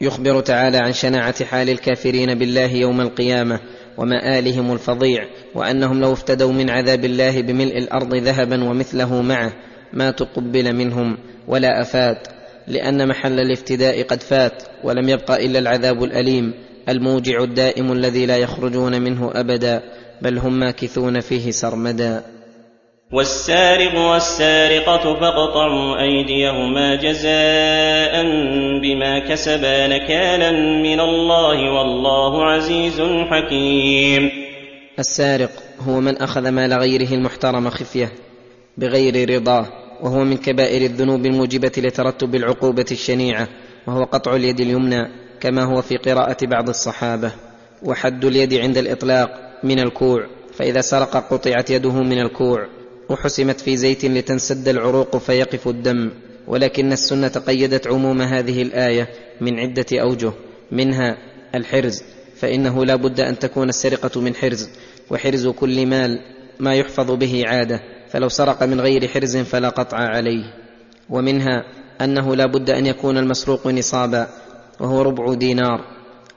يخبر تعالى عن شناعة حال الكافرين بالله يوم القيامة ومآلهم الفظيع وأنهم لو افتدوا من عذاب الله بملء الأرض ذهبا ومثله معه ما تقبل منهم ولا أفات لأن محل الافتداء قد فات ولم يبق إلا العذاب الأليم الموجع الدائم الذي لا يخرجون منه ابدا بل هم ماكثون فيه سرمدا. والسارق والسارقة فاقطعوا أيديهما جزاء بما كسبا نكالا من الله والله عزيز حكيم. السارق هو من أخذ مال غيره المحترم خفية بغير رضاه وهو من كبائر الذنوب الموجبة لترتب العقوبة الشنيعة وهو قطع اليد اليمنى كما هو في قراءة بعض الصحابة وحد اليد عند الإطلاق من الكوع فإذا سرق قطعت يده من الكوع وحسمت في زيت لتنسد العروق فيقف الدم ولكن السنة قيدت عموم هذه الآية من عدة أوجه منها الحرز فإنه لا بد أن تكون السرقة من حرز وحرز كل مال ما يحفظ به عادة فلو سرق من غير حرز فلا قطع عليه. ومنها أنه لا بد أن يكون المسروق نصابا وهو ربع دينار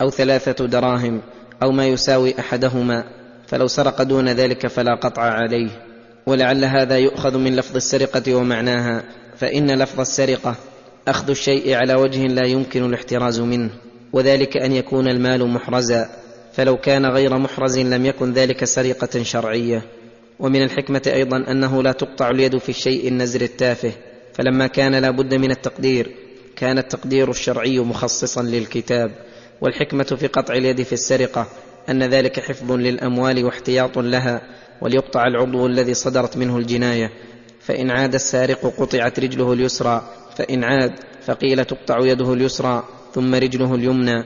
أو ثلاثة دراهم أو ما يساوي أحدهما فلو سرق دون ذلك فلا قطع عليه. ولعل هذا يؤخذ من لفظ السرقة ومعناها فإن لفظ السرقة أخذ الشيء على وجه لا يمكن الاحتراز منه وذلك أن يكون المال محرزا فلو كان غير محرز لم يكن ذلك سرقة شرعية. ومن الحكمة أيضا أنه لا تقطع اليد في الشيء النزر التافه فلما كان لا بد من التقدير كان التقدير الشرعي مخصصا للكتاب. والحكمة في قطع اليد في السرقة أن ذلك حفظ للأموال واحتياط لها وليقطع العضو الذي صدرت منه الجناية. فإن عاد السارق قطعت رجله اليسرى. فإن عاد فقيل تقطع يده اليسرى ثم رجله اليمنى.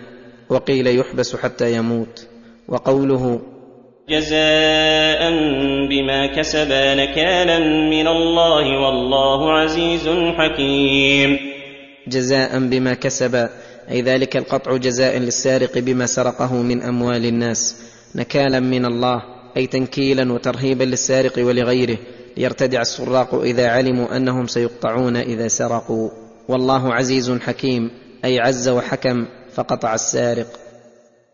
وقيل يحبس حتى يموت. وقوله جزاء بما كسبا نكالا من الله والله عزيز حكيم. جزاء بما كسب أي ذلك القطع جزاء للسارق بما سرقه من أموال الناس. نكالا من الله أي تنكيلا وترهيبا للسارق ولغيره ليرتدع السراق إذا علموا أنهم سيقطعون إذا سرقوا. والله عزيز حكيم أي عز وحكم فقطع السارق.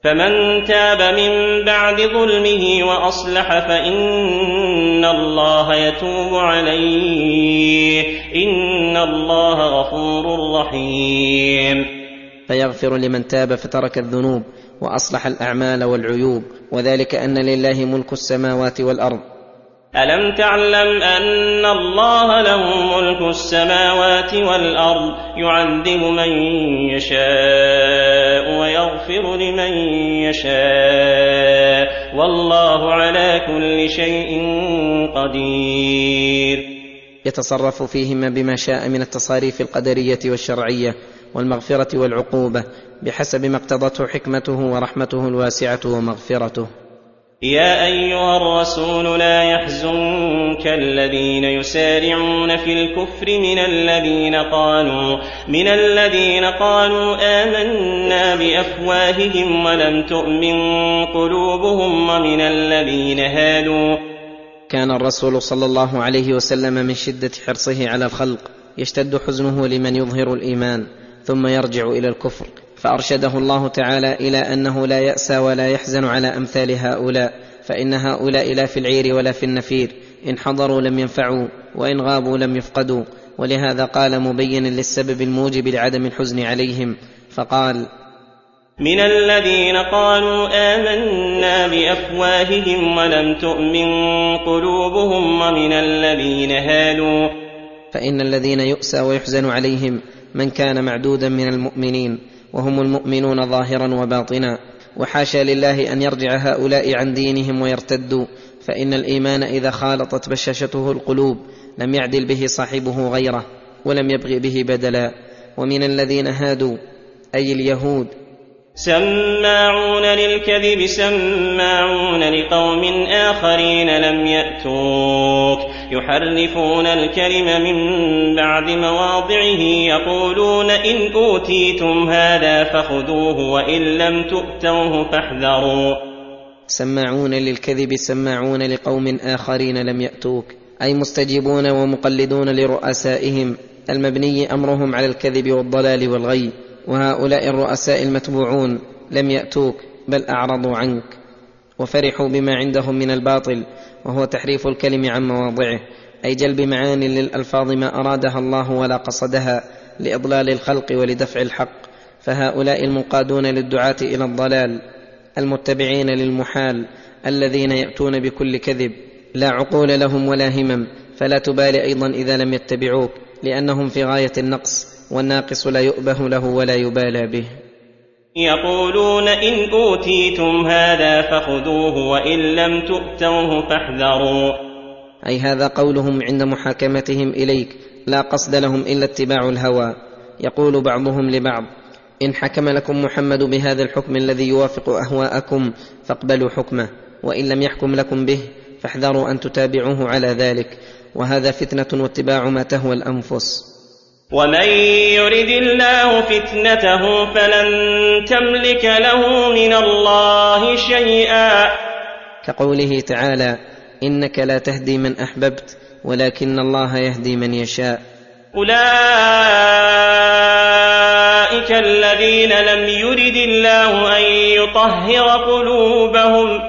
فمن تاب من بعد ظلمه وأصلح فإن الله يتوب عليه. إن الله غفور رحيم. فيغفر لمن تاب فترك الذنوب وأصلح الأعمال والعيوب. وذلك أن لله ملك السماوات والأرض. ألم تعلم أن الله له ملك السماوات والأرض؟ يعذب من يشاء ويغفر لمن يشاء. والله على كل شيء قدير. يتصرف فيهما بما شاء من التصاريف القدرية والشرعية والمغفرة والعقوبة بحسب ما اقتضته حكمته ورحمته الواسعة ومغفرته. يا أيها الرسول لا يحزنك الذين يسارعون في الكفر من الذين قالوا من الذين قالوا آمنا بأفواههم ولم تؤمن قلوبهم ومن الذين هادوا. كان الرسول صلى الله عليه وسلم من شدة حرصه على الخلق يشتد حزنه لمن يظهر الإيمان. ثم يرجع إلى الكفر. فأرشده الله تعالى إلى أنه لا ياسى ولا يحزن على أمثال هؤلاء فإن هؤلاء لا في العير ولا في النفير. إن حضروا لم ينفعوا وإن غابوا لم يفقدوا. ولهذا قال مبينا للسبب الموجب لعدم الحزن عليهم. فقال من الذين قالوا آمنا بأفواههم ولم تؤمن قلوبهم ومن الذين هادوا. فإن الذين يؤسى ويحزن عليهم من كان معدودا من المؤمنين وهم المؤمنون ظاهرا وباطنا. وحاشا لله أن يرجع هؤلاء عن دينهم ويرتدوا. فإن الإيمان إذا خالطت بشاشته القلوب لم يعدل به صاحبه غيره ولم يبغ به بدلا. ومن الذين هادوا أي اليهود سماعون للكذب سماعون لقوم آخرين لم يأتوك. يحرفون الكلم من بعد مواضعه يقولون إن أوتيتم هذا فخذوه وإن لم تؤتوه فاحذروا. سماعون للكذب سماعون لقوم آخرين لم يأتوك. أي مستجيبون ومقلدون لرؤسائهم. المبني أمرهم على الكذب والضلال والغي. وهؤلاء الرؤساء المتبوعون لم يأتوك بل أعرضوا عنك. وفرحوا بما عندهم من الباطل وهو تحريف الكلم عن مواضعه أي جلب معان للألفاظ ما أرادها الله ولا قصدها لإضلال الخلق ولدفع الحق. فهؤلاء المنقادون للدعاة إلى الضلال المتبعين للمحال الذين يأتون بكل كذب. لا عقول لهم ولا همم فلا تبالي أيضا إذا لم يتبعوك لأنهم في غاية النقص. والناقص لا يؤبه له ولا يبالى به. يقولون إن أوتيتم هذا فخذوه وإن لم تؤتوه فاحذروا. أي هذا قولهم عند محاكمتهم إليك لا قصد لهم إلا اتباع الهوى. يقول بعضهم لبعض إن حكم لكم محمد بهذا الحكم الذي يوافق أهواءكم فاقبلوا حكمه وإن لم يحكم لكم به فاحذروا أن تتابعوه على ذلك. وهذا فتنة واتباع ما تهوى الأنفس. ومن يرد الله فتنته فلن تملك له من الله شيئا. كقوله تعالى انك لا تهدي من احببت ولكن الله يهدي من يشاء. أولئك الذين لم يرد الله أن يطهر قلوبهم.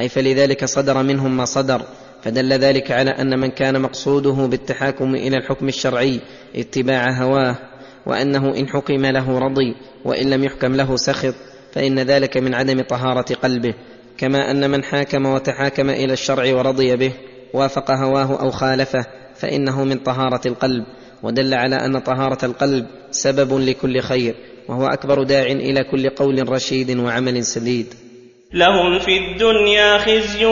أي فلذلك صدر منهم ما صدر. فدل ذلك على أن من كان مقصوده بالتحاكم إلى الحكم الشرعي اتباع هواه وأنه إن حكم له رضي وإن لم يحكم له سخط فإن ذلك من عدم طهارة قلبه كما أن من حاكم وتحاكم إلى الشرع ورضي به وافق هواه أو خالفه فإنه من طهارة القلب ودل على أن طهارة القلب سبب لكل خير وهو أكبر داع إلى كل قول رشيد وعمل سديد. لهم في الدنيا خزي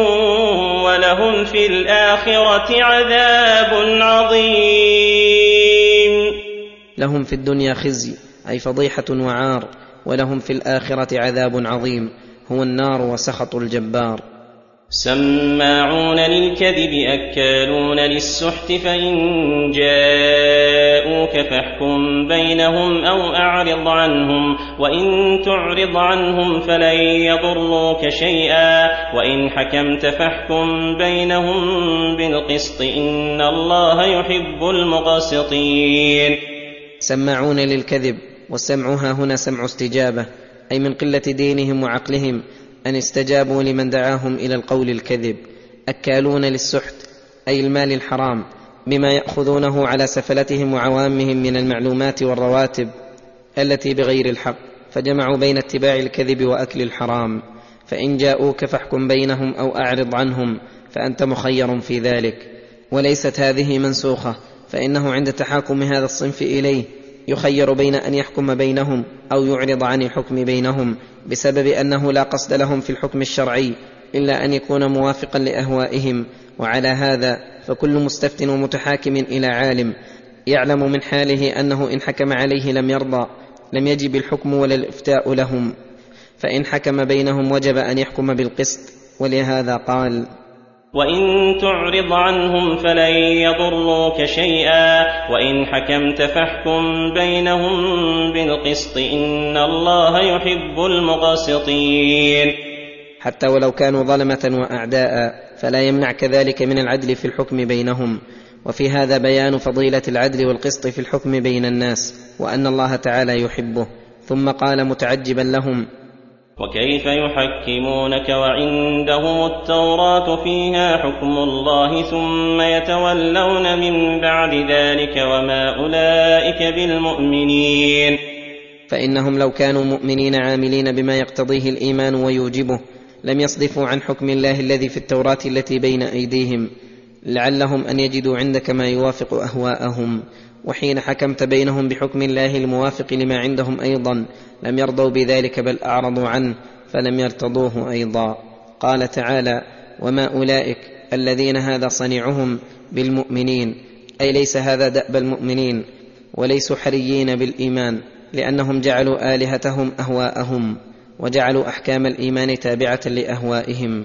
ولهم في الآخرة عذاب عظيم. لهم في الدنيا خزي أي فضيحة وعار ولهم في الآخرة عذاب عظيم هو النار وسخط الجبار. سماعون للكذب أكالون للسحت فإن جاءوك فاحكم بينهم أو أعرض عنهم وإن تعرض عنهم فلن يضروك شيئا وإن حكمت فاحكم بينهم بالقسط إن الله يحب المقسطين. سماعون للكذب والسمع ها هنا سمع استجابة أي من قلة دينهم وعقلهم أن استجابوا لمن دعاهم إلى القول الكذب اكالون للسحت أي المال الحرام بما يأخذونه على سفلتهم وعوامهم من المعلومات والرواتب التي بغير الحق فجمعوا بين اتباع الكذب وأكل الحرام فإن جاءوك فاحكم بينهم أو أعرض عنهم فأنت مخير في ذلك. وليست هذه منسوخة فإنه عند تحاكم هذا الصنف إليه يخير بين أن يحكم بينهم أو يعرض عن الحكم بينهم بسبب أنه لا قصد لهم في الحكم الشرعي إلا أن يكون موافقا لأهوائهم. وعلى هذا فكل مستفت ومتحاكم إلى عالم. يعلم من حاله أنه إن حكم عليه لم يرضى لم يجب الحكم ولا الإفتاء لهم. فإن حكم بينهم وجب أن يحكم بالقسط. ولهذا قال وإن تعرض عنهم فلن يضروك شيئا وإن حكمت فاحكم بينهم بالقسط إن الله يحب المقسطين. حتى ولو كانوا ظلمة وأعداء فلا يمنع كذلك من العدل في الحكم بينهم. وفي هذا بيان فضيلة العدل والقسط في الحكم بين الناس وأن الله تعالى يحبه. ثم قال متعجبا لهم وكيف يحكمونك وعندهم التوراة فيها حكم الله ثم يتولون من بعد ذلك وما أولئك بالمؤمنين. فإنهم لو كانوا مؤمنين عاملين بما يقتضيه الإيمان ويوجبه لم يصدفوا عن حكم الله الذي في التوراة التي بين أيديهم لعلهم أن يجدوا عندك ما يوافق أهواءهم. وحين حكمت بينهم بحكم الله الموافق لما عندهم أيضا لم يرضوا بذلك بل أعرضوا عنه فلم يرتضوه أيضا. قال تعالى وما أولئك الذين هذا صنيعهم بالمؤمنين. أي ليس هذا دأب المؤمنين وليسوا حريين بالإيمان لأنهم جعلوا آلهتهم أهواءهم وجعلوا أحكام الإيمان تابعة لأهوائهم.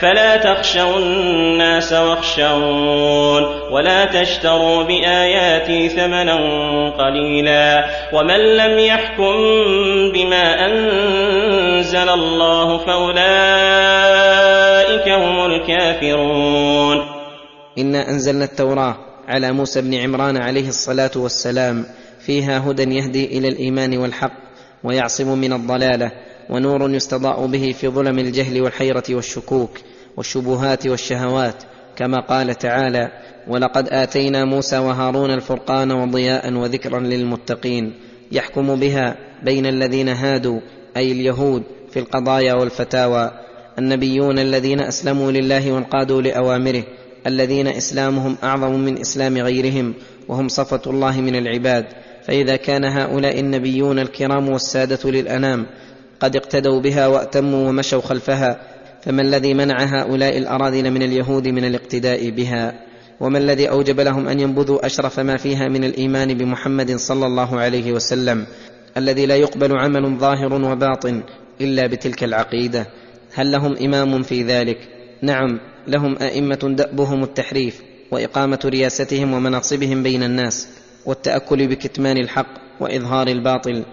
فلا تخشوا الناس واخشون ولا تشتروا بآياتي ثمنا قليلا ومن لم يحكم بما أنزل الله فأولئك هم الكافرون. إنا أنزلنا التوراة على موسى بن عمران عليه الصلاة والسلام فيها هدى يهدي إلى الإيمان والحق ويعصم من الضلالة ونور يستضاء به في ظلم الجهل والحيرة والشكوك. والشبهات والشهوات كما قال تعالى ولقد آتينا موسى وهارون الفرقان وضياء وذكرا للمتقين يحكم بها بين الذين هادوا أي اليهود في القضايا والفتاوى النبيون الذين أسلموا لله وانقادوا لأوامره الذين إسلامهم أعظم من إسلام غيرهم وهم صفة الله من العباد فإذا كان هؤلاء النبيون الكرام والسادة للأنام قد اقتدوا بها وأتموا ومشوا خلفها فما الذي منع هؤلاء الاراذل من اليهود من الاقتداء بها؟ وما الذي أوجب لهم أن ينبذوا أشرف ما فيها من الإيمان بمحمد صلى الله عليه وسلم؟ الذي لا يقبل عمل ظاهر وباطن إلا بتلك العقيدة. هل لهم إمام في ذلك؟ نعم لهم أئمة دأبهم التحريف وإقامة رياستهم ومناصبهم بين الناس والتأكل بكتمان الحق وإظهار الباطل.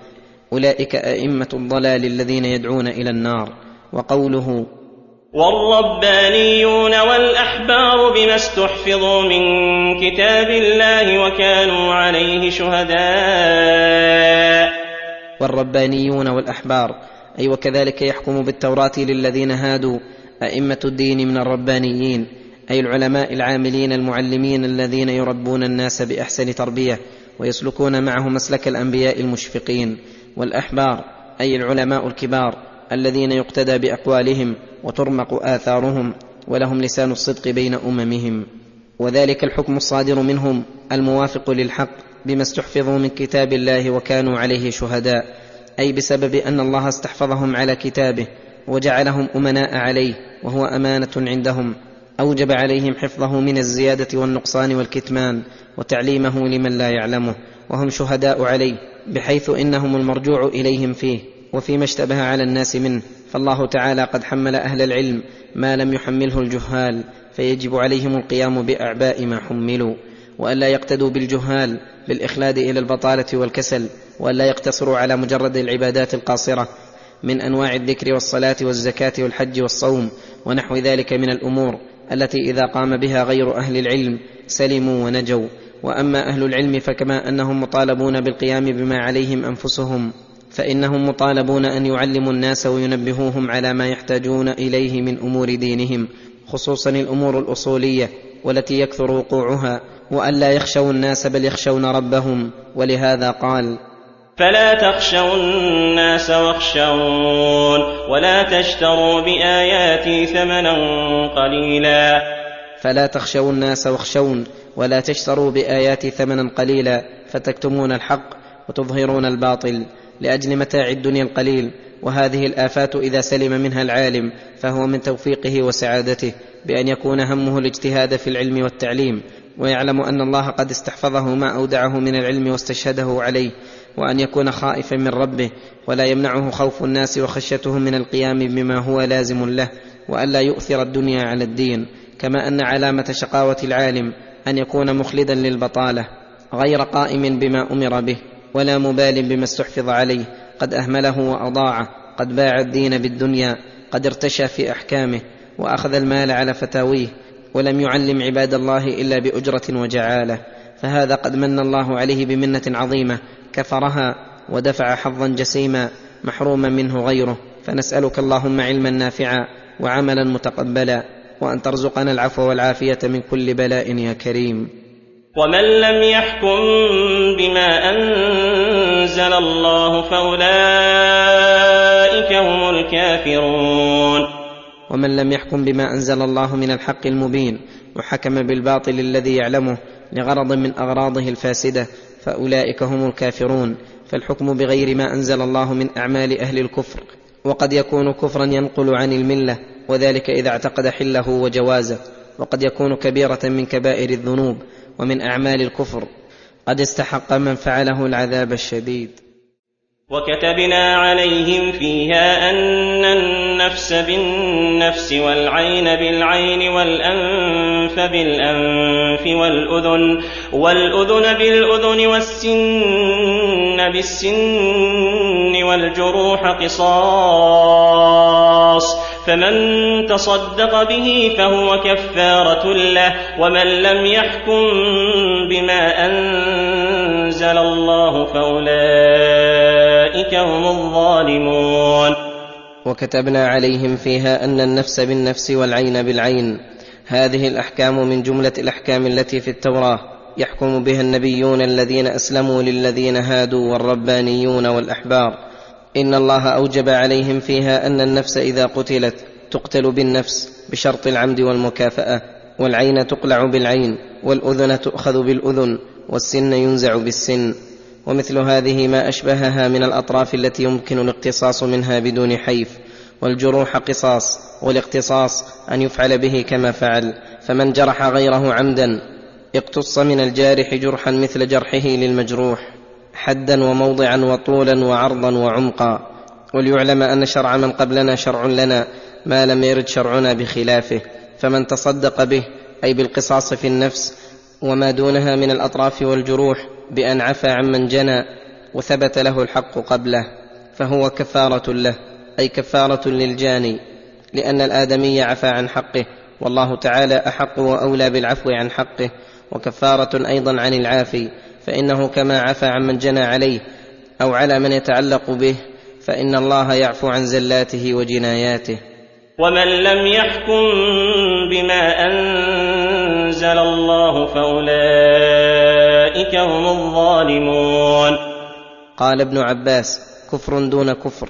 أولئك أئمة الضلال الذين يدعون إلى النار. وقوله والربانيون والأحبار بما استحفظوا من كتاب الله وكانوا عليه شهداء. والربانيون والأحبار أي وكذلك يحكم بالتوراة للذين هادوا أئمة الدين من الربانيين أي العلماء العاملين المعلمين الذين يربون الناس بأحسن تربية ويسلكون معه مسلك الأنبياء المشفقين. والأحبار أي العلماء الكبار الذين يقتدى بأقوالهم وترمق آثارهم ولهم لسان الصدق بين أممهم. وذلك الحكم الصادر منهم الموافق للحق بما استحفظوا من كتاب الله وكانوا عليه شهداء أي بسبب أن الله استحفظهم على كتابه وجعلهم أمناء عليه وهو أمانة عندهم. أوجب عليهم حفظه من الزيادة والنقصان والكتمان وتعليمه لمن لا يعلمه وهم شهداء عليه بحيث إنهم المرجوع إليهم فيه وفيما اشتبه على الناس منه. فالله تعالى قد حمل أهل العلم ما لم يحمله الجهال فيجب عليهم القيام بأعباء ما حملوا. والا يقتدوا بالجهال بالإخلاد إلى البطالة والكسل والا يقتصروا على مجرد العبادات القاصرة من أنواع الذكر والصلاة والزكاة والحج والصوم ونحو ذلك من الأمور التي إذا قام بها غير أهل العلم سلموا ونجوا. وأما أهل العلم فكما أنهم مطالبون بالقيام بما عليهم أنفسهم فإنهم مطالبون أن يعلموا الناس وينبهوهم على ما يحتاجون إليه من أمور دينهم خصوصا الأمور الأصولية والتي يكثر وقوعها والا يخشوا الناس بل يخشون ربهم ولهذا قال فلا تخشوا الناس واخشون ولا تشتروا بآياتي ثمنا قليلا. فلا تخشوا الناس واخشون ولا تشتروا بآياتي ثمنا قليلا فتكتمون الحق وتظهرون الباطل. لأجل متاع الدنيا القليل وهذه الآفات إذا سلم منها العالم فهو من توفيقه وسعادته بأن يكون همه الاجتهاد في العلم والتعليم ويعلم أن الله قد استحفظه ما أودعه من العلم واستشهده عليه وأن يكون خائفا من ربه ولا يمنعه خوف الناس وخشيتهم من القيام بما هو لازم له والا يؤثر الدنيا على الدين كما أن علامة شقاوة العالم أن يكون مخلدا للبطالة غير قائم بما أمر به. ولا مبال بما استحفظ عليه. قد أهمله وأضاعه. قد باع الدين بالدنيا. قد ارتشى في أحكامه. وأخذ المال على فتاويه. ولم يعلم عباد الله إلا بأجرة وجعالة. فهذا قد من الله عليه بمنة عظيمة. كفرها ودفع حظا جسيما محروما منه غيره. فنسألك اللهم علما نافعا وعملا متقبلا. وأن ترزقنا العفو والعافية من كل بلاء يا كريم. ومن لم يحكم بما أنزل الله فأولئك هم الكافرون. ومن لم يحكم بما أنزل الله من الحق المبين وحكم بالباطل الذي يعلمه لغرض من أغراضه الفاسدة فأولئك هم الكافرون. فالحكم بغير ما أنزل الله من أعمال أهل الكفر وقد يكون كفرا ينقل عن الملة وذلك إذا اعتقد حله وجوازه وقد يكون كبيرة من كبائر الذنوب. ومن أعمال الكفر. قد استحق من فعله العذاب الشديد. وكتبنا عليهم فيها أن النفس بالنفس والعين بالعين والأنف بالأنف والأذن والأذن بالأذن والسن بالسن والجروح قصاص. فمن تصدق به فهو كفارة له ومن لم يحكم بما أنزل الله فأولئك هم الظالمون. وكتبنا عليهم فيها أن النفس بالنفس والعين بالعين. هذه الأحكام من جملة الأحكام التي في التوراة. يحكم بها النبيون الذين أسلموا للذين هادوا والربانيون والأحبار. إن الله أوجب عليهم فيها أن النفس إذا قتلت تقتل بالنفس بشرط العمد والمكافأة والعين تقلع بالعين والأذن تؤخذ بالأذن والسن ينزع بالسن. ومثل هذه ما أشبهها من الأطراف التي يمكن الاقتصاص منها بدون حيف والجروح قصاص والاقتصاص أن يفعل به كما فعل. فمن جرح غيره عمدا اقتص من الجارح جرحا مثل جرحه للمجروح. حدا وموضعا وطولا وعرضا وعمقا. وليعلم أن شرع من قبلنا شرع لنا ما لم يرد شرعنا بخلافه. فمن تصدق به أي بالقصاص في النفس وما دونها من الأطراف والجروح بأن عفى عمن جنى وثبت له الحق قبله. فهو كفارة له أي كفارة للجاني لأن الآدمي عفى عن حقه. والله تعالى أحق وأولى بالعفو عن حقه وكفارة أيضا عن العافي. فإنه كما عفى عمن جنى عليه أو على من يتعلق به فإن الله يعفو عن زلاته وجناياته. ومن لم يحكم بما أنزل الله فأولئك هم الظالمون. قال ابن عباس كفر دون كفر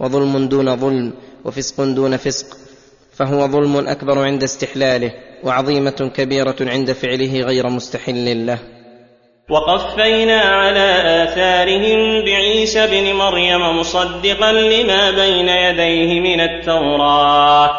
وظلم دون ظلم وفسق دون فسق فهو ظلم أكبر عند استحلاله وعظيمة كبيرة عند فعله غير مستحل له. وقفينا على آثارهم بعيسى ابن مريم مصدقا لما بين يديه من التوراة.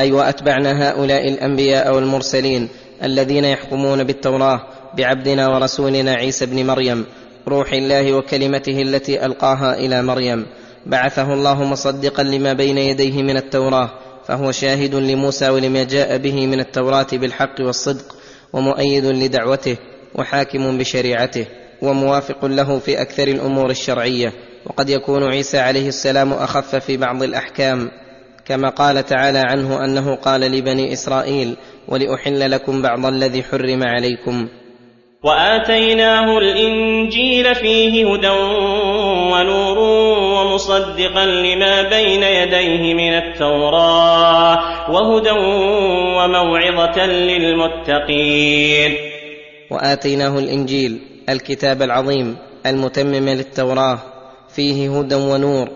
أي وأتبعنا هؤلاء الأنبياء والمرسلين الذين يحكمون بالتوراة بعبدنا ورسولنا عيسى ابن مريم روح الله وكلمته التي ألقاها إلى مريم. بعثه الله مصدقا لما بين يديه من التوراة فهو شاهد لموسى ولما جاء به من التوراة بالحق والصدق ومؤيد لدعوته. وحاكم بشريعته وموافق له في أكثر الأمور الشرعية. وقد يكون عيسى عليه السلام أخف في بعض الأحكام كما قال تعالى عنه أنه قال لبني إسرائيل ولأحل لكم بعض الذي حرم عليكم. وآتيناه الإنجيل فيه هدى ونور ومصدقا لما بين يديه من التوراة وهدى وموعظة للمتقين. وآتيناه الإنجيل الكتاب العظيم المتمم للتوراه فيه هدى ونور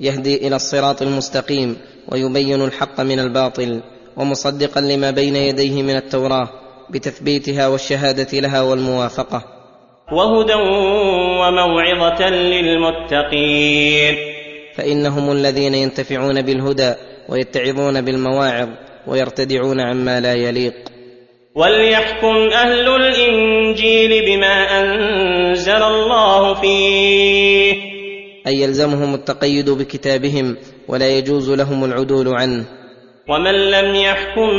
يهدي إلى الصراط المستقيم ويبين الحق من الباطل ومصدقا لما بين يديه من التوراه بتثبيتها والشهادة لها والموافقة. وهدى وموعظة للمتقين. فإنهم الذين ينتفعون بالهدى ويتعظون بالمواعظ ويرتدعون عما لا يليق. وليحكم أهل الإنجيل بما أنزل الله فيه. أي يلزمهم التقيد بكتابهم ولا يجوز لهم العدول عنه. ومن لم يحكم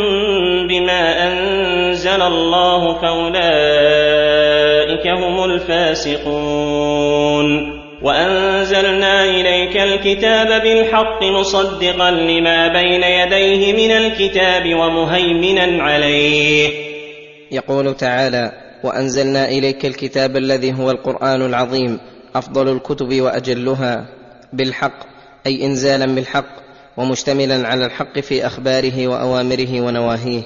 بما أنزل الله فأولئك هم الفاسقون. وأنزلنا إليك الكتاب بالحق مصدقا لما بين يديه من الكتاب ومهيمنا عليه. يقول تعالى وأنزلنا إليك الكتاب الذي هو القرآن العظيم أفضل الكتب وأجلها بالحق أي إنزالا بالحق ومشتملا على الحق في أخباره وأوامره ونواهيه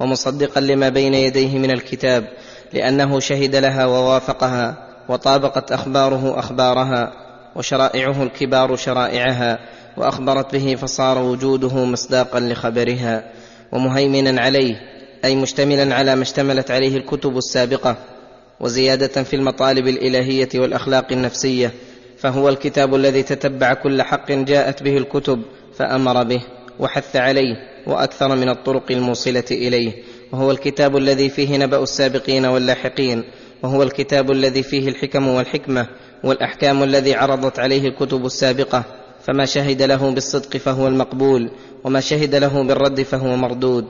ومصدقا لما بين يديه من الكتاب لأنه شهد لها ووافقها. وطابقت أخباره أخبارها وشرائعه الكبار شرائعها وأخبرت به فصار وجوده مصداقا لخبرها ومهيمنا عليه أي مشتملا على ما اشتملت عليه الكتب السابقة وزيادة في المطالب الإلهية والأخلاق النفسية فهو الكتاب الذي تتبع كل حق جاءت به الكتب فأمر به وحث عليه وأكثر من الطرق الموصلة إليه وهو الكتاب الذي فيه نبأ السابقين واللاحقين وهو الكتاب الذي فيه الحكم والحكمة والأحكام الذي عرضت عليه الكتب السابقة. فما شهد له بالصدق فهو المقبول وما شهد له بالرد فهو مردود.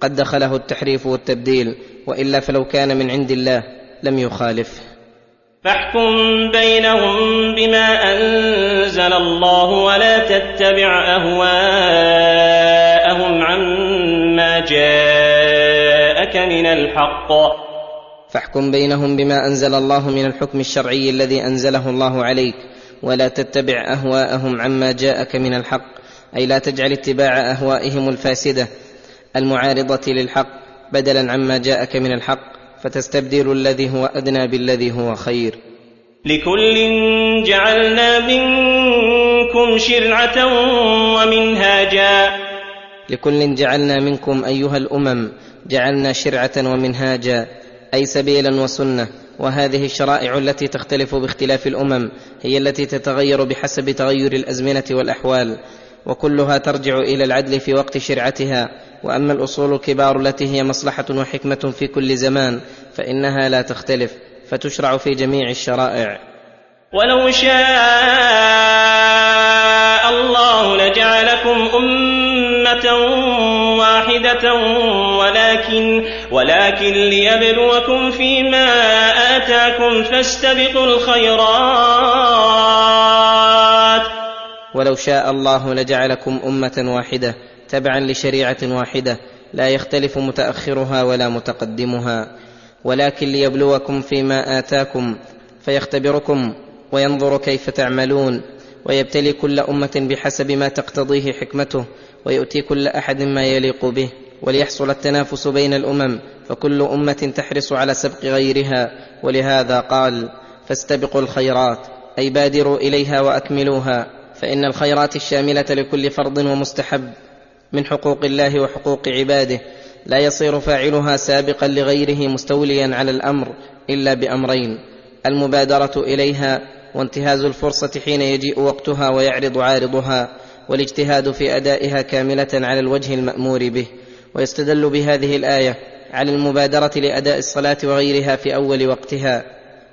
قد دخله التحريف والتبديل وإلا فلو كان من عند الله لم يخالفه فاحكم بينهم بما أنزل الله ولا تتبع أهواءهم عما جاءك من الحق. فاحكم بينهم بما أنزل الله من الحكم الشرعي الذي أنزله الله عليك ولا تتبع أهواءهم عما جاءك من الحق أي لا تجعل اتباع أهوائهم الفاسدة المعارضة للحق بدلا عما جاءك من الحق فتستبدل الذي هو أدنى بالذي هو خير. لكل جعلنا منكم شرعة ومنهاجا. لكل جعلنا منكم أيها الأمم جعلنا شرعة ومنهاجا. أي سبيلا وسنة وهذه الشرائع التي تختلف باختلاف الأمم هي التي تتغير بحسب تغير الأزمنة والأحوال وكلها ترجع إلى العدل في وقت شرعتها وأما الأصول الكبار التي هي مصلحة وحكمة في كل زمان فإنها لا تختلف فتشرع في جميع الشرائع. ولو شاء الله لجعلكم أمة واحدة ولكن ولكن ليبلوكم فيما آتاكم فاستبقوا الخيرات. ولو شاء الله لجعلكم أمة واحدة تبعا لشريعة واحدة لا يختلف متأخرها ولا متقدمها. ولكن ليبلوكم فيما آتاكم فيختبركم وينظر كيف تعملون ويبتلي كل أمة بحسب ما تقتضيه حكمته. ويؤتي كل أحد ما يليق به وليحصل التنافس بين الأمم فكل أمة تحرص على سبق غيرها. ولهذا قال فاستبقوا الخيرات أي بادروا إليها وأكملوها فإن الخيرات الشاملة لكل فرض ومستحب من حقوق الله وحقوق عباده. لا يصير فاعلها سابقا لغيره مستوليا على الأمر إلا بأمرين المبادرة إليها وانتهاز الفرصة حين يجيء وقتها ويعرض عارضها. والاجتهاد في أدائها كاملة على الوجه المأمور به ويستدل بهذه الآية على المبادرة لأداء الصلاة وغيرها في أول وقتها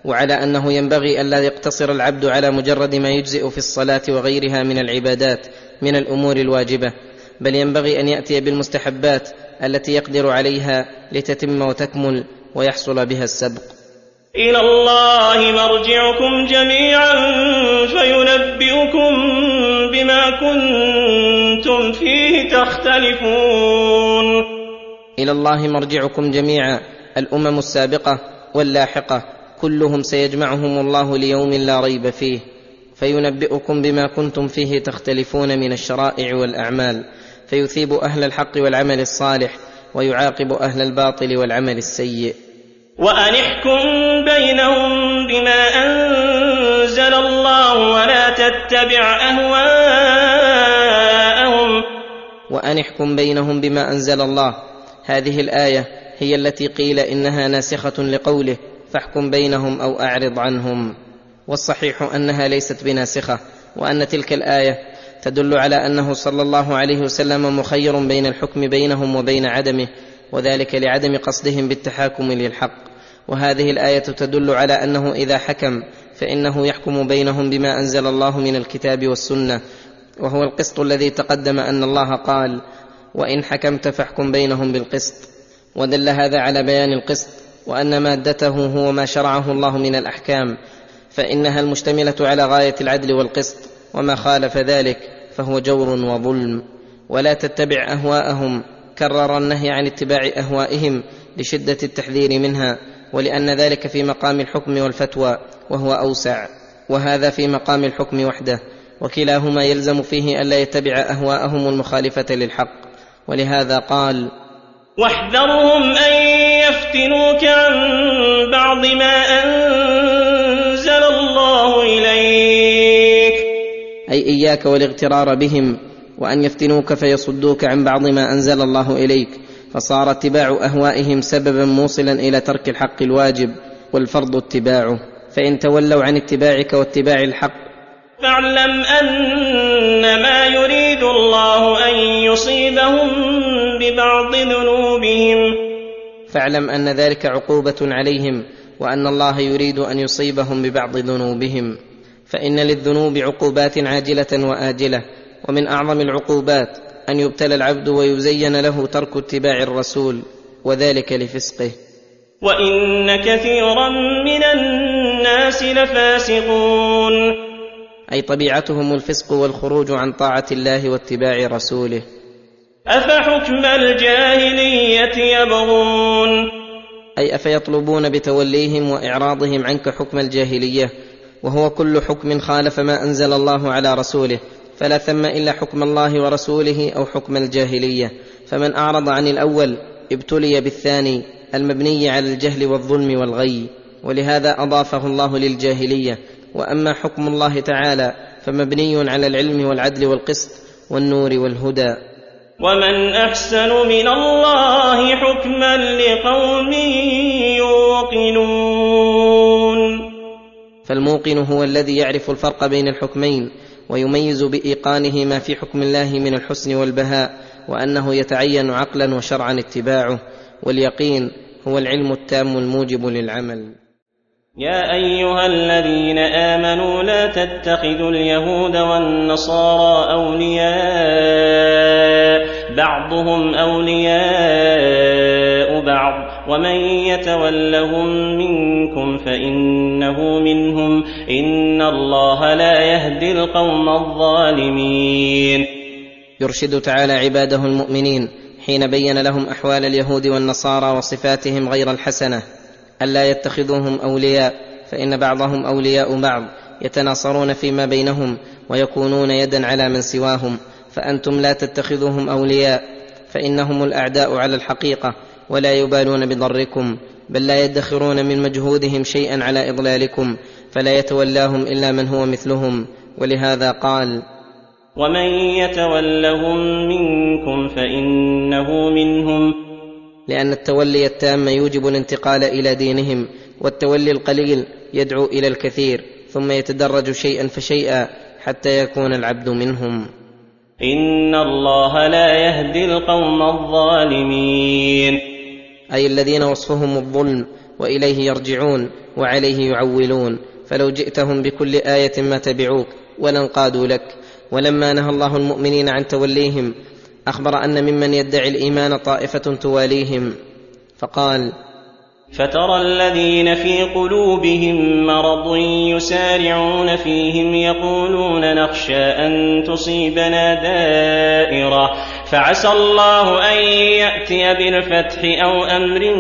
وعلى أنه ينبغي ألا يقتصر العبد على مجرد ما يجزئ في الصلاة وغيرها من العبادات من الأمور الواجبة بل ينبغي أن يأتي بالمستحبات التي يقدر عليها لتتم وتكمل ويحصل بها السبق. إلى الله مرجعكم جميعا فينبئكم بما كنتم فيه تختلفون. إلى الله مرجعكم جميعا الأمم السابقة واللاحقة كلهم سيجمعهم الله ليوم لا ريب فيه فينبئكم بما كنتم فيه تختلفون من الشرائع والأعمال فيثيب أهل الحق والعمل الصالح ويعاقب أهل الباطل والعمل السيء. وأن احكم بينهم بما أنزل الله ولا تتبع أهواءهم. وأن احكم بينهم بما أنزل الله. هذه الآية هي التي قيل إنها ناسخة لقوله فاحكم بينهم أو أعرض عنهم. والصحيح أنها ليست بناسخة وأن تلك الآية تدل على أنه صلى الله عليه وسلم مخير بين الحكم بينهم وبين عدمه وذلك لعدم قصدهم بالتحاكم للحق. وهذه الآية تدل على أنه إذا حكم فإنه يحكم بينهم بما أنزل الله من الكتاب والسنة وهو القسط الذي تقدم أن الله قال وإن حكمت فاحكم بينهم بالقسط ودل هذا على بيان القسط وأن مادته هو ما شرعه الله من الأحكام فإنها المشتملة على غاية العدل والقسط وما خالف ذلك فهو جور وظلم. ولا تتبع أهواءهم كرر النهي عن اتباع أهوائهم لشدة التحذير منها ولأن ذلك في مقام الحكم والفتوى. وهو أوسع وهذا في مقام الحكم وحده وكلاهما يلزم فيه الا يتبع أهواءهم المخالفة للحق. ولهذا قال واحذرهم أن يفتنوك عن بعض ما أنزل الله إليك. أي إياك والاغترار بهم وأن يفتنوك فيصدوك عن بعض ما أنزل الله إليك. فصار اتباع أهوائهم سببا موصلا إلى ترك الحق الواجب والفرض اتباعه. فإن تولوا عن اتباعك واتباع الحق. فاعلم أنما يريد الله أن يصيبهم ببعض ذنوبهم. فاعلم أن ذلك عقوبة عليهم وأن الله يريد أن يصيبهم ببعض ذنوبهم. فإن للذنوب عقوبات عاجلة وآجلة ومن أعظم العقوبات أن يبتلى العبد ويزين له ترك اتباع الرسول وذلك لفسقه. وإن كثيرا من الناس لفاسقون أي طبيعتهم الفسق والخروج عن طاعة الله واتباع رسوله. أفحكم الجاهلية يبغون؟ أي أفيطلبون بتوليهم وإعراضهم عنك حكم الجاهلية؟ وهو كل حكم خالف ما أنزل الله على رسوله فلا ثم إلا حكم الله ورسوله أو حكم الجاهلية. فمن أعرض عن الأول ابتلي بالثاني. المبني على الجهل والظلم والغي ولهذا أضافه الله للجاهلية. وأما حكم الله تعالى فمبني على العلم والعدل والقسط والنور والهدى. ومن أحسن من الله حكما لقوم يوقنون. فالموقن هو الذي يعرف الفرق بين الحكمين ويميز بإيقانه ما في حكم الله من الحسن والبهاء وأنه يتعين عقلا وشرعا اتباعه. واليقين هو العلم التام الموجب للعمل. يا أيها الذين آمنوا لا تتخذوا اليهود والنصارى أولياء بعضهم أولياء بعض. ومن يتولهم منكم فإنه منهم. إن الله لا يهدي القوم الظالمين. يرشد تعالى عباده المؤمنين حين بين لهم أحوال اليهود والنصارى وصفاتهم غير الحسنة ألا يتخذوهم أولياء فإن بعضهم أولياء بعض يتناصرون فيما بينهم ويكونون يدا على من سواهم فأنتم لا تتخذوهم أولياء فإنهم الأعداء على الحقيقة ولا يبالون بضركم بل لا يدخرون من مجهودهم شيئا على إضلالكم فلا يتولاهم إلا من هو مثلهم ولهذا قال ومن يتولهم منكم فانه منهم لأن التولي التام يوجب الانتقال إلى دينهم والتولي القليل يدعو إلى الكثير ثم يتدرج شيئا فشيئا حتى يكون العبد منهم. ان الله لا يهدي القوم الظالمين. أي الذين وصفهم الظلم وإليه يرجعون وعليه يعولون فلو جئتهم بكل آية ما تبعوك ولا انقادوا لك. ولما نهى الله المؤمنين عن توليهم أخبر أن ممن يدعي الإيمان طائفة تواليهم فقال فترى الذين في قلوبهم مرض يسارعون فيهم يقولون نخشى أن تصيبنا دائرة فعسى الله أن يأتي بالفتح أو أمر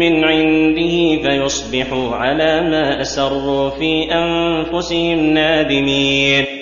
من عنده فيصبحوا على ما أسروا في أنفسهم نادمين.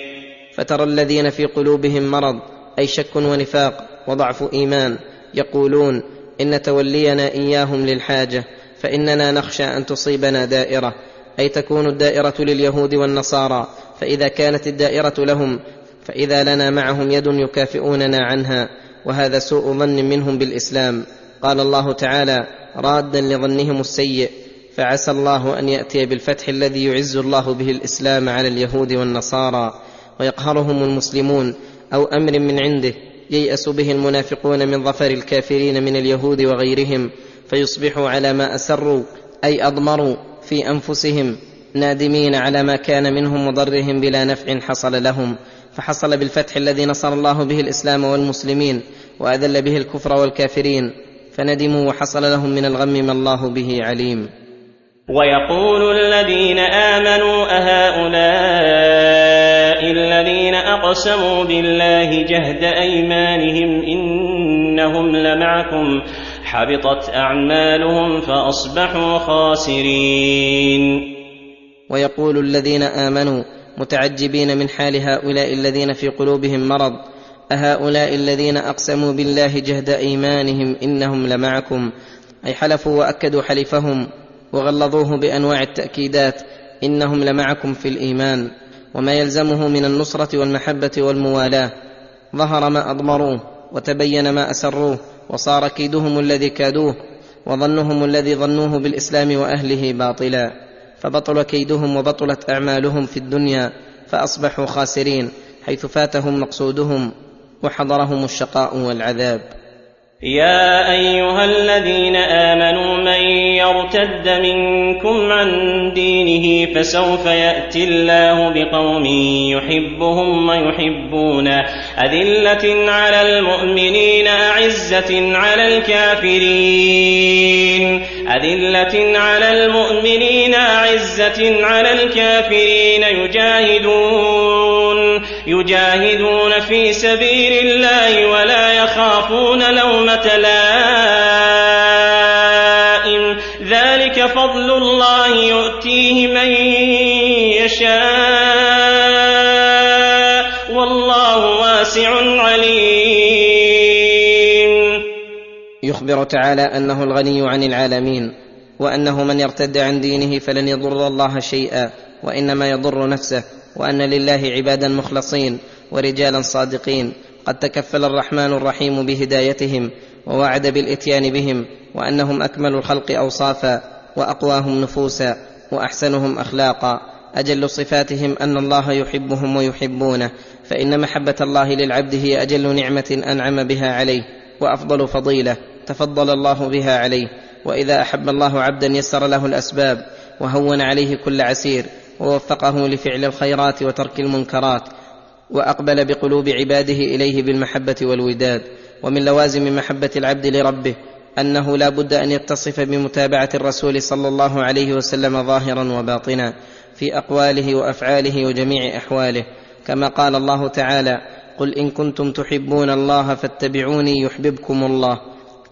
فترى الذين في قلوبهم مرض أي شك ونفاق وضعف إيمان يقولون إن تولينا إياهم للحاجة فإننا نخشى أن تصيبنا دائرة أي تكون الدائرة لليهود والنصارى فإذا كانت الدائرة لهم فإذا لنا معهم يد يكافئوننا عنها وهذا سوء ظن منهم بالإسلام. قال الله تعالى رادا لظنهم السيء فعسى الله أن يأتي بالفتح الذي يعز الله به الإسلام على اليهود والنصارى. ويقهرهم المسلمون أو أمر من عنده ييأس به المنافقون من ظفر الكافرين من اليهود وغيرهم فيصبحوا على ما أسروا أي أضمروا في أنفسهم نادمين على ما كان منهم وضرهم بلا نفع حصل لهم. فحصل بالفتح الذي نصر الله به الإسلام والمسلمين وأذل به الكفر والكافرين فندموا وحصل لهم من الغم ما الله به عليم. ويقول الذين آمنوا أهؤلاء أقسموا بالله جهد أيمانهم إنهم لمعكم حبطت أعمالهم فأصبحوا خاسرين. ويقول الذين آمنوا متعجبين من حال هؤلاء الذين في قلوبهم مرض أهؤلاء الذين أقسموا بالله جهد أيمانهم إنهم لمعكم أي حلفوا وأكدوا حلفهم وغلظوه بأنواع التأكيدات إنهم لمعكم في الإيمان. وما يلزمه من النصرة والمحبة والموالاة. ظهر ما أضمروه وتبين ما أسروه وصار كيدهم الذي كادوه وظنهم الذي ظنوه بالإسلام وأهله باطلا. فبطل كيدهم وبطلت أعمالهم في الدنيا فأصبحوا خاسرين حيث فاتهم مقصودهم وحضرهم الشقاء والعذاب. يا أيها الذين آمنوا من يرتد منكم عن دينه فسوف يأتي الله بقوم يحبهم ويحبونه. أذلة على المؤمنين أعزة على الكافرين. أذلة على المؤمنين أعزة على الكافرين يجاهدون. يجاهدون في سبيل الله ولا يخافون لومة لائم. ذلك فضل الله يؤتيه من يشاء. والله واسع عليم. يخبر تعالى أنه الغني عن العالمين وأنه من يرتد عن دينه فلن يضر الله شيئا وإنما يضر نفسه. وأن لله عبادا مخلصين ورجالا صادقين. قد تكفل الرحمن الرحيم بهدايتهم ووعد بالإتيان بهم وأنهم أكمل الخلق أوصافا وأقواهم نفوسا وأحسنهم أخلاقا. أجل صفاتهم أن الله يحبهم ويحبونه. فإن محبة الله للعبد هي أجل نعمة أنعم بها عليه وأفضل فضيلة تفضل الله بها عليه. وإذا أحب الله عبدا يسر له الأسباب وهون عليه كل عسير. ووفقه لفعل الخيرات وترك المنكرات وأقبل بقلوب عباده إليه بالمحبة والوداد ومن لوازم محبة العبد لربه أنه لا بد أن يتصف بمتابعة الرسول صلى الله عليه وسلم ظاهرا وباطنا في أقواله وأفعاله وجميع أحواله. كما قال الله تعالى قل إن كنتم تحبون الله فاتبعوني يحببكم الله.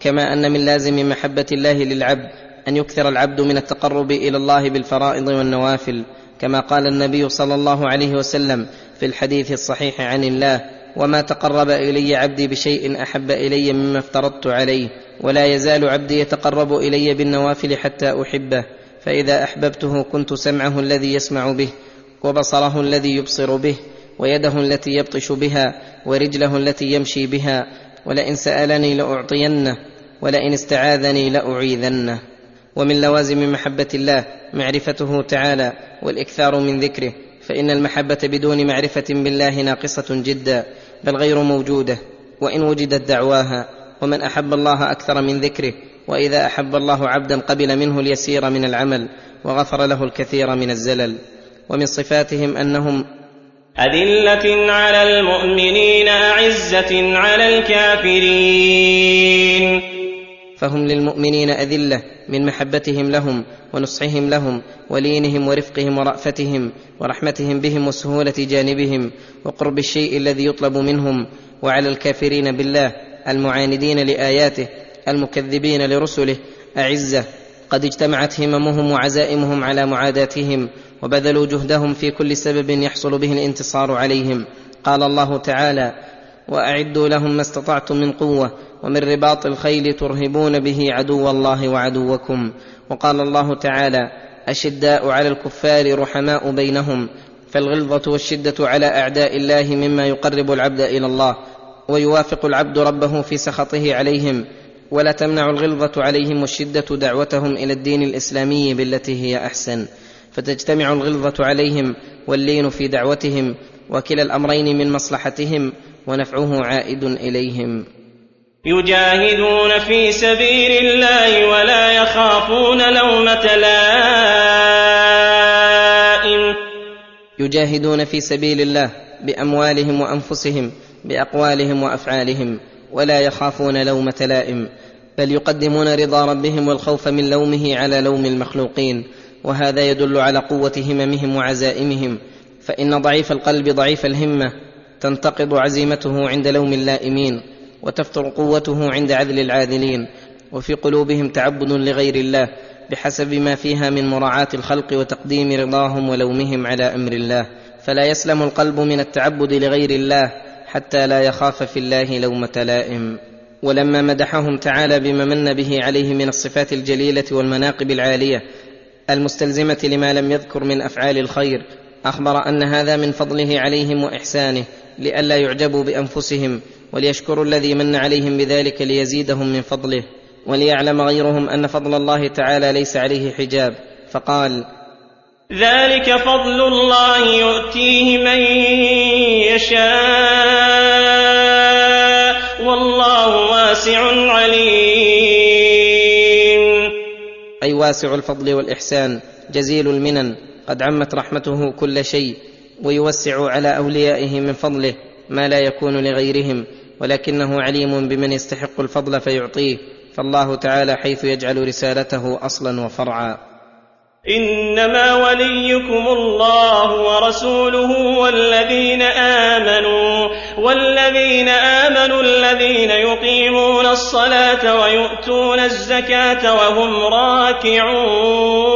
كما أن من لازم محبة الله للعبد أن يكثر العبد من التقرب إلى الله بالفرائض والنوافل. كما قال النبي صلى الله عليه وسلم في الحديث الصحيح عن الله وما تقرب إلي عبدي بشيء أحب إلي مما افترضت عليه ولا يزال عبدي يتقرب إلي بالنوافل حتى أحبه فإذا أحببته كنت سمعه الذي يسمع به وبصره الذي يبصر به ويده التي يبطش بها ورجله التي يمشي بها ولئن سألني لأعطينه ولئن استعاذني لأعيذنه. ومن لوازم محبة الله معرفته تعالى والإكثار من ذكره. فإن المحبة بدون معرفة بالله ناقصة جدا بل غير موجودة. وإن وجدت دعواها ومن أحب الله أكثر من ذكره. وإذا أحب الله عبدا قبل منه اليسير من العمل وغفر له الكثير من الزلل. ومن صفاتهم أنهم أذلة على المؤمنين أعزة على الكافرين. فهم للمؤمنين أذلة من محبتهم لهم ونصحهم لهم ولينهم ورفقهم ورأفتهم ورحمتهم بهم وسهولة جانبهم وقرب الشيء الذي يطلب منهم وعلى الكافرين بالله المعاندين لآياته المكذبين لرسله أعزة قد اجتمعت هممهم وعزائمهم على معاداتهم وبذلوا جهدهم في كل سبب يحصل به الانتصار عليهم قال الله تعالى وأعدوا لهم ما استطعتم من قوة ومن رباط الخيل ترهبون به عدو الله وعدوكم. وقال الله تعالى أشداء على الكفار رحماء بينهم فالغلظة والشدة على أعداء الله مما يقرب العبد إلى الله ويوافق العبد ربه في سخطه عليهم. ولا تمنع الغلظة عليهم والشدة دعوتهم إلى الدين الإسلامي بالتي هي أحسن. فتجتمع الغلظة عليهم واللين في دعوتهم وكلا الأمرين من مصلحتهم ونفعه عائد إليهم. يجاهدون في سبيل الله ولا يخافون لومة لائم. يجاهدون في سبيل الله بأموالهم وأنفسهم بأقوالهم وأفعالهم ولا يخافون لومة لائم. بل يقدمون رضا ربهم والخوف من لومه على لوم المخلوقين. وهذا يدل على قوة هممهم وعزائمهم. فإن ضعيف القلب ضعيف الهمة. تنتقض عزيمته عند لوم اللائمين وتفتر قوته عند عذل العاذلين وفي قلوبهم تعبد لغير الله بحسب ما فيها من مراعاة الخلق وتقديم رضاهم ولومهم على أمر الله. فلا يسلم القلب من التعبد لغير الله حتى لا يخاف في الله لومة لائم. ولما مدحهم تعالى بما من به عليه من الصفات الجليلة والمناقب العالية المستلزمة لما لم يذكر من أفعال الخير أخبر أن هذا من فضله عليهم وإحسانه لئلا يعجبوا بأنفسهم وليشكروا الذي من عليهم بذلك ليزيدهم من فضله وليعلم غيرهم أن فضل الله تعالى ليس عليه حجاب. فقال ذلك فضل الله يؤتيه من يشاء والله واسع عليم. أي واسع الفضل والإحسان جزيل المنن قد عمت رحمته كل شيء. ويوسع على أوليائه من فضله ما لا يكون لغيرهم ولكنه عليم بمن يستحق الفضل فيعطيه فالله تعالى حيث يجعل رسالته أصلا وفرعا. إنما وليكم الله ورسوله والذين آمنوا والذين آمنوا الذين يقيمون الصلاة ويؤتون الزكاة وهم راكعون.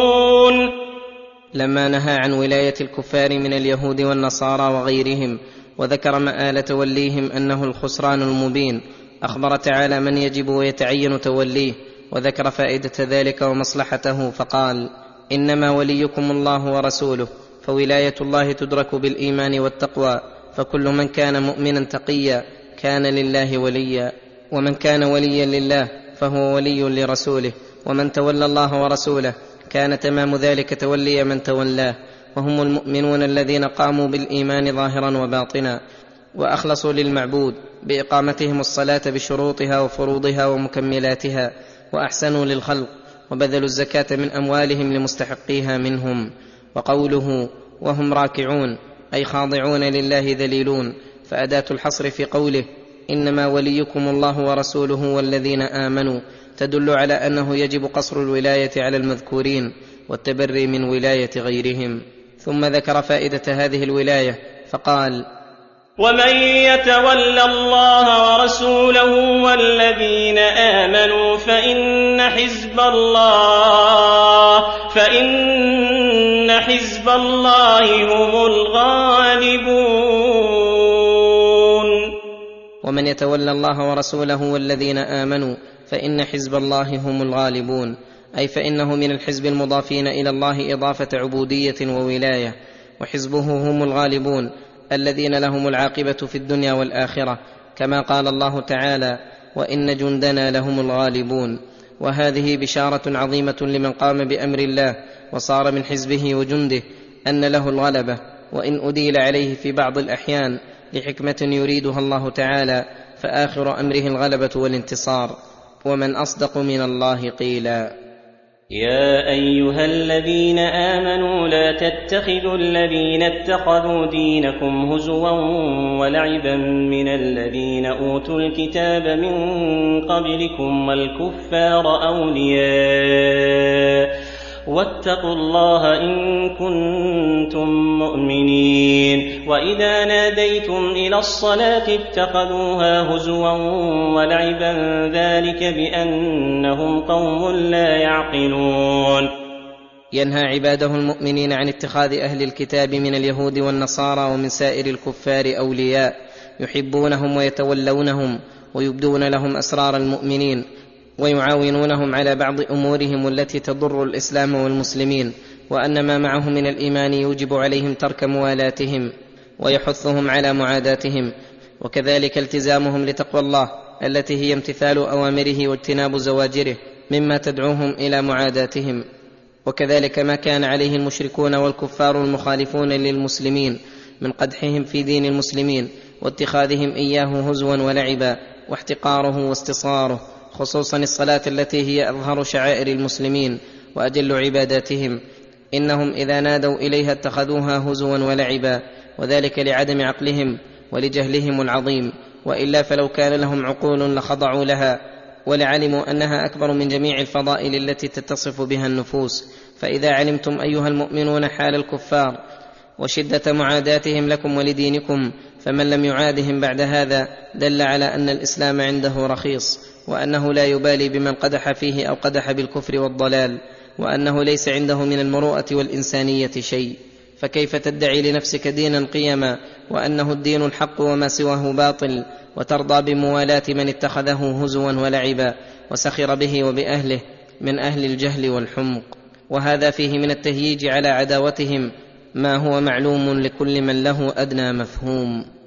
لما نهى عن ولاية الكفار من اليهود والنصارى وغيرهم وذكر مآل توليهم أنه الخسران المبين أخبر تعالى من يجب ويتعين توليه وذكر فائدة ذلك ومصلحته فقال إنما وليكم الله ورسوله فولاية الله تدرك بالإيمان والتقوى فكل من كان مؤمنا تقيا كان لله وليا ومن كان وليا لله فهو ولي لرسوله ومن تولى الله ورسوله كان تمام ذلك تولي من تولاه وهم المؤمنون الذين قاموا بالإيمان ظاهرا وباطنا وأخلصوا للمعبود بإقامتهم الصلاة بشروطها وفروضها ومكملاتها وأحسنوا للخلق وبذلوا الزكاة من أموالهم لمستحقيها منهم. وقوله وهم راكعون أي خاضعون لله ذليلون فأداة الحصر في قوله إنما وليكم الله ورسوله والذين آمنوا تدل على أنه يجب قصر الولاية على المذكورين والتبري من ولاية غيرهم. ثم ذكر فائدة هذه الولاية فقال ومن يتول الله ورسوله والذين آمنوا فإن حزب الله فإن حزب الله هم الغالبون. ومن يتولى الله ورسوله والذين آمنوا فإن حزب الله هم الغالبون أي فإنه من الحزب المضافين إلى الله إضافة عبودية وولاية وحزبه هم الغالبون الذين لهم العاقبة في الدنيا والآخرة كما قال الله تعالى وإن جندنا لهم الغالبون. وهذه بشارة عظيمة لمن قام بأمر الله وصار من حزبه وجنده أن له الغلبة وإن أديل عليه في بعض الأحيان لحكمة يريدها الله تعالى فآخر أمره الغلبة والانتصار. ومن أصدق من الله قيلا. يا أيها الذين آمنوا لا تتخذوا الذين اتخذوا دينكم هزوا ولعبا من الذين أوتوا الكتاب من قبلكم والكفار أولياء. واتقوا الله إن كنتم مؤمنين. وإذا ناديتم إلى الصلاة اتخذوها هزوا ولعبا ذلك بأنهم قوم لا يعقلون. ينهى عباده المؤمنين عن اتخاذ أهل الكتاب من اليهود والنصارى ومن سائر الكفار أولياء يحبونهم ويتولونهم ويبدون لهم أسرار المؤمنين. ويعاونونهم على بعض أمورهم التي تضر الإسلام والمسلمين وأن ما معه من الإيمان يوجب عليهم ترك موالاتهم ويحثهم على معاداتهم وكذلك التزامهم لتقوى الله التي هي امتثال أوامره واجتناب زواجره مما تدعوهم إلى معاداتهم. وكذلك ما كان عليه المشركون والكفار المخالفون للمسلمين من قدحهم في دين المسلمين واتخاذهم إياه هزوا ولعبا واحتقاره واستصاره خصوصا الصلاة التي هي أظهر شعائر المسلمين وأجل عباداتهم. إنهم إذا نادوا إليها اتخذوها هزوا ولعبا وذلك لعدم عقلهم ولجهلهم العظيم. وإلا فلو كان لهم عقول لخضعوا لها ولعلموا أنها أكبر من جميع الفضائل التي تتصف بها النفوس. فإذا علمتم أيها المؤمنون حال الكفار وشدة معاداتهم لكم ولدينكم فمن لم يعادهم بعد هذا دل على أن الإسلام عنده رخيص. وأنه لا يبالي بمن قدح فيه أو قدح بالكفر والضلال وأنه ليس عنده من المروءة والإنسانية شيء. فكيف تدعي لنفسك دينا قيما وأنه الدين الحق وما سواه باطل وترضى بموالاة من اتخذه هزوا ولعبا وسخر به وبأهله من أهل الجهل والحمق. وهذا فيه من التهييج على عداوتهم ما هو معلوم لكل من له أدنى مفهوم.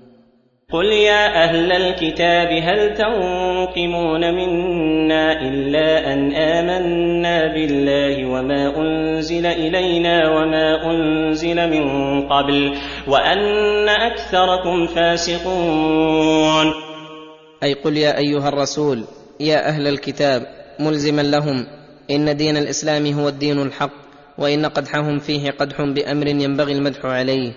قل يا أهل الكتاب هل تنقمون منا إلا أن آمنا بالله وما أنزل إلينا وما أنزل من قبل وأن أكثركم فاسقون أي قل يا ايها الرسول يا أهل الكتاب ملزما لهم ان دين الاسلام هو الدين الحق وان قدحهم فيه قدح بامر ينبغي المدح عليه.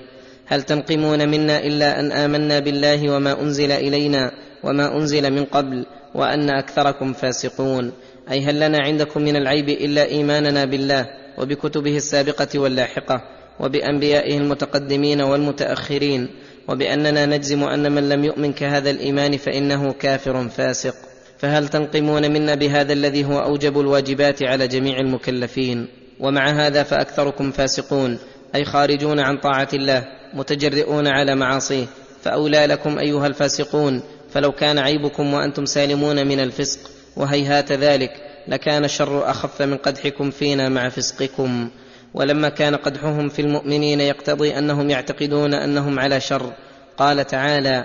هل تنقمون منا إلا أن آمنا بالله وما أنزل إلينا وما أنزل من قبل وأن أكثركم فاسقون؟ أي هل لنا عندكم من العيب إلا إيماننا بالله وبكتبه السابقة واللاحقة وبأنبيائه المتقدمين والمتأخرين وبأننا نجزم أن من لم يؤمن كهذا الإيمان فإنه كافر فاسق؟ فهل تنقمون منا بهذا الذي هو أوجب الواجبات على جميع المكلفين؟ ومع هذا فأكثركم فاسقون. أي خارجون عن طاعة الله متجرئون على معاصيه فأولى لكم أيها الفاسقون فلو كان عيبكم وأنتم سالمون من الفسق وهيهات ذلك لكان الشر أخف من قدحكم فينا مع فسقكم. ولما كان قدحهم في المؤمنين يقتضي أنهم يعتقدون أنهم على شر. قال تعالى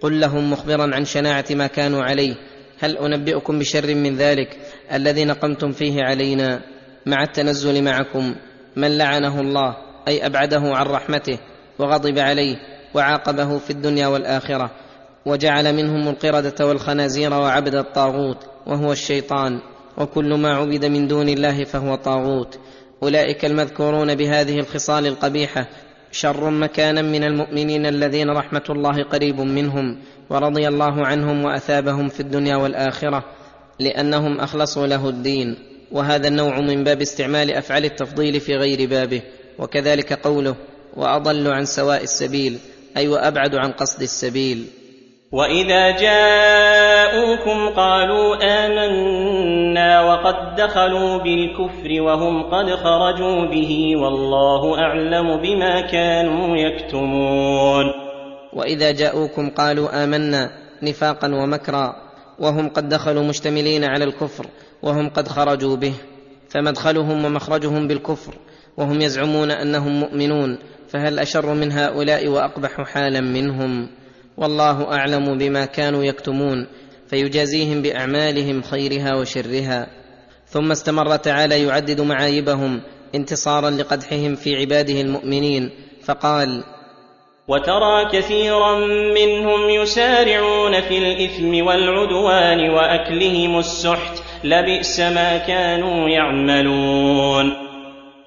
قل لهم مخبرا عن شناعة ما كانوا عليه هل أنبئكم بشر من ذلك الذي نقمتم فيه علينا مع التنزل معكم؟ من لعنه الله أي أبعده عن رحمته وغضب عليه وعاقبه في الدنيا والآخرة وجعل منهم القردة والخنازير وعبد الطاغوت وهو الشيطان وكل ما عبد من دون الله فهو طاغوت. أولئك المذكورون بهذه الخصال القبيحة شر مكانا من المؤمنين الذين رحمة الله قريب منهم ورضي الله عنهم وأثابهم في الدنيا والآخرة لأنهم أخلصوا له الدين. وهذا النوع من باب استعمال أفعال التفضيل في غير بابه. وكذلك قوله وأضل عن سواء السبيل أي وأبعد عن قصد السبيل. وإذا جاءوكم قالوا آمنا وقد دخلوا بالكفر وهم قد خرجوا به والله أعلم بما كانوا يكتمون واذا جاءوكم قالوا امنا نفاقا ومكرا وهم قد دخلوا مشتملين على الكفر وهم قد خرجوا به فمدخلهم ومخرجهم بالكفر وهم يزعمون انهم مؤمنون فهل اشر من هؤلاء واقبح حالا منهم والله أعلم بما كانوا يكتمون فيجازيهم بأعمالهم خيرها وشرها. ثم استمر تعالى يعدد معايبهم انتصارا لقدحهم في عباده المؤمنين فقال وترى كثيرا منهم يسارعون في الإثم والعدوان وأكلهم السحت لبئس ما كانوا يعملون.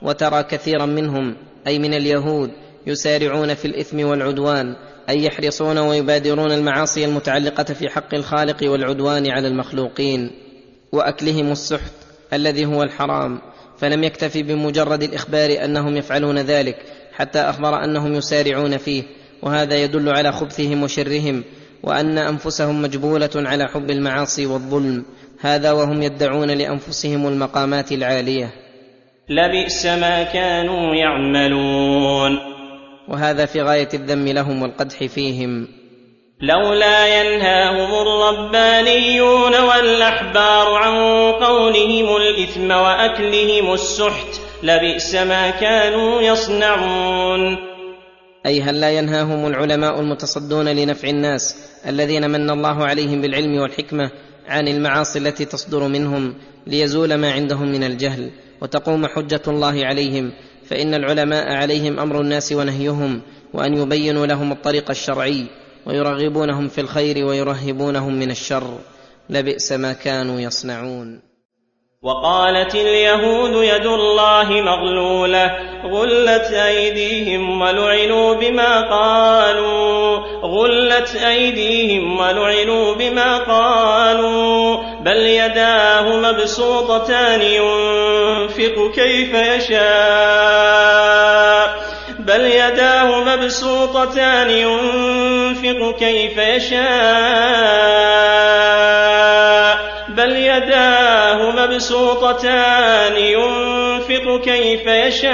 وترى كثيرا منهم أي من اليهود يسارعون في الإثم والعدوان اي يحرصون ويبادرون المعاصي المتعلقة في حق الخالق والعدوان على المخلوقين وأكلهم السحت الذي هو الحرام فلم يكتف بمجرد الإخبار أنهم يفعلون ذلك حتى أخبر أنهم يسارعون فيه وهذا يدل على خبثهم وشرهم وأن أنفسهم مجبولة على حب المعاصي والظلم هذا وهم يدعون لأنفسهم المقامات العالية. لبئس ما كانوا يعملون. وهذا في غاية الذم لهم والقدح فيهم. لولا ينهاهم الربانيون والأحبار عن قولهم الإثم وأكلهم السحت لبئس ما كانوا يصنعون. اي هل لا ينهاهم العلماء المتصدون لنفع الناس الذين من الله عليهم بالعلم والحكمة عن المعاصي التي تصدر منهم ليزول ما عندهم من الجهل وتقوم حجة الله عليهم فإن العلماء عليهم أمر الناس ونهيهم وأن يبينوا لهم الطريق الشرعي ويرغبونهم في الخير ويرهبونهم من الشر. لبئس ما كانوا يصنعون. وقالت اليهود يد الله مغلولة غلت أيديهم ولعنوا بما قالوا غلت أيديهم ولعنوا بما قالوا بل يداه مبسوطتان ينفق كيف يشاء. بل يداه مبسوطتان ينفق كيف يشاء. بل يداه مبسوطتان ينفق كيف يشاء.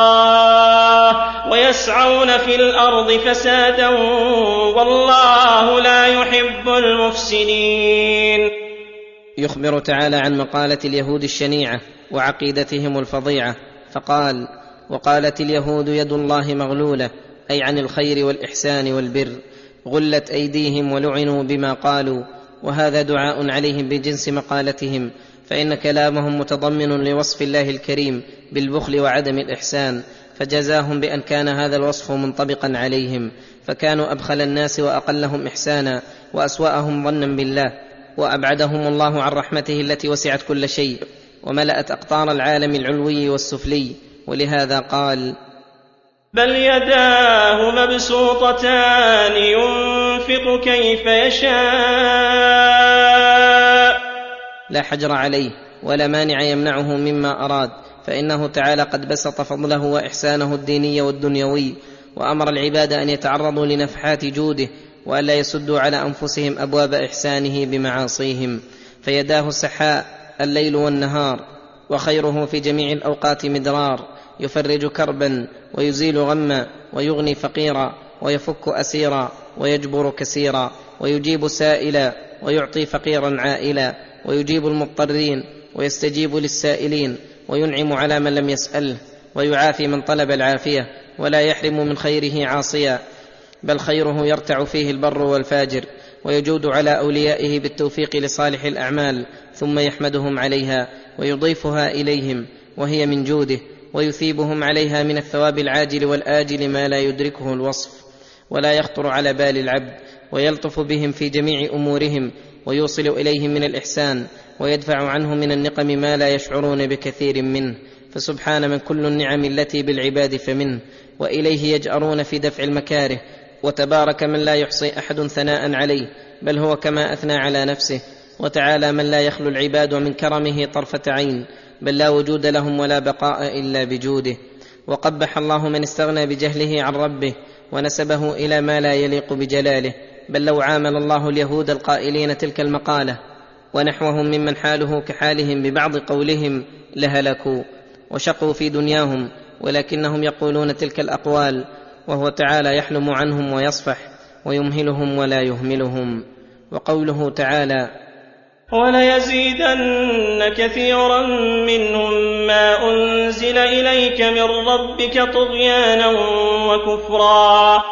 ويسعون في الأرض فسادا والله لا يحب المفسدين يخبر تعالى عن مقاله اليهود الشنيعه وعقيدتهم الفظيعه فقال وقالت اليهود يد الله مغلوله أي عن الخير والاحسان والبر غلت ايديهم ولعنوا بما قالوا وهذا دعاء عليهم بجنس مقالتهم فان كلامهم متضمن لوصف الله الكريم بالبخل وعدم الاحسان فجزاهم بأن كان هذا الوصف منطبقا عليهم فكانوا أبخل الناس وأقلهم احسانا وأسوأهم ظنا بالله وأبعدهم الله عن رحمته التي وسعت كل شيء وملأت أقطار العالم العلوي والسفلي ولهذا قال بل يداه مبسوطتان ينفق كيف يشاء. لا حجر عليه ولا مانع يمنعه مما أراد فإنه تعالى قد بسط فضله وإحسانه الديني والدنيوي وأمر العباد أن يتعرضوا لنفحات جوده والا يسدوا على أنفسهم أبواب إحسانه بمعاصيهم. فيداه سحاء الليل والنهار وخيره في جميع الأوقات مدرار يفرج كربا ويزيل غما ويغني فقيرا ويفك أسيرا ويجبر كسيرا ويجيب سائلا ويعطي فقيرا عائلا ويجيب المضطرين ويستجيب للسائلين. وينعم على من لم يساله ويعافي من طلب العافية ولا يحرم من خيره عاصيا بل خيره يرتع فيه البر والفاجر ويجود على أوليائه بالتوفيق لصالح الأعمال ثم يحمدهم عليها ويضيفها إليهم وهي من جوده ويثيبهم عليها من الثواب العاجل والآجل ما لا يدركه الوصف ولا يخطر على بال العبد ويلطف بهم في جميع أمورهم ويوصل إليهم من الإحسان ويدفع عنهم من النقم ما لا يشعرون بكثير منه. فسبحان من كل النعم التي بالعباد فمنه. وإليه يجأرون في دفع المكاره. وتبارك من لا يحصي أحد ثناء عليه. بل هو كما أثنى على نفسه. وتعالى من لا يخلو العباد من كرمه طرفة عين. بل لا وجود لهم ولا بقاء إلا بجوده. وقبح الله من استغنى بجهله عن ربه. ونسبه إلى ما لا يليق بجلاله. بل لو عامل الله اليهود القائلين تلك المقالة ونحوهم ممن حاله كحالهم ببعض قولهم لهلكوا وشقوا في دنياهم ولكنهم يقولون تلك الأقوال وهو تعالى يحلم عنهم ويصفح ويمهلهم ولا يهملهم. وقوله تعالى وليزيدن كثيرا منهم ما أنزل إليك من ربك طغيانا وكفرا.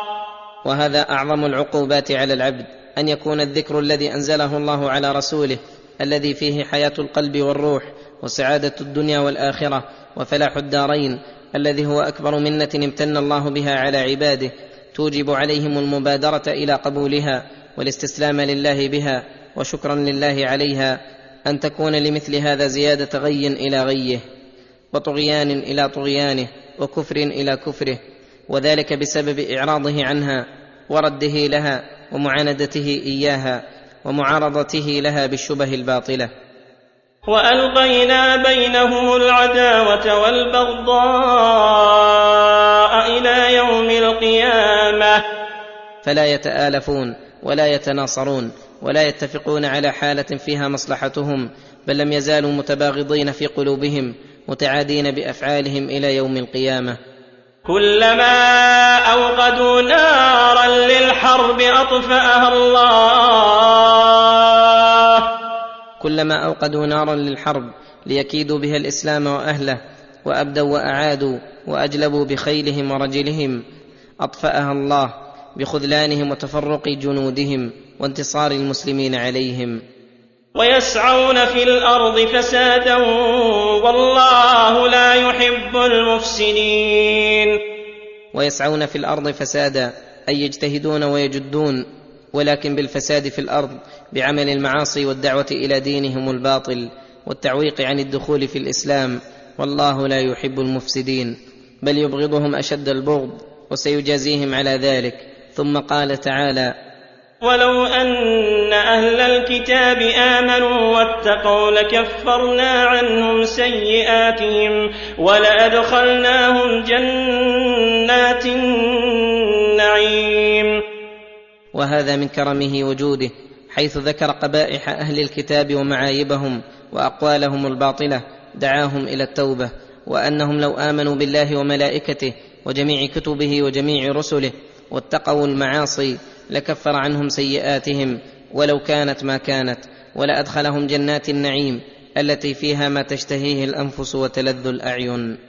وهذا أعظم العقوبات على العبد. أن يكون الذكر الذي أنزله الله على رسوله الذي فيه حياة القلب والروح وسعادة الدنيا والآخرة وفلاح الدارين الذي هو أكبر منة امتن الله بها على عباده توجب عليهم المبادرة إلى قبولها والاستسلام لله بها وشكرا لله عليها أن تكون لمثل هذا زيادة غي إلى غيه وطغيان إلى طغيانه وكفر إلى كفره وذلك بسبب إعراضه عنها ورده لها ومعاندته إياها ومعارضته لها بالشبه الباطلة. وألقينا بينهم العداوة والبغضاء إلى يوم القيامة. فلا يتآلفون ولا يتناصرون ولا يتفقون على حالة فيها مصلحتهم بل لم يزالوا متباغضين في قلوبهم متعادين بأفعالهم إلى يوم القيامة. كلما أوقدوا نارا للحرب أطفأها الله. كلما أوقدوا نارا للحرب ليكيدوا بها الإسلام وأهله وأبدوا وأعادوا وأجلبوا بخيلهم ورجلهم أطفأها الله بخذلانهم وتفرق جنودهم وانتصار المسلمين عليهم. ويسعون في الأرض فسادا والله لا يحب المفسدين. ويسعون في الأرض فسادا أي يجتهدون ويجدون ولكن بالفساد في الأرض بعمل المعاصي والدعوة إلى دينهم الباطل والتعويق عن الدخول في الإسلام والله لا يحب المفسدين بل يبغضهم أشد البغض وسيجازيهم على ذلك. ثم قال تعالى ولو أن أهل الكتاب آمنوا واتقوا لكفرنا عنهم سيئاتهم ولأدخلناهم جنات النعيم. وهذا من كرمه وجوده حيث ذكر قبائح أهل الكتاب ومعايبهم وأقوالهم الباطلة دعاهم إلى التوبة وأنهم لو آمنوا بالله وملائكته وجميع كتبه وجميع رسله واتقوا المعاصي لكفر عنهم سيئاتهم ولو كانت ما كانت ولأدخلهم جنات النعيم التي فيها ما تشتهيه الأنفس وتلذ الأعين.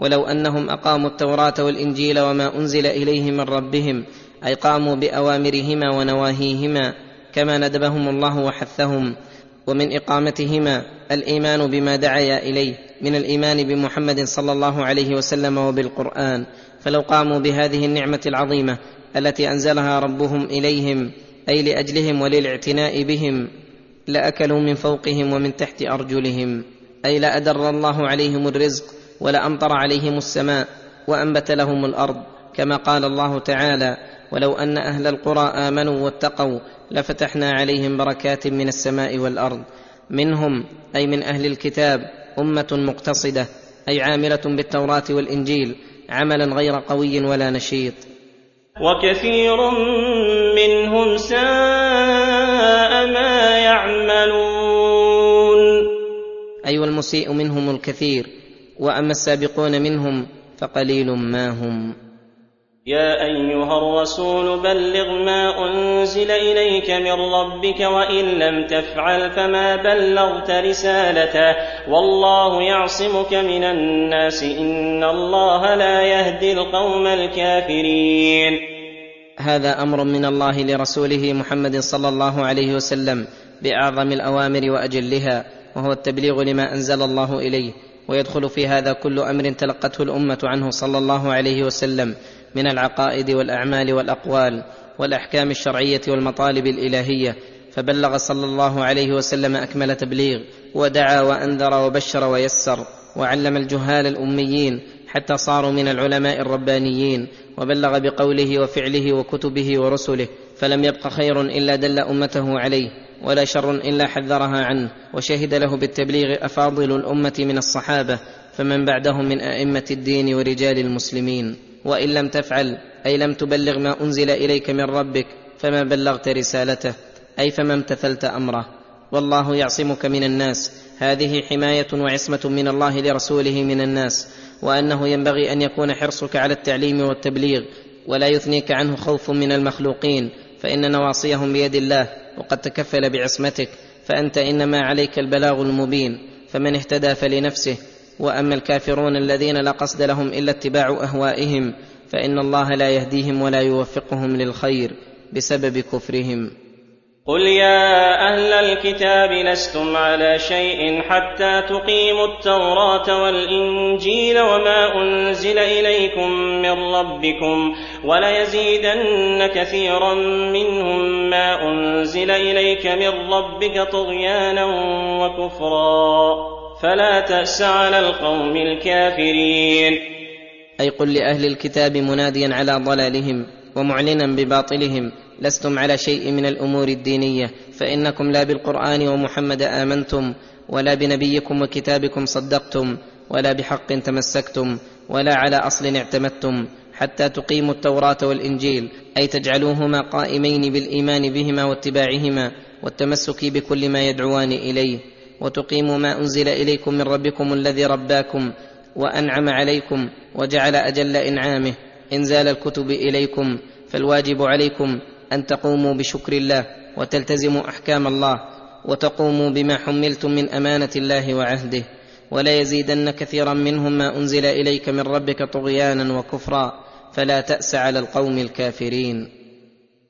ولو أنهم أقاموا التوراة والإنجيل وما أنزل اليهم من ربهم أي قاموا بأوامرهما ونواهيهما كما ندبهم الله وحثهم. ومن إقامتهما الإيمان بما دعيا إليه من الإيمان بمحمد صلى الله عليه وسلم وبالقرآن. فلو قاموا بهذه النعمة العظيمة التي أنزلها ربهم إليهم أي لأجلهم وللاعتناء بهم لأكلوا من فوقهم ومن تحت أرجلهم أي لأدر الله عليهم الرزق ولأمطر عليهم السماء وأنبت لهم الأرض كما قال الله تعالى ولو أن أهل القرى آمنوا واتقوا لفتحنا عليهم بركات من السماء والأرض. منهم أي من أهل الكتاب أمة مقتصدة أي عاملة بالتوراة والإنجيل عملا غير قوي ولا نشيط. وكثير منهم ساء ما يعملون. اي والمسيء منهم الكثير وأما السابقون منهم فقليل ما هم. يا أيها الرسول بلغ ما أنزل إليك من ربك وإن لم تفعل فما بلغت رسالته. والله يعصمك من الناس. إن الله لا يهدي القوم الكافرين. هذا أمر من الله لرسوله محمد صلى الله عليه وسلم بأعظم الأوامر وأجلها وهو التبليغ لما أنزل الله إليه. ويدخل في هذا كل أمر تلقته الأمة عنه صلى الله عليه وسلم من العقائد والأعمال والأقوال والأحكام الشرعية والمطالب الإلهية. فبلغ صلى الله عليه وسلم أكمل تبليغ ودعا وأنذر وبشر ويسر وعلم الجهال الأميين حتى صاروا من العلماء الربانيين وبلغ بقوله وفعله وكتبه ورسله فلم يبق خير إلا دل أمته عليه. ولا شر إلا حذرها عنه وشهد له بالتبليغ أفاضل الأمة من الصحابة فمن بعدهم من أئمة الدين ورجال المسلمين. وإن لم تفعل أي لم تبلغ ما أنزل إليك من ربك فما بلغت رسالته أي فما امتثلت أمره. والله يعصمك من الناس. هذه حماية وعصمة من الله لرسوله من الناس وأنه ينبغي أن يكون حرصك على التعليم والتبليغ ولا يثنيك عنه خوف من المخلوقين فإن نواصيهم بيد الله. وقد تكفل بعصمتك فأنت إنما عليك البلاغ المبين فمن اهتدى فلنفسه وأما الكافرون الذين لا قصد لهم إلا اتباع أهوائهم فإن الله لا يهديهم ولا يوفقهم للخير بسبب كفرهم. قل يا أهل الكتاب لستم على شيء حتى تقيموا التوراة والإنجيل وما أنزل إليكم من ربكم وليزيدن كثيرا منهم ما أنزل إليك من ربك طغيانا وكفرا فلا تأس على القوم الكافرين أي قل لأهل الكتاب مناديا على ضلالهم. ومعلنا بباطلهم لستم على شيء من الأمور الدينية فإنكم لا بالقرآن ومحمد آمنتم ولا بنبيكم وكتابكم صدقتم ولا بحق تمسكتم ولا على أصل اعتمدتم حتى تقيموا التوراة والإنجيل أي تجعلوهما قائمين بالإيمان بهما واتباعهما والتمسك بكل ما يدعوان إليه وتقيموا ما أنزل إليكم من ربكم الذي رباكم وأنعم عليكم وجعل أجل إنعامه. انزال الكتب إليكم فالواجب عليكم أن تقوموا بشكر الله وتلتزموا أحكام الله وتقوموا بما حملتم من أمانة الله وعهده ولا يزيدن كثيرا منهم ما أنزل إليك من ربك طغيانا وكفرا فلا تأس على القوم الكافرين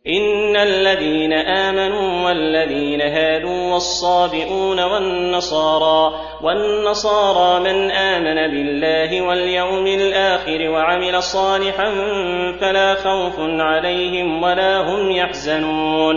إن الذين آمنوا والذين هادوا والصابئون والنصارى والنصارى من آمن بالله واليوم الآخر وعمل صالحا فلا خوف عليهم ولا هم يحزنون.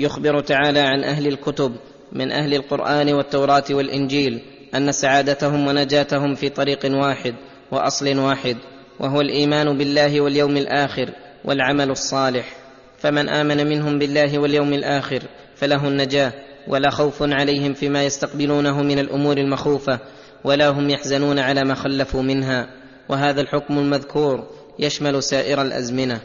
يخبر تعالى عن أهل الكتب من أهل القرآن والتوراة والإنجيل أن سعادتهم ونجاتهم في طريق واحد وأصل واحد وهو الإيمان بالله واليوم الآخر والعمل الصالح. فمن آمن منهم بالله واليوم الآخر فله النجاة ولا خوف عليهم فيما يستقبلونه من الأمور المخوفة ولا هم يحزنون على ما خلفوا منها. وهذا الحكم المذكور يشمل سائر الأزمنة.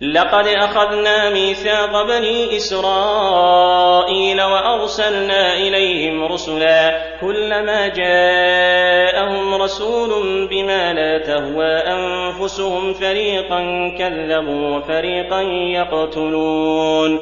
لقد أخذنا ميثاق بني إسرائيل وأرسلنا إليهم رسلا كلما جاءهم رسول بما لا تهوى أنفسهم فريقا كذبوا وفريقا يقتلون.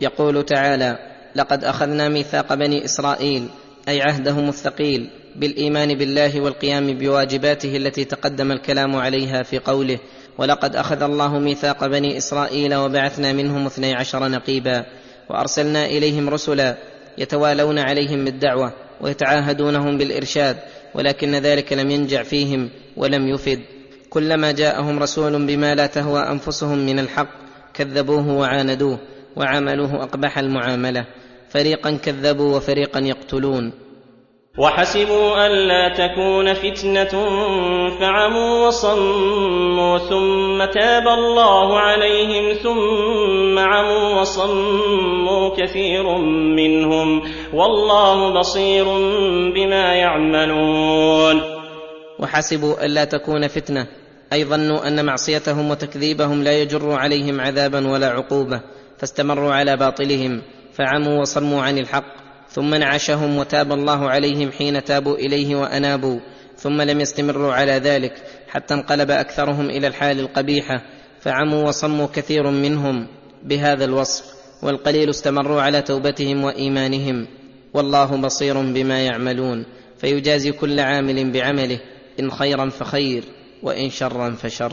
يقول تعالى لقد أخذنا ميثاق بني إسرائيل أي عهدهم الثقيل بالإيمان بالله والقيام بواجباته التي تقدم الكلام عليها في قوله ولقد أخذ الله ميثاق بني إسرائيل وبعثنا منهم اثني عشر نقيبا وأرسلنا إليهم رسلا يتوالون عليهم بالدعوة ويتعاهدونهم بالإرشاد ولكن ذلك لم ينجع فيهم ولم يفد. كلما جاءهم رسول بما لا تهوى أنفسهم من الحق كذبوه وعاندوه وعملوه أقبح المعاملة. فريقا كذبوا وفريقا يقتلون. وحسبوا ألا تكون فتنة فعموا وصموا ثم تاب الله عليهم ثم عموا وصموا كثير منهم والله بصير بما يعملون. وحسبوا الا تكون فتنة أي ظنوا أن معصيتهم وتكذيبهم لا يجر عليهم عذابا ولا عقوبة فاستمروا على باطلهم فعموا وصموا عن الحق ثم انعشهم وتاب الله عليهم حين تابوا إليه وأنابوا ثم لم يستمروا على ذلك حتى انقلب أكثرهم إلى الحال القبيحة فعموا وصموا كثير منهم بهذا الوصف والقليل استمروا على توبتهم وإيمانهم والله بصير بما يعملون فيجازي كل عامل بعمله إن خيرا فخير وإن شرا فشر.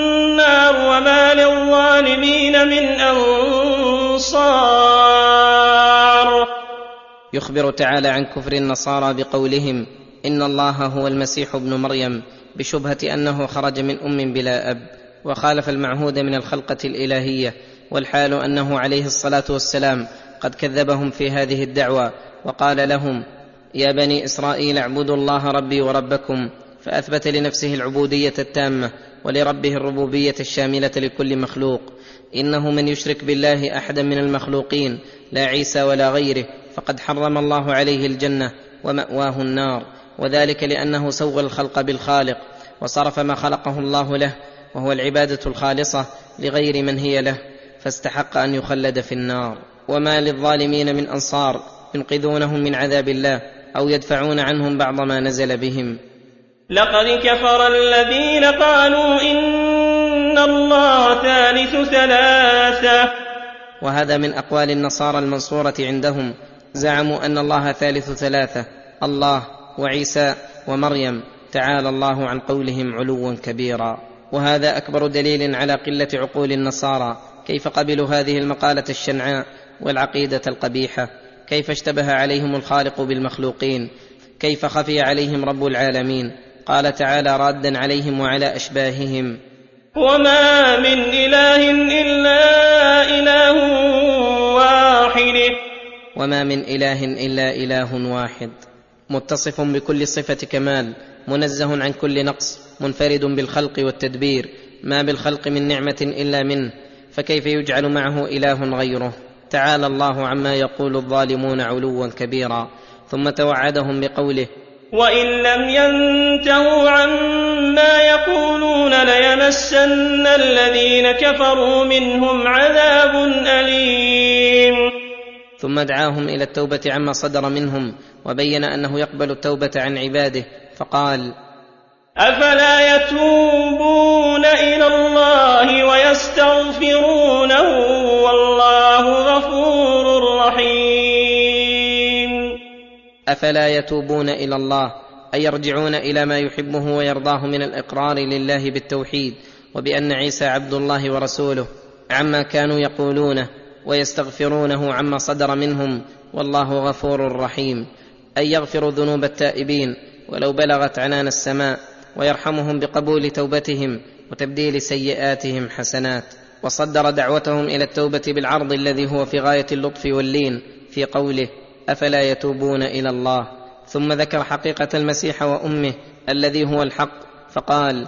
وما للظالمين من أنصار يخبر تعالى عن كفر النصارى بقولهم ان الله هو المسيح ابن مريم بشبهه انه خرج من ام بلا اب وخالف المعهود من الخلقه الالهيه والحال انه عليه الصلاه والسلام قد كذبهم في هذه الدعوى وقال لهم يا بني اسرائيل اعبدوا الله ربي وربكم فاثبت لنفسه العبوديه التامه ولربه الربوبية الشاملة لكل مخلوق. إنه من يشرك بالله أحدا من المخلوقين لا عيسى ولا غيره فقد حرم الله عليه الجنة ومأواه النار. وذلك لأنه سوى الخلق بالخالق وصرف ما خلقه الله له وهو العبادة الخالصة لغير من هي له فاستحق أن يخلد في النار. وما للظالمين من أنصار ينقذونهم من عذاب الله أو يدفعون عنهم بعض ما نزل بهم. لقد كفر الذين قالوا إن الله ثالث ثلاثة. وهذا من أقوال النصارى المنصورة عندهم. زعموا أن الله ثالث ثلاثة. الله وعيسى ومريم. تعالى الله عن قولهم علوا كبيرا. وهذا أكبر دليل على قلة عقول النصارى. كيف قبلوا هذه المقالة الشنعاء والعقيدة القبيحة؟ كيف اشتبه عليهم الخالق بالمخلوقين؟ كيف خفي عليهم رب العالمين؟ قال تعالى رادا عليهم وعلى أشباههم. وما من إله إلا إله واحد. وما من اله الا اله واحد. متصف بكل صفه كمال منزه عن كل نقص منفرد بالخلق والتدبير. ما بالخلق من نعمه الا منه. فكيف يجعل معه اله غيره؟ تعالى الله عما يقول الظالمون علوا كبيرا. ثم توعدهم بقوله وإن لم ينتهوا عما يقولون ليمسن الذين كفروا منهم عذاب أليم. ثم دعاهم إلى التوبه عما صدر منهم وبين انه يقبل التوبه عن عباده. فقال أفلا يتوبون إلى الله ويستغفرونه والله غفور رحيم. أفلا يتوبون إلى الله؟ أي يرجعون إلى ما يحبه ويرضاه من الإقرار لله بالتوحيد وبأن عيسى عبد الله ورسوله عما كانوا يقولونه ويستغفرونه عما صدر منهم والله غفور رحيم. أي يغفر ذنوب التائبين ولو بلغت عنان السماء ويرحمهم بقبول توبتهم وتبديل سيئاتهم حسنات. وصدر دعوتهم إلى التوبة بالعرض الذي هو في غاية اللطف واللين في قوله أفلا يتوبون إلى الله؟ ثم ذكر حقيقة المسيح وأمه الذي هو الحق فقال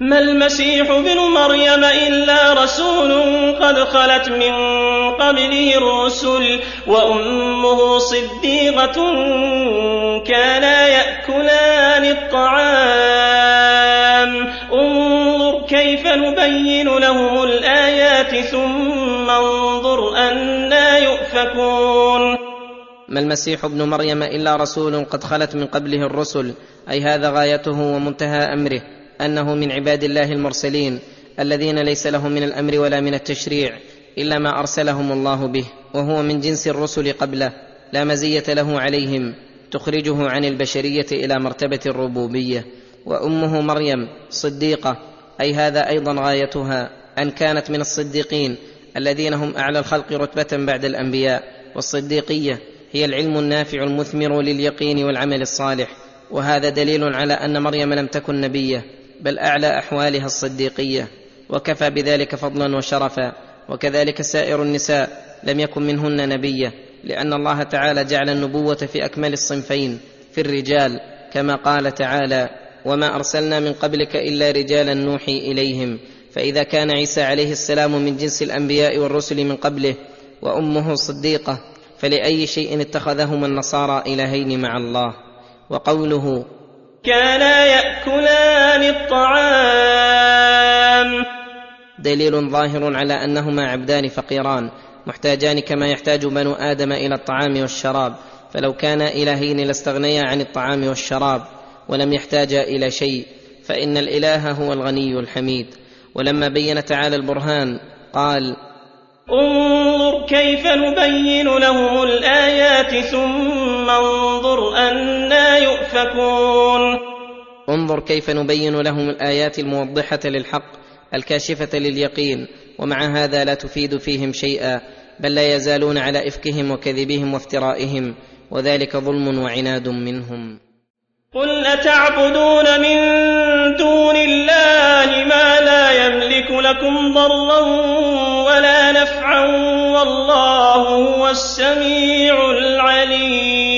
ما المسيح ابن مريم إلا رسول قد خلت من قبله الرسل وأمه صديقة كانا يأكلان الطعام. انظر كيف نبين لهم الآيات ثم انظر أنا يؤفكون. ما المسيح ابن مريم إلا رسول قد خلت من قبله الرسل؟ أي هذا غايته ومنتهى أمره أنه من عباد الله المرسلين الذين ليس لهم من الأمر ولا من التشريع إلا ما أرسلهم الله به وهو من جنس الرسل قبله لا مزية له عليهم تخرجه عن البشرية إلى مرتبة الربوبية. وأمه مريم صديقة أي هذا أيضا غايتها أن كانت من الصديقين الذين هم أعلى الخلق رتبة بعد الأنبياء والصديقية هي العلم النافع المثمر لليقين والعمل الصالح وهذا دليل على أن مريم لم تكن نبية بل أعلى أحوالها الصديقية. وكفى بذلك فضلا وشرفا. وكذلك سائر النساء لم يكن منهن نبية لأن الله تعالى جعل النبوة في أكمل الصنفين في الرجال كما قال تعالى وما أرسلنا من قبلك إلا رجالا نوحي إليهم فإذا كان عيسى عليه السلام من جنس الأنبياء والرسل من قبله وأمه صديقة فلأي شيء اتخذهما النصارى إلهين مع الله؟ وقوله كانا يأكلان الطعام. دليل ظاهر على أنهما عبدان فقيران محتاجان كما يحتاج بنو آدم إلى الطعام والشراب. فلو كانا إلهين لاستغنيا عن الطعام والشراب ولم يحتاجا إلى شيء فإن الإله هو الغني الحميد. ولما بين تعالى البرهان قال انظر كيف نبين لهم الآيات ثم انظر أنا يؤفكون. انظر كيف نبين لهم الآيات الموضحة للحق الكاشفة لليقين ومع هذا لا تفيد فيهم شيئا بل لا يزالون على إفكهم وكذبهم وافترائهم وذلك ظلم وعناد منهم. قل أتعبدون من دون الله ما لا يملك لكم ضرا ولا نفعا والله هو السميع العليم.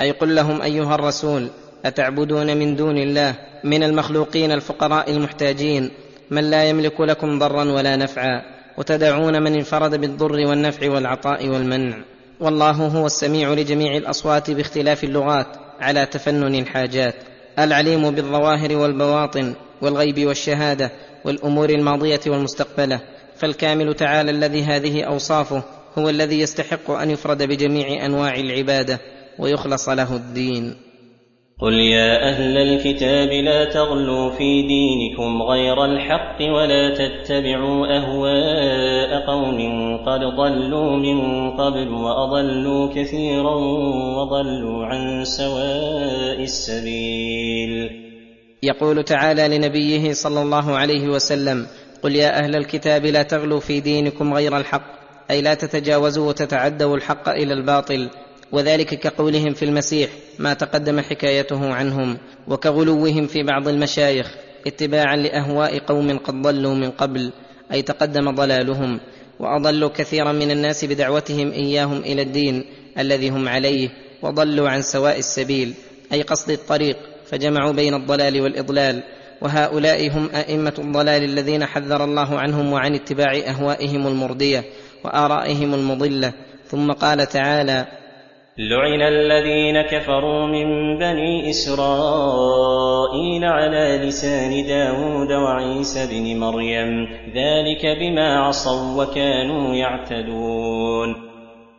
أي قل لهم أيها الرسول أتعبدون من دون الله من المخلوقين الفقراء المحتاجين من لا يملك لكم ضرا ولا نفعا وتدعون من انفرد بالضر والنفع والعطاء والمنع. والله هو السميع لجميع الأصوات باختلاف اللغات على تفنن الحاجات العليم بالظواهر والبواطن والغيب والشهادة والأمور الماضية والمستقبلة فالكامل تعالى الذي هذه أوصافه هو الذي يستحق أن يفرد بجميع أنواع العبادة ويخلص له الدين. قل يا أهل الكتاب لا تغلوا في دينكم غير الحق ولا تتبعوا أهواء قوم قد ضلوا من قبل وأضلوا كثيرا وضلوا عن سواء السبيل. يقول تعالى لنبيه صلى الله عليه وسلم قل يا أهل الكتاب لا تغلوا في دينكم غير الحق أي لا تتجاوزوا وتتعدوا الحق إلى الباطل. وذلك كقولهم في المسيح ما تقدم حكايته عنهم وكغلوهم في بعض المشايخ اتباعا لأهواء قوم قد ضلوا من قبل أي تقدم ضلالهم وأضلوا كثيرا من الناس بدعوتهم إياهم إلى الدين الذي هم عليه وضلوا عن سواء السبيل أي قصد الطريق فجمعوا بين الضلال والإضلال وهؤلاء هم أئمة الضلال الذين حذر الله عنهم وعن اتباع أهوائهم المرديه وآرائهم المضلة ثم قال تعالى لعن الذين كفروا من بني إسرائيل على لسان داود وعيسى بن مريم ذلك بما عصوا وكانوا يعتدون.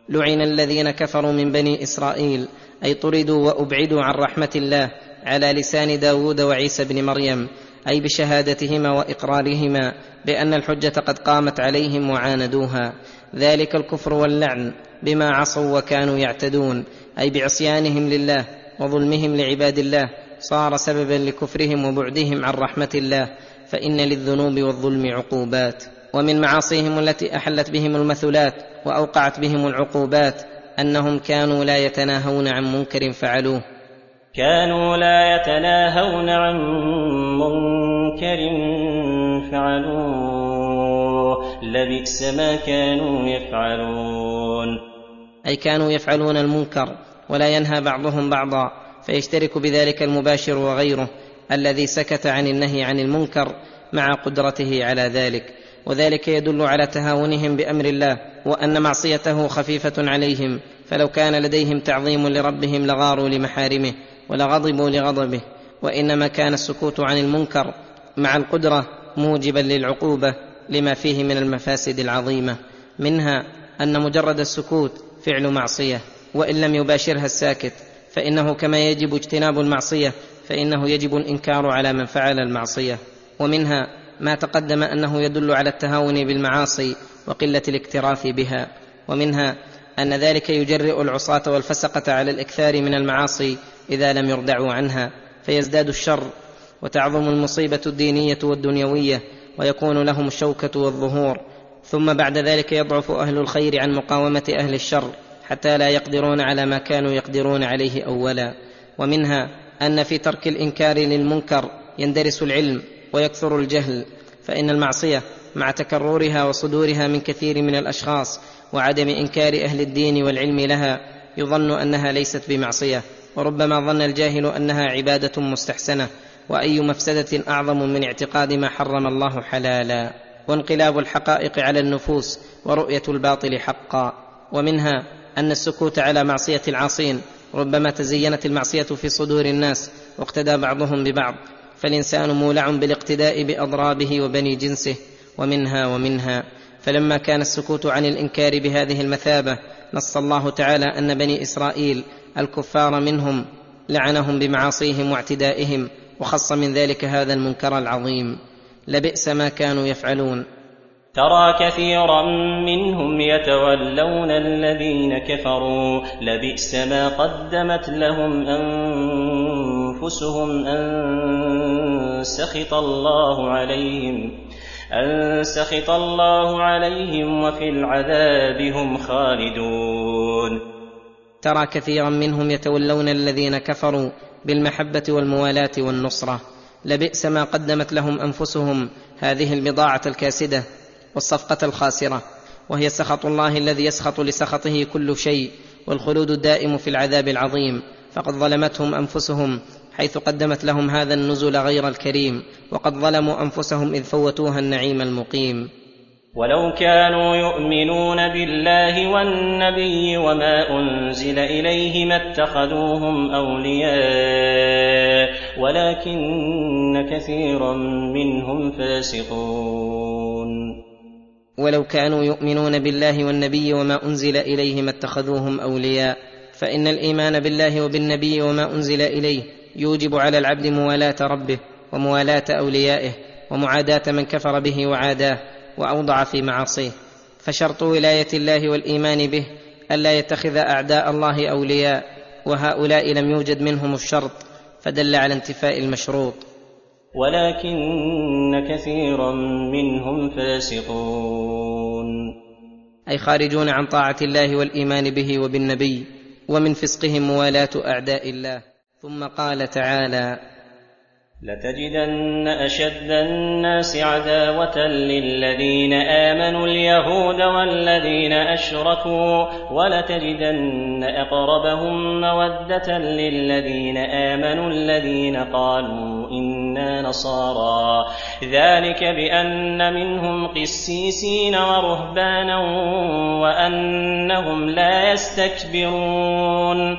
لعن الذين كفروا من بني اسرائيل أي طردوا وابعدوا عن رحمه الله على لسان داود وعيسى بن مريم أي بشهادتهما واقرارهما بان الحجه قد قامت عليهم وعاندوها ذلك الكفر واللعن بما عصوا وكانوا يعتدون أي بعصيانهم لله وظلمهم لعباد الله صار سببا لكفرهم وبعدهم عن رحمة الله فإن للذنوب والظلم عقوبات. ومن معاصيهم التي أحلت بهم المثلات وأوقعت بهم العقوبات أنهم كانوا لا يتناهون عن منكر فعلوه. كانوا لا يتناهون عن منكر فعلوه. لبئس ما كانوا يفعلون. أي كانوا يفعلون المنكر ولا ينهى بعضهم بعضا فيشترك بذلك المباشر وغيره الذي سكت عن النهي عن المنكر مع قدرته على ذلك. وذلك يدل على تهاونهم بأمر الله وأن معصيته خفيفة عليهم فلو كان لديهم تعظيم لربهم لغاروا لمحارمه ولغضبوا لغضبه. وإنما كان السكوت عن المنكر مع القدرة موجبا للعقوبة لما فيه من المفاسد العظيمة. منها أن مجرد السكوت فعل معصية وإن لم يباشرها الساكت فإنه كما يجب اجتناب المعصية فإنه يجب الإنكار على من فعل المعصية. ومنها ما تقدم أنه يدل على التهاون بالمعاصي وقلة الاكتراث بها. ومنها أن ذلك يجرئ العصاة والفسقة على الإكثار من المعاصي إذا لم يردعوا عنها. فيزداد الشر وتعظم المصيبة الدينية والدنيوية ويكون لهم الشوكة والظهور. ثم بعد ذلك يضعف أهل الخير عن مقاومة أهل الشر حتى لا يقدرون على ما كانوا يقدرون عليه أولا. ومنها أن في ترك الإنكار للمنكر يندرس العلم ويكثر الجهل فإن المعصية مع تكررها وصدورها من كثير من الأشخاص وعدم إنكار أهل الدين والعلم لها يظن أنها ليست بمعصية. وربما ظن الجاهل أنها عبادة مستحسنة وأي مفسدة أعظم من اعتقاد ما حرم الله حلالا. وانقلاب الحقائق على النفوس ورؤية الباطل حقا. ومنها أن السكوت على معصية العاصين ربما تزينت المعصية في صدور الناس واقتدى بعضهم ببعض فالإنسان مولع بالاقتداء بأضرابه وبني جنسه. ومنها ومنها فلما كان السكوت عن الإنكار بهذه المثابة نص الله تعالى أن بني إسرائيل الكفار منهم لعنهم بمعاصيهم واعتدائهم وخص من ذلك هذا المنكر العظيم. لبئس ما كانوا يفعلون. ترى كثيرا منهم يتولون الذين كفروا. لبئس ما قدمت لهم أنفسهم أن سخط الله عليهم أن سخط الله عليهم وفي العذاب هم خالدون. ترى كثيرا منهم يتولون الذين كفروا بالمحبة والموالاة والنصرة. لبئس ما قدمت لهم أنفسهم هذه البضاعة الكاسدة والصفقة الخاسرة وهي سخط الله الذي يسخط لسخطه كل شيء والخلود الدائم في العذاب العظيم. فقد ظلمتهم أنفسهم حيث قدمت لهم هذا النزل غير الكريم وقد ظلموا أنفسهم إذ فوتوها النعيم المقيم. ولو كانوا يؤمنون بالله والنبي وما أنزل إليه ما اتخذوهم أولياء ولكن كثيرا منهم فاسقون. ولو كانوا يؤمنون بالله والنبي وما أنزل إليه ما اتخذوهم أولياء فإن الإيمان بالله وبالنبي وما أنزل إليه يوجب على العبد موالاة ربه وموالاة أوليائه ومعاداة من كفر به وعاداه. وأوضع في معاصيه. فشرط ولاية الله والإيمان به الا يتخذ أعداء الله أولياء وهؤلاء لم يوجد منهم الشرط فدل على انتفاء المشروط. ولكن كثيرا منهم فاسقون. أي خارجون عن طاعة الله والإيمان به وبالنبي ومن فسقهم موالاة أعداء الله. ثم قال تعالى لتجدن أشد الناس عداوة للذين آمنوا اليهود والذين أشركوا ولتجدن أقربهم مودة للذين آمنوا الذين قالوا إنا نصارى. ذلك بأن منهم قسيسين ورهبانا وأنهم لا يستكبرون.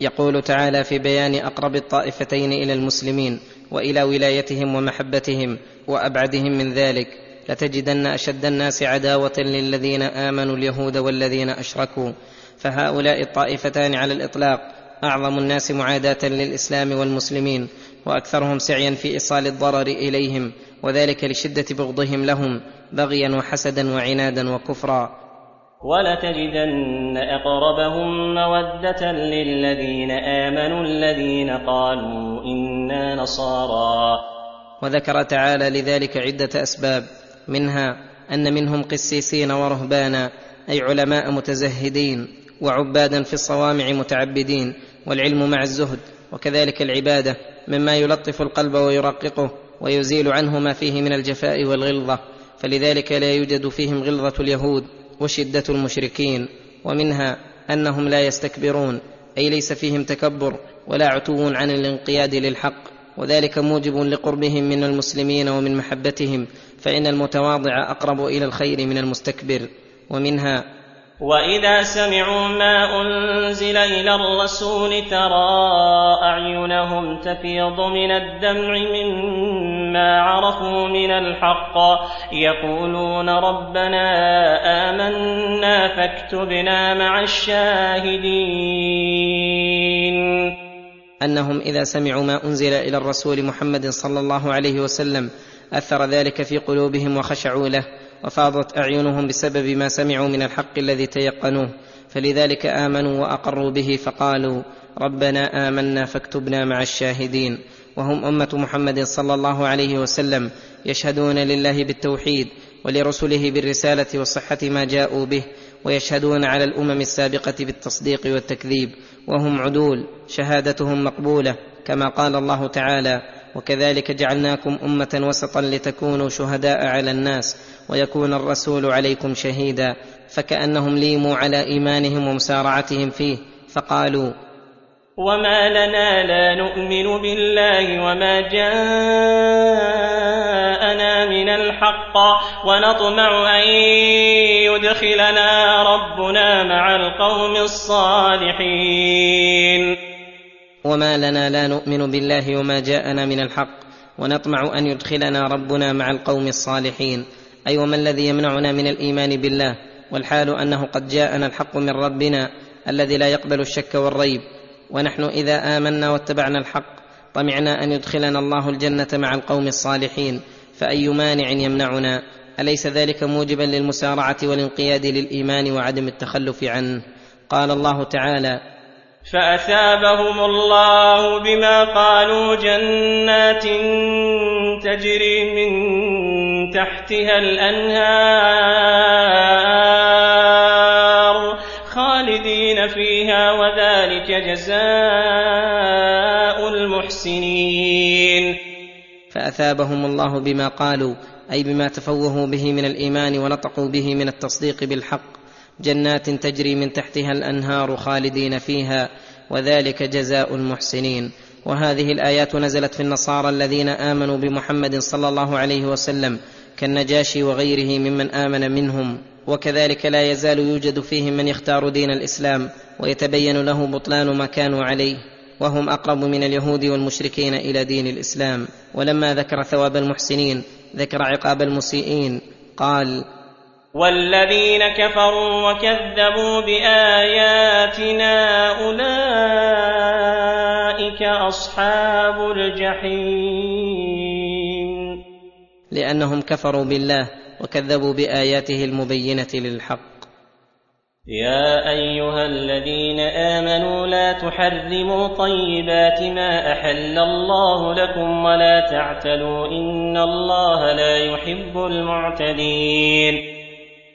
يقول تعالى في بيان أقرب الطائفتين إلى المسلمين وإلى ولايتهم ومحبتهم وأبعدهم من ذلك لتجدن أشد الناس عداوة للذين آمنوا اليهود والذين أشركوا. فهؤلاء الطائفتان على الإطلاق أعظم الناس معاداة للإسلام والمسلمين وأكثرهم سعيا في إيصال الضرر إليهم وذلك لشدة بغضهم لهم بغيا وحسدا وعنادا وكفرا. ولتجدن أقربهم مودة للذين آمنوا الذين قالوا إنا نصارى. وذكر تعالى لذلك عدة أسباب منها أن منهم قسيسين ورهبانا أي علماء متزهدين وعبادا في الصوامع متعبدين والعلم مع الزهد وكذلك العبادة مما يلطف القلب ويرققه ويزيل عنه ما فيه من الجفاء والغلظة فلذلك لا يوجد فيهم غلظة اليهود. وشدة المشركين ومنها أنهم لا يستكبرون أي ليس فيهم تكبر ولا عتو عن الانقياد للحق وذلك موجب لقربهم من المسلمين ومن محبتهم فإن المتواضع أقرب إلى الخير من المستكبر ومنها واذا سمعوا ما انزل إلى الرسول ترى اعينهم تفيض من الدمع مما عرفوا من الحق يقولون ربنا امنا فاكتبنا مع الشاهدين أنهم إذا سمعوا ما أنزل إلى الرسول محمد صلى الله عليه وسلم أثر ذلك في قلوبهم وخشعوا له وفاضت أعينهم بسبب ما سمعوا من الحق الذي تيقنوه فلذلك آمنوا وأقروا به فقالوا ربنا آمنا فاكتبنا مع الشاهدين. وهم أمة محمد صلى الله عليه وسلم يشهدون لله بالتوحيد ولرسله بالرسالة وصحه ما جاءوا به ويشهدون على الأمم السابقة بالتصديق والتكذيب وهم عدول شهادتهم مقبولة كما قال الله تعالى وكذلك جعلناكم أمة وسطا لتكونوا شهداء على الناس ويكون الرسول عليكم شهيدا فكأنهم ليموا على إيمانهم ومسارعتهم فيه فقالوا وما لنا لا نؤمن بالله وما جاءنا من الحق ونطمع أن يدخلنا ربنا مع القوم الصالحين وما لنا لا نؤمن بالله وما جاءنا من الحق ونطمع ان يدخلنا ربنا مع القوم الصالحين اي وما الذي يمنعنا من الايمان بالله والحال انه قد جاءنا الحق من ربنا الذي لا يقبل الشك والريب ونحن اذا امنا واتبعنا الحق طمعنا ان يدخلنا الله الجنه مع القوم الصالحين فاي مانع يمنعنا اليس ذلك موجبا للمسارعه والانقياد للايمان وعدم التخلف عنه قال الله تعالى فأثابهم الله بما قالوا جنات تجري من تحتها الأنهار خالدين فيها وذلك جزاء المحسنين. فأثابهم الله بما قالوا أي بما تفوهوا به من الإيمان ونطقوا به من التصديق بالحق. جنات تجري من تحتها الأنهار خالدين فيها وذلك جزاء المحسنين. وهذه الآيات نزلت في النصارى الذين آمنوا بمحمد صلى الله عليه وسلم كالنجاشي وغيره ممن آمن منهم. وكذلك لا يزال يوجد فيهم من يختار دين الإسلام ويتبين له بطلان ما كانوا عليه وهم أقرب من اليهود والمشركين إلى دين الإسلام. ولما ذكر ثواب المحسنين ذكر عقاب المسيئين قال والذين كفروا وكذبوا بآياتنا أولئك أصحاب الجحيم. لأنهم كفروا بالله وكذبوا بآياته المبينة للحق. يا أيها الذين آمنوا لا تحرموا طيبات ما أحل الله لكم ولا تعتدوا إن الله لا يحب المعتدين.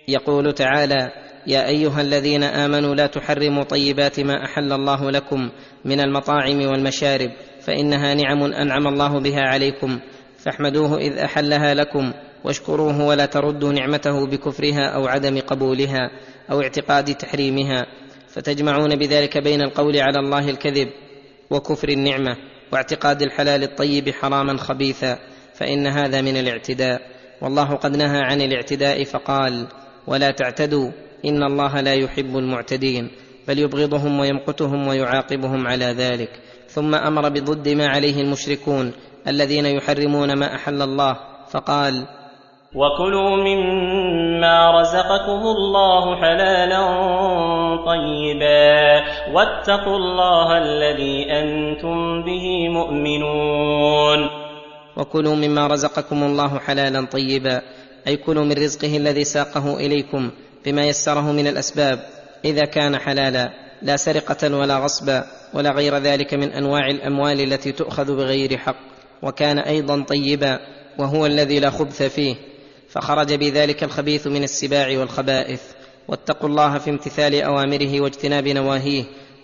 يقول تعالى يا أيها الذين آمنوا لا تحرموا طيبات ما أحل الله لكم من المطاعم والمشارب فإنها نعم أنعم الله بها عليكم فاحمدوه إذ أحلها لكم واشكروه ولا تردوا نعمته بكفرها أو عدم قبولها أو اعتقاد تحريمها فتجمعون بذلك بين القول على الله الكذب وكفر النعمة واعتقاد الحلال الطيب حراما خبيثا فإن هذا من الاعتداء والله قد نهى عن الاعتداء فقال ولا تعتدوا إن الله لا يحب المعتدين بل يبغضهم ويمقتهم ويعاقبهم على ذلك. ثم أمر بضد ما عليه المشركون الذين يحرمون ما أحل الله فقال وكلوا مما رزقكم الله حلالا طيبا واتقوا الله الذي أنتم به مؤمنون. وكلوا مما رزقكم الله حلالا طيبا. أي كلوا من رزقه الذي ساقه إليكم بما يسره من الأسباب إذا كان حلالا لا سرقة ولا غصبا ولا غير ذلك من أنواع الأموال التي تؤخذ بغير حق وكان أيضا طيبا وهو الذي لا خبث فيه. فخرج بذلك الخبيث من السباع والخبائث. واتقوا الله في امتثال أوامره واجتناب نواهيه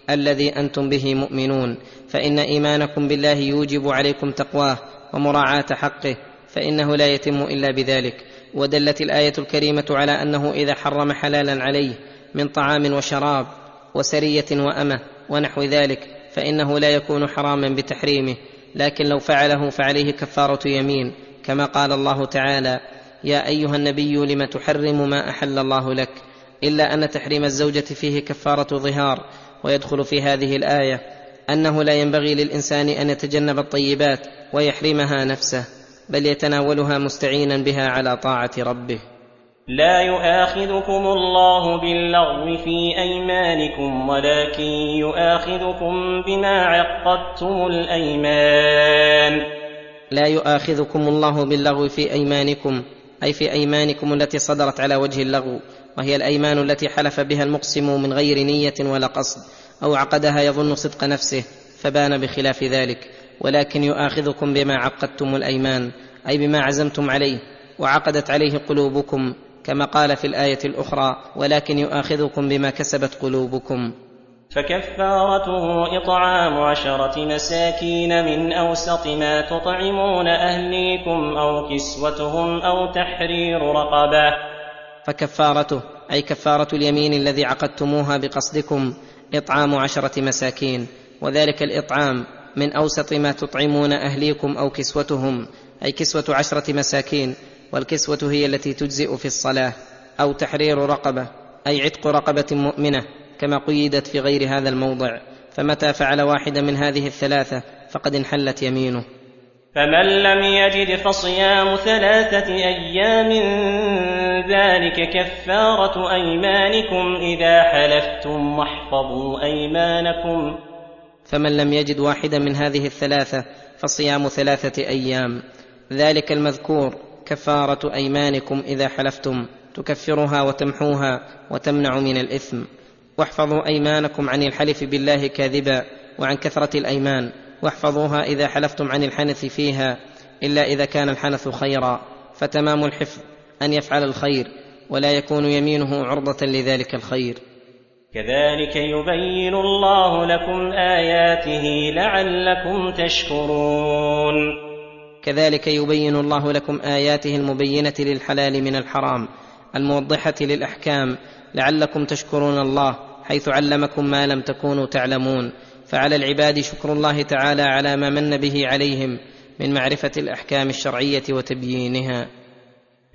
الذي أنتم به مؤمنون. فإن إيمانكم بالله يوجب عليكم تقواه ومراعاة حقه فإنه لا يتم إلا بذلك. ودلت الآية الكريمة على أنه إذا حرم حلالا عليه من طعام وشراب وسرية وأمة ونحو ذلك فإنه لا يكون حراما بتحريمه لكن لو فعله فعليه كفارة يمين كما قال الله تعالى يا أيها النبي لم تحرم ما أحل الله لك إلا أن تحريم الزوجة فيه كفارة ظهار ويدخل في هذه الآية أنه لا ينبغي للإنسان أن يتجنب الطيبات ويحرمها نفسه. بل يتناولها مستعينا بها على طاعة ربه. لا يؤاخذكم الله باللغو في أيمانكم ولكن يؤاخذكم بما عقدتم الأيمان. لا يؤاخذكم الله باللغو في أيمانكم أي في أيمانكم التي صدرت على وجه اللغو وهي الأيمان التي حلف بها المقسم من غير نية ولا قصد أو عقدها يظن صدق نفسه فبان بخلاف ذلك. ولكن يؤاخذكم بما عقدتم الأيمان أي بما عزمتم عليه وعقدت عليه قلوبكم كما قال في الآية الأخرى ولكن يؤاخذكم بما كسبت قلوبكم. فكفارته إطعام عشرة مساكين من أوسط ما تطعمون أهليكم أو كسوتهم أو تحرير رقبة. فكفارته أي كفارة اليمين الذي عقدتموها بقصدكم إطعام عشرة مساكين وذلك الإطعام من أوسط ما تطعمون أهليكم أو كسوتهم أي كسوة عشرة مساكين والكسوة هي التي تجزئ في الصلاة أو تحرير رقبة أي عتق رقبة مؤمنة كما قيدت في غير هذا الموضع فمتى فعل واحدة من هذه الثلاثة فقد انحلت يمينه. فمن لم يجد فصيام ثلاثة أيام ذلك كفارة أيمانكم إذا حلفتم واحفظوا أيمانكم. فمن لم يجد واحدا من هذه الثلاثة فصيام ثلاثة أيام. ذلك المذكور كفارة أيمانكم إذا حلفتم. تكفرها وتمحوها وتمنع من الإثم. واحفظوا أيمانكم عن الحلف بالله كاذبا وعن كثرة الأيمان. واحفظوها إذا حلفتم عن الحنث فيها إلا إذا كان الحنث خيرا. فتمام الحفظ أن يفعل الخير ولا يكون يمينه عرضة لذلك الخير. كذلك يبين الله لكم آياته لعلكم تشكرون. كذلك يبين الله لكم آياته المبينة للحلال من الحرام الموضحة للأحكام لعلكم تشكرون الله حيث علمكم ما لم تكونوا تعلمون. فعلى العباد شكر الله تعالى على ما من به عليهم من معرفة الأحكام الشرعية وتبيينها.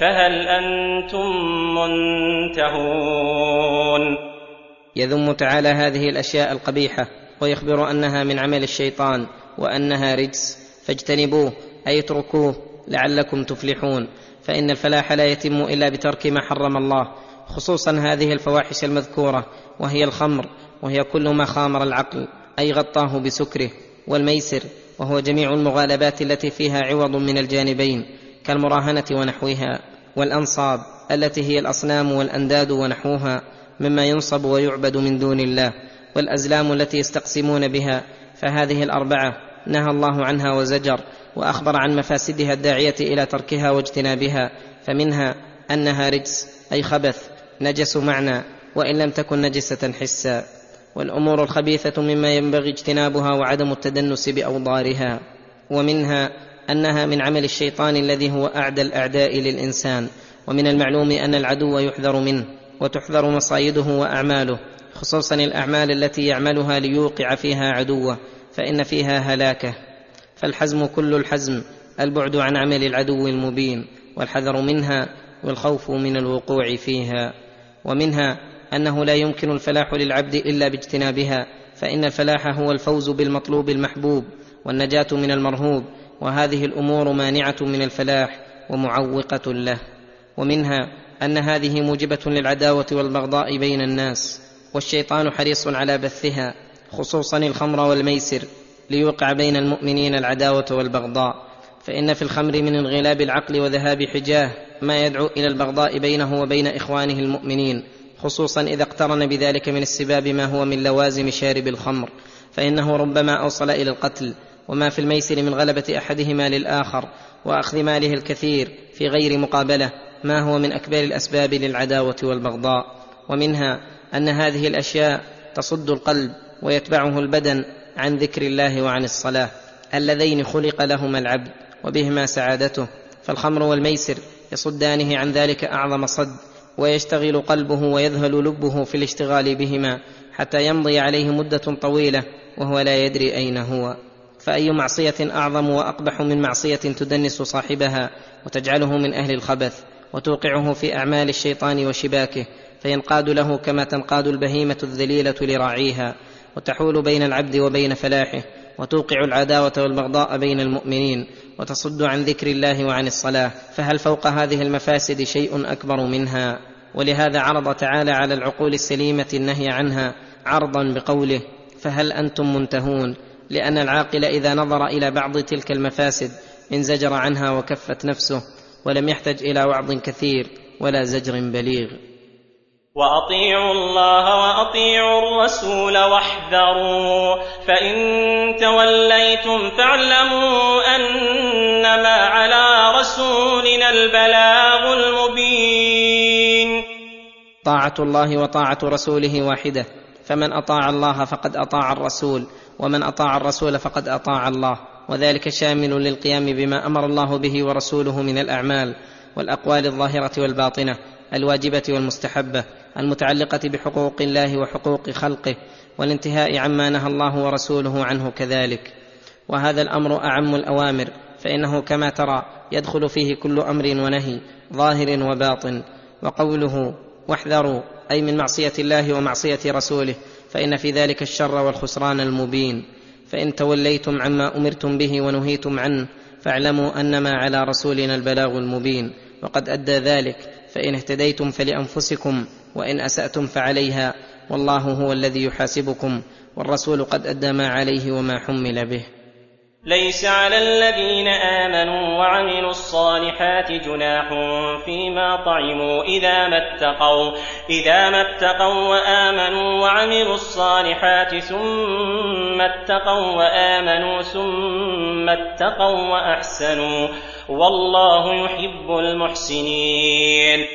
فهل أنتم منتهون؟ يذم تعالى هذه الأشياء القبيحة ويخبر أنها من عمل الشيطان وأنها رجس. فاجتنبوه أي اتركوه لعلكم تفلحون. فإن الفلاح لا يتم إلا بترك ما حرم الله خصوصا هذه الفواحش المذكورة وهي الخمر وهي كل ما خامر العقل أي غطاه بسكره والميسر وهو جميع المغالبات التي فيها عوض من الجانبين. كالمراهنة ونحوها والأنصاب التي هي الأصنام والأنداد ونحوها مما ينصب ويعبد من دون الله والأزلام التي يستقسمون بها. فهذه الأربعة نهى الله عنها وزجر وأخبر عن مفاسدها الداعية إلى تركها واجتنابها. فمنها أنها رجس أي خبث نجس معنى وإن لم تكن نجسة حسا. والأمور الخبيثة مما ينبغي اجتنابها وعدم التدنس بأوضارها. ومنها أنها من عمل الشيطان الذي هو أعدى الأعداء للإنسان ومن المعلوم أن العدو يحذر منه وتحذر مصايده وأعماله خصوصا الأعمال التي يعملها ليوقع فيها عدوه فإن فيها هلاكة. فالحزم كل الحزم البعد عن عمل العدو المبين والحذر منها والخوف من الوقوع فيها. ومنها أنه لا يمكن الفلاح للعبد إلا باجتنابها فإن الفلاح هو الفوز بالمطلوب المحبوب والنجاة من المرهوب. وهذه الأمور مانعة من الفلاح ومعوقة له ومنها أن هذه موجبة للعداوة والبغضاء بين الناس والشيطان حريص على بثها خصوصا الخمر والميسر ليوقع بين المؤمنين العداوة والبغضاء فإن في الخمر من انغلاب العقل وذهاب حجاه ما يدعو إلى البغضاء بينه وبين إخوانه المؤمنين خصوصا إذا اقترن بذلك من السباب ما هو من لوازم شارب الخمر فإنه ربما أوصل إلى القتل وما في الميسر من غلبة أحدهما للآخر وأخذ ماله الكثير في غير مقابلة ما هو من أكبر الأسباب للعداوة والبغضاء. ومنها أن هذه الأشياء تصد القلب ويتبعه البدن عن ذكر الله وعن الصلاة. اللذين خلق لهما العبد وبهما سعادته. فالخمر والميسر يصدانه عن ذلك أعظم صد ويشتغل قلبه ويذهل لبه في الاشتغال بهما حتى يمضي عليه مدة طويلة وهو لا يدري أين هو. فأي معصية أعظم وأقبح من معصية تدنس صاحبها وتجعله من أهل الخبث وتوقعه في أعمال الشيطان وشباكه فينقاد له كما تنقاد البهيمة الذليلة لراعيها وتحول بين العبد وبين فلاحه وتوقع العداوة والبغضاء بين المؤمنين وتصد عن ذكر الله وعن الصلاة فهل فوق هذه المفاسد شيء أكبر منها؟ ولهذا عرض تعالى على العقول السليمة النهي عنها عرضا بقوله فهل أنتم منتهون؟ لأن العاقل إذا نظر إلى بعض تلك المفاسد انزجر عنها وكفت نفسه ولم يحتج إلى وعظ كثير ولا زجر بليغ. وأطيعوا الله وأطيعوا الرسول واحذروا فإن توليتم فاعلموا أنما على رسولنا البلاغ المبين. طاعة الله وطاعة رسوله واحدة فمن أطاع الله فقد أطاع الرسول. ومن أطاع الرسول فقد أطاع الله. وذلك شامل للقيام بما أمر الله به ورسوله من الأعمال والأقوال الظاهرة والباطنة الواجبة والمستحبة المتعلقة بحقوق الله وحقوق خلقه والانتهاء عما نهى الله ورسوله عنه كذلك. وهذا الأمر أعم الأوامر فإنه كما ترى يدخل فيه كل أمر ونهي ظاهر وباطن. وقوله واحذروا أي من معصية الله ومعصية رسوله فإن في ذلك الشر والخسران المبين. فإن توليتم عما أمرتم به ونهيتم عنه فاعلموا أنما على رسولنا البلاغ المبين. وقد أدى ذلك فإن اهتديتم فلأنفسكم وإن أسأتم فعليها. والله هو الذي يحاسبكم والرسول قد أدى ما عليه وما حمل به. ليس على الذين آمنوا وعملوا الصالحات جناح فيما طعموا إذا ما اتقوا إذا ما اتقوا وآمنوا وعملوا الصالحات ثم اتقوا وآمنوا ثم اتقوا وأحسنوا. والله يحب المحسنين.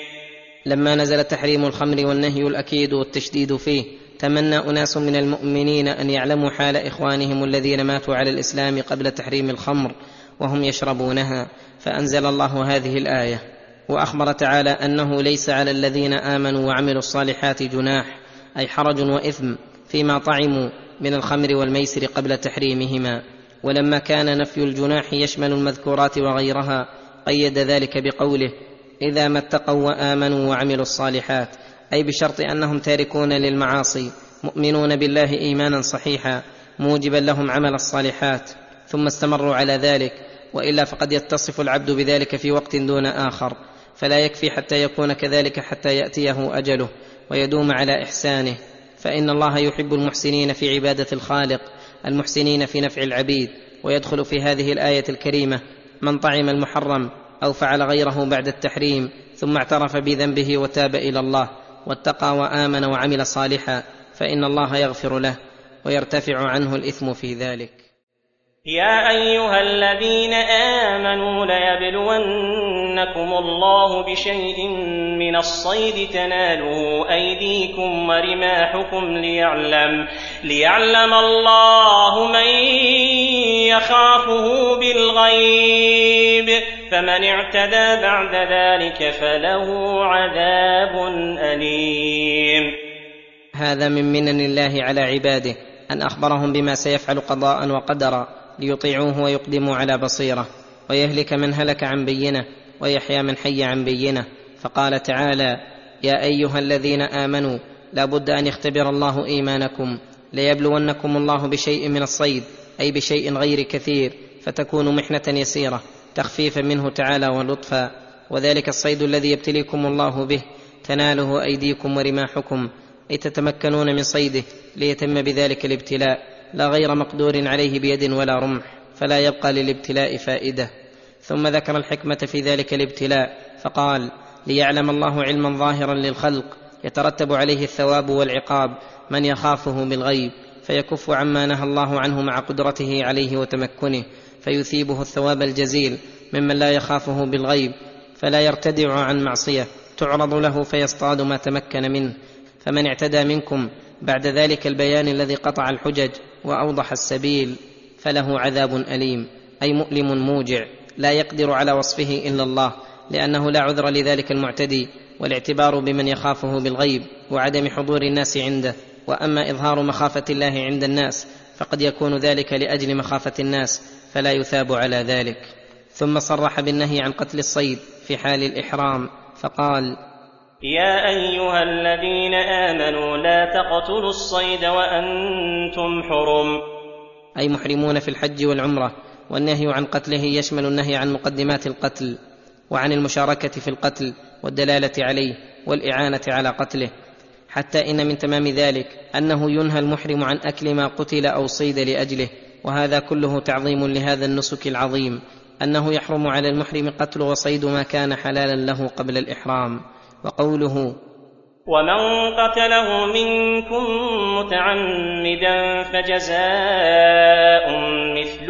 لما نزل تحريم الخمر والنهي الأكيد والتشديد فيه تمنى أناس من المؤمنين أن يعلموا حال إخوانهم الذين ماتوا على الإسلام قبل تحريم الخمر وهم يشربونها فأنزل الله هذه الآية وأخبر تعالى أنه ليس على الذين آمنوا وعملوا الصالحات جناح أي حرج وإثم فيما طعموا من الخمر والميسر قبل تحريمهما. ولما كان نفي الجناح يشمل المذكورات وغيرها قيد ذلك بقوله إذا ما اتقوا وآمنوا وعملوا الصالحات. أي بشرط أنهم تاركون للمعاصي مؤمنون بالله إيمانا صحيحا موجبا لهم عمل الصالحات ثم استمروا على ذلك وإلا فقد يتصف العبد بذلك في وقت دون آخر فلا يكفي حتى يكون كذلك حتى يأتيه أجله ويدوم على إحسانه فإن الله يحب المحسنين في عبادة الخالق المحسنين في نفع العبيد ويدخل في هذه الآية الكريمة من طعم المحرم أو فعل غيره بعد التحريم ثم اعترف بذنبه وتاب إلى الله واتقى وآمن وعمل صالحا فإن الله يغفر له ويرتفع عنه الإثم في ذلك. يا أيها الذين آمنوا ليبلونكم الله بشيء من الصيد تناله أيديكم ورماحكم ليعلم ليعلم الله من يخافه بالغيب. فمن اعتدى بعد ذلك فله عذاب أليم. هذا من منن الله على عباده أن أخبرهم بما سيفعل قضاء وقدرا ليطيعوه ويقدموا على بصيرة ويهلك من هلك عن بينة ويحيى من حي عن بينة. فقال تعالى يا أيها الذين آمنوا لا بد أن يختبر الله إيمانكم ليبلونكم الله بشيء من الصيد أي بشيء غير كثير فتكون محنة يسيرة. تخفيفا منه تعالى ولطفا. وذلك الصيد الذي يبتليكم الله به. تناله أيديكم ورماحكم. أي تتمكنون من صيده ليتم بذلك الابتلاء. لا غير مقدور عليه بيد ولا رمح. فلا يبقى للابتلاء فائدة. ثم ذكر الحكمة في ذلك الابتلاء. فقال ليعلم الله علما ظاهرا للخلق. يترتب عليه الثواب والعقاب. من يخافه بالغيب. فيكف عما نهى الله عنه مع قدرته عليه وتمكنه. فيثيبه الثواب الجزيل ممن لا يخافه بالغيب فلا يرتدع عن معصية تعرض له فيصطاد ما تمكن منه. فمن اعتدى منكم بعد ذلك البيان الذي قطع الحجج وأوضح السبيل فله عذاب أليم أي مؤلم موجع لا يقدر على وصفه إلا الله لأنه لا عذر لذلك المعتدي والاعتبار بمن يخافه بالغيب وعدم حضور الناس عنده. وأما إظهار مخافة الله عند الناس فقد يكون ذلك لأجل مخافة الناس فلا يثاب على ذلك. ثم صرح بالنهي عن قتل الصيد في حال الإحرام فقال يا أيها الذين آمنوا لا تقتلوا الصيد وأنتم حرم. أي محرمون في الحج والعمرة والنهي عن قتله يشمل النهي عن مقدمات القتل وعن المشاركة في القتل والدلالة عليه والإعانة على قتله. حتى إن من تمام ذلك أنه ينهى المحرم عن أكل ما قتل أو صيد لأجله. وهذا كله تعظيم لهذا النسك العظيم أنه يحرم على المحرم قتل وصيد ما كان حلالا له قبل الإحرام. وقوله ومن قتله منكم متعمدا فجزاء مثل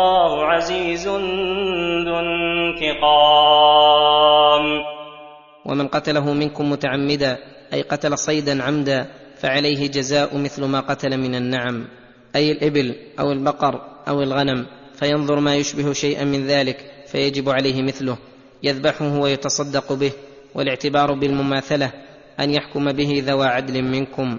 عزيز ذو انتقام. ومن قتله منكم متعمدا أي قتل صيدا عمدا فعليه جزاء مثل ما قتل من النعم. أي الإبل أو البقر أو الغنم فينظر ما يشبه شيئا من ذلك فيجب عليه مثله. يذبحه ويتصدق به والاعتبار بالمماثلة أن يحكم به ذوى عدل منكم.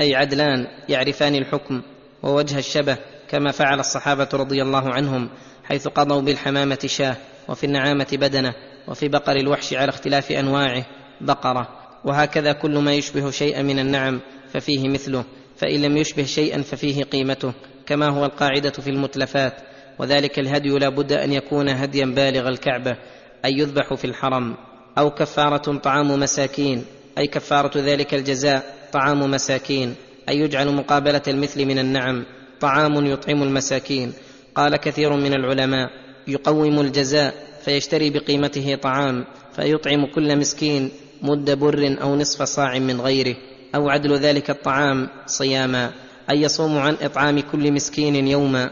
أي عدلان يعرفان الحكم ووجه الشبه كما فعل الصحابة رضي الله عنهم حيث قضوا بالحمامة شاة وفي النعامة بدنة وفي بقر الوحش على اختلاف أنواعه بقرة. وهكذا كل ما يشبه شيئا من النعم ففيه مثله فإن لم يشبه شيئا ففيه قيمته كما هو القاعدة في المتلفات. وذلك الهدي لا بد أن يكون هديا بالغ الكعبة أي يذبح في الحرم أو كفارة طعام مساكين أي كفارة ذلك الجزاء طعام مساكين أي يجعل مقابلة المثل من النعم. طعام يطعم المساكين. قال كثير من العلماء يقوم الجزاء فيشتري بقيمته طعام فيطعم كل مسكين مد بر أو نصف صاع من غيره أو عدل ذلك الطعام صياما. اي يصوم عن إطعام كل مسكين يوما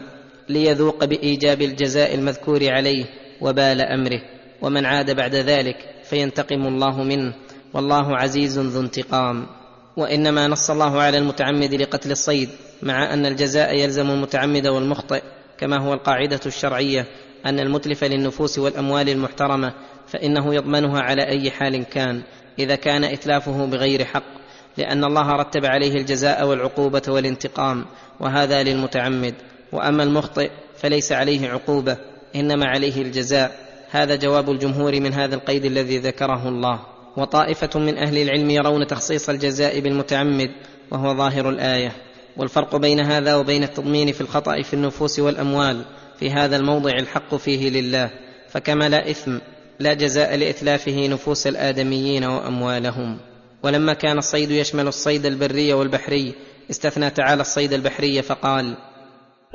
ليذوق بإيجاب الجزاء المذكور عليه وبال أمره. ومن عاد بعد ذلك فينتقم الله منه. والله عزيز ذو انتقام. وإنما نص الله على المتعمد لقتل الصيد مع أن الجزاء يلزم المتعمد والمخطئ كما هو القاعدة الشرعية أن المتلف للنفوس والأموال المحترمة فإنه يضمنها على أي حال كان إذا كان إتلافه بغير حق لأن الله رتب عليه الجزاء والعقوبة والانتقام وهذا للمتعمد. وأما المخطئ فليس عليه عقوبة إنما عليه الجزاء. هذا جواب الجمهور من هذا القيد الذي ذكره الله. وطائفة من أهل العلم يرون تخصيص الجزاء بالمتعمد وهو ظاهر الآية. والفرق بين هذا وبين التضمين في الخطأ في النفوس والأموال في هذا الموضع الحق فيه لله. فكما لا إثم لا جزاء لإتلافه نفوس الآدميين وأموالهم. ولما كان الصيد يشمل الصيد البري والبحري استثنى تعالى الصيد البحري فقال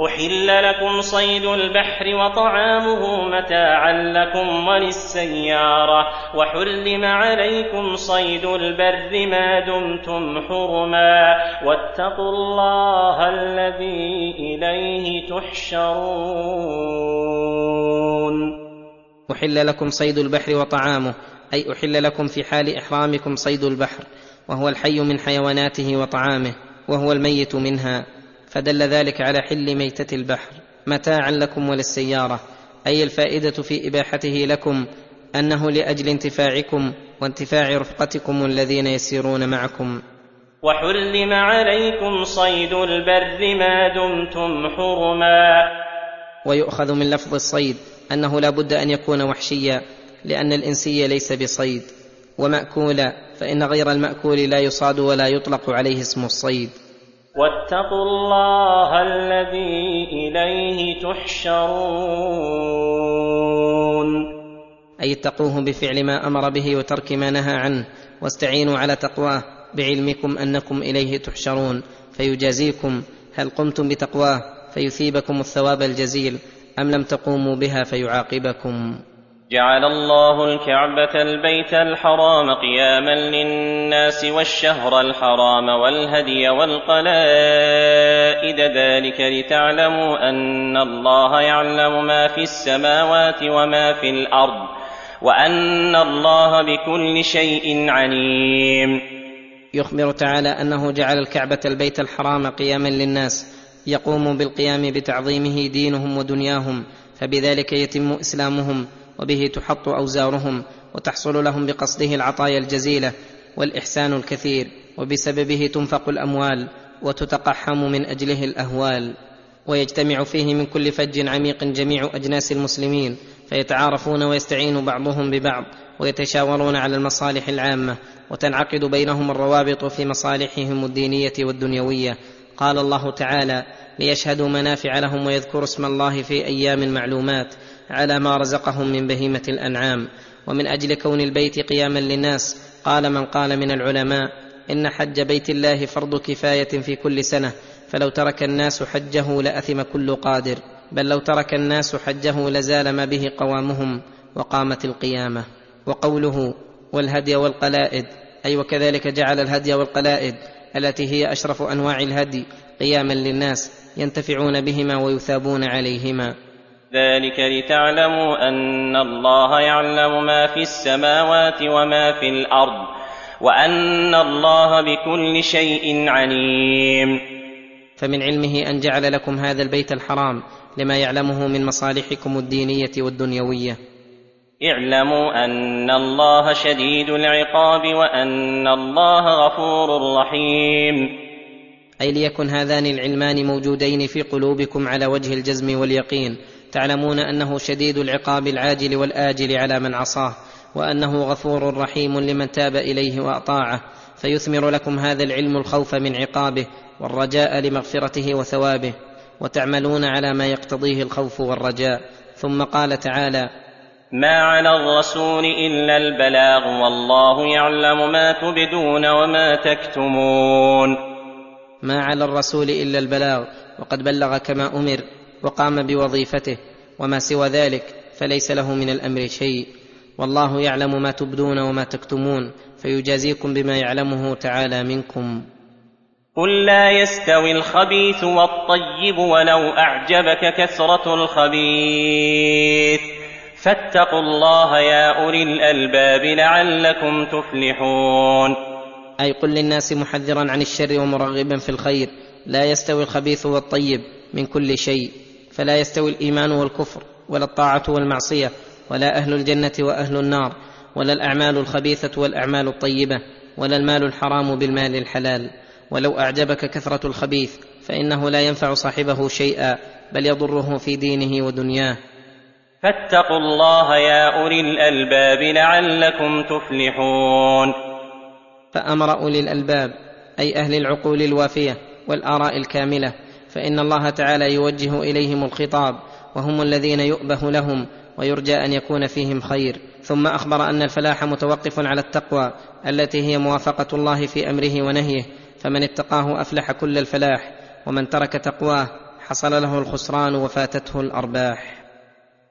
أحل لكم صيد البحر وطعامه متاعا لكم وللسيارة وحرم عليكم صيد البر ما دمتم حرما واتقوا الله الذي إليه تحشرون احل لكم صيد البحر وطعامه أي احل لكم في حال إحرامكم صيد البحر وهو الحي من حيواناته وطعامه وهو الميت منها. فدل ذلك على حل ميتة البحر متاعا لكم وللسيارة أي الفائدة في إباحته لكم أنه لأجل انتفاعكم وانتفاع رفقتكم الذين يسيرون معكم. وحرم عليكم صيد البر ما دمتم حرما. ويؤخذ من لفظ الصيد أنه لا بد أن يكون وحشيا لأن الإنسي ليس بصيد. وماكولا فإن غير المأكول لا يصاد ولا يطلق عليه اسم الصيد. واتقوا الله الذي إليه تحشرون. أي اتقوه بفعل ما أمر به وترك ما نهى عنه واستعينوا على تقواه بعلمكم أنكم إليه تحشرون. فيجازيكم هل قمتم بتقواه فيثيبكم الثواب الجزيل أم لم تقوموا بها فيعاقبكم. جعل الله الكعبة البيت الحرام قياما للناس والشهر الحرام والهدي والقلائد. ذلك لتعلموا أن الله يعلم ما في السماوات وما في الأرض وأن الله بكل شيء عليم. يخبر تعالى أنه جعل الكعبة البيت الحرام قياما للناس يقوم بالقيام بتعظيمه دينهم ودنياهم فبذلك يتم إسلامهم. وبه تحط أوزارهم وتحصل لهم بقصده العطايا الجزيلة والإحسان الكثير وبسببه تنفق الأموال وتتقحم من أجله الأهوال. ويجتمع فيه من كل فج عميق جميع أجناس المسلمين فيتعارفون ويستعين بعضهم ببعض ويتشاورون على المصالح العامة وتنعقد بينهم الروابط في مصالحهم الدينية والدنيوية. قال الله تعالى ليشهدوا منافع لهم ويذكروا اسم الله في أيام معلومات على ما رزقهم من بهيمة الأنعام ومن أجل كون البيت قياما للناس قال من قال من العلماء إن حج بيت الله فرض كفاية في كل سنة فلو ترك الناس حجه لأثم كل قادر بل لو ترك الناس حجه لزال ما به قوامهم وقامت القيامة. وقوله والهدي والقلائد أي وكذلك جعل الهدي والقلائد التي هي أشرف أنواع الهدي قياما للناس ينتفعون بهما ويثابون عليهما. ذلك لتعلموا ان الله يعلم ما في السماوات وما في الأرض وان الله بكل شيء عليم. فمن علمه أن جعل لكم هذا البيت الحرام لما يعلمه من مصالحكم الدينية والدنيوية. اعلموا أن الله شديد العقاب وأن الله غفور رحيم. أي ليكن هذان العلمان موجودين في قلوبكم على وجه الجزم واليقين تعلمون أنه شديد العقاب العاجل والآجل على من عصاه وأنه غفور رحيم لمن تاب إليه وأطاعه فيثمر لكم هذا العلم الخوف من عقابه والرجاء لمغفرته وثوابه وتعملون على ما يقتضيه الخوف والرجاء. ثم قال تعالى ما على الرسول إلا البلاغ والله يعلم ما تبدون وما تكتمون. ما على الرسول إلا البلاغ وقد بلغ كما أمر وقام بوظيفته وما سوى ذلك فليس له من الأمر شيء. والله يعلم ما تبدون وما تكتمون فيجازيكم بما يعلمه تعالى منكم. قل لا يستوي الخبيث والطيب ولو أعجبك كثرة الخبيث. فاتقوا الله يا أولي الألباب لعلكم تفلحون. أي قل للناس محذرا عن الشر ومرغبا في الخير لا يستوي الخبيث والطيب من كل شيء. فلا يستوي الإيمان والكفر ولا الطاعة والمعصية ولا أهل الجنة وأهل النار ولا الأعمال الخبيثة والأعمال الطيبة ولا المال الحرام بالمال الحلال. ولو أعجبك كثرة الخبيث فإنه لا ينفع صاحبه شيئا بل يضره في دينه ودنياه. فاتقوا الله يا أولي الألباب لعلكم تفلحون. فأمر أولي الألباب أي أهل العقول الوافية والآراء الكاملة فإن الله تعالى يوجه إليهم الخطاب وهم الذين يؤبه لهم ويرجى أن يكون فيهم خير. ثم أخبر أن الفلاح متوقف على التقوى التي هي موافقة الله في أمره ونهيه. فمن اتقاه أفلح كل الفلاح ومن ترك تقواه حصل له الخسران وفاتته الأرباح.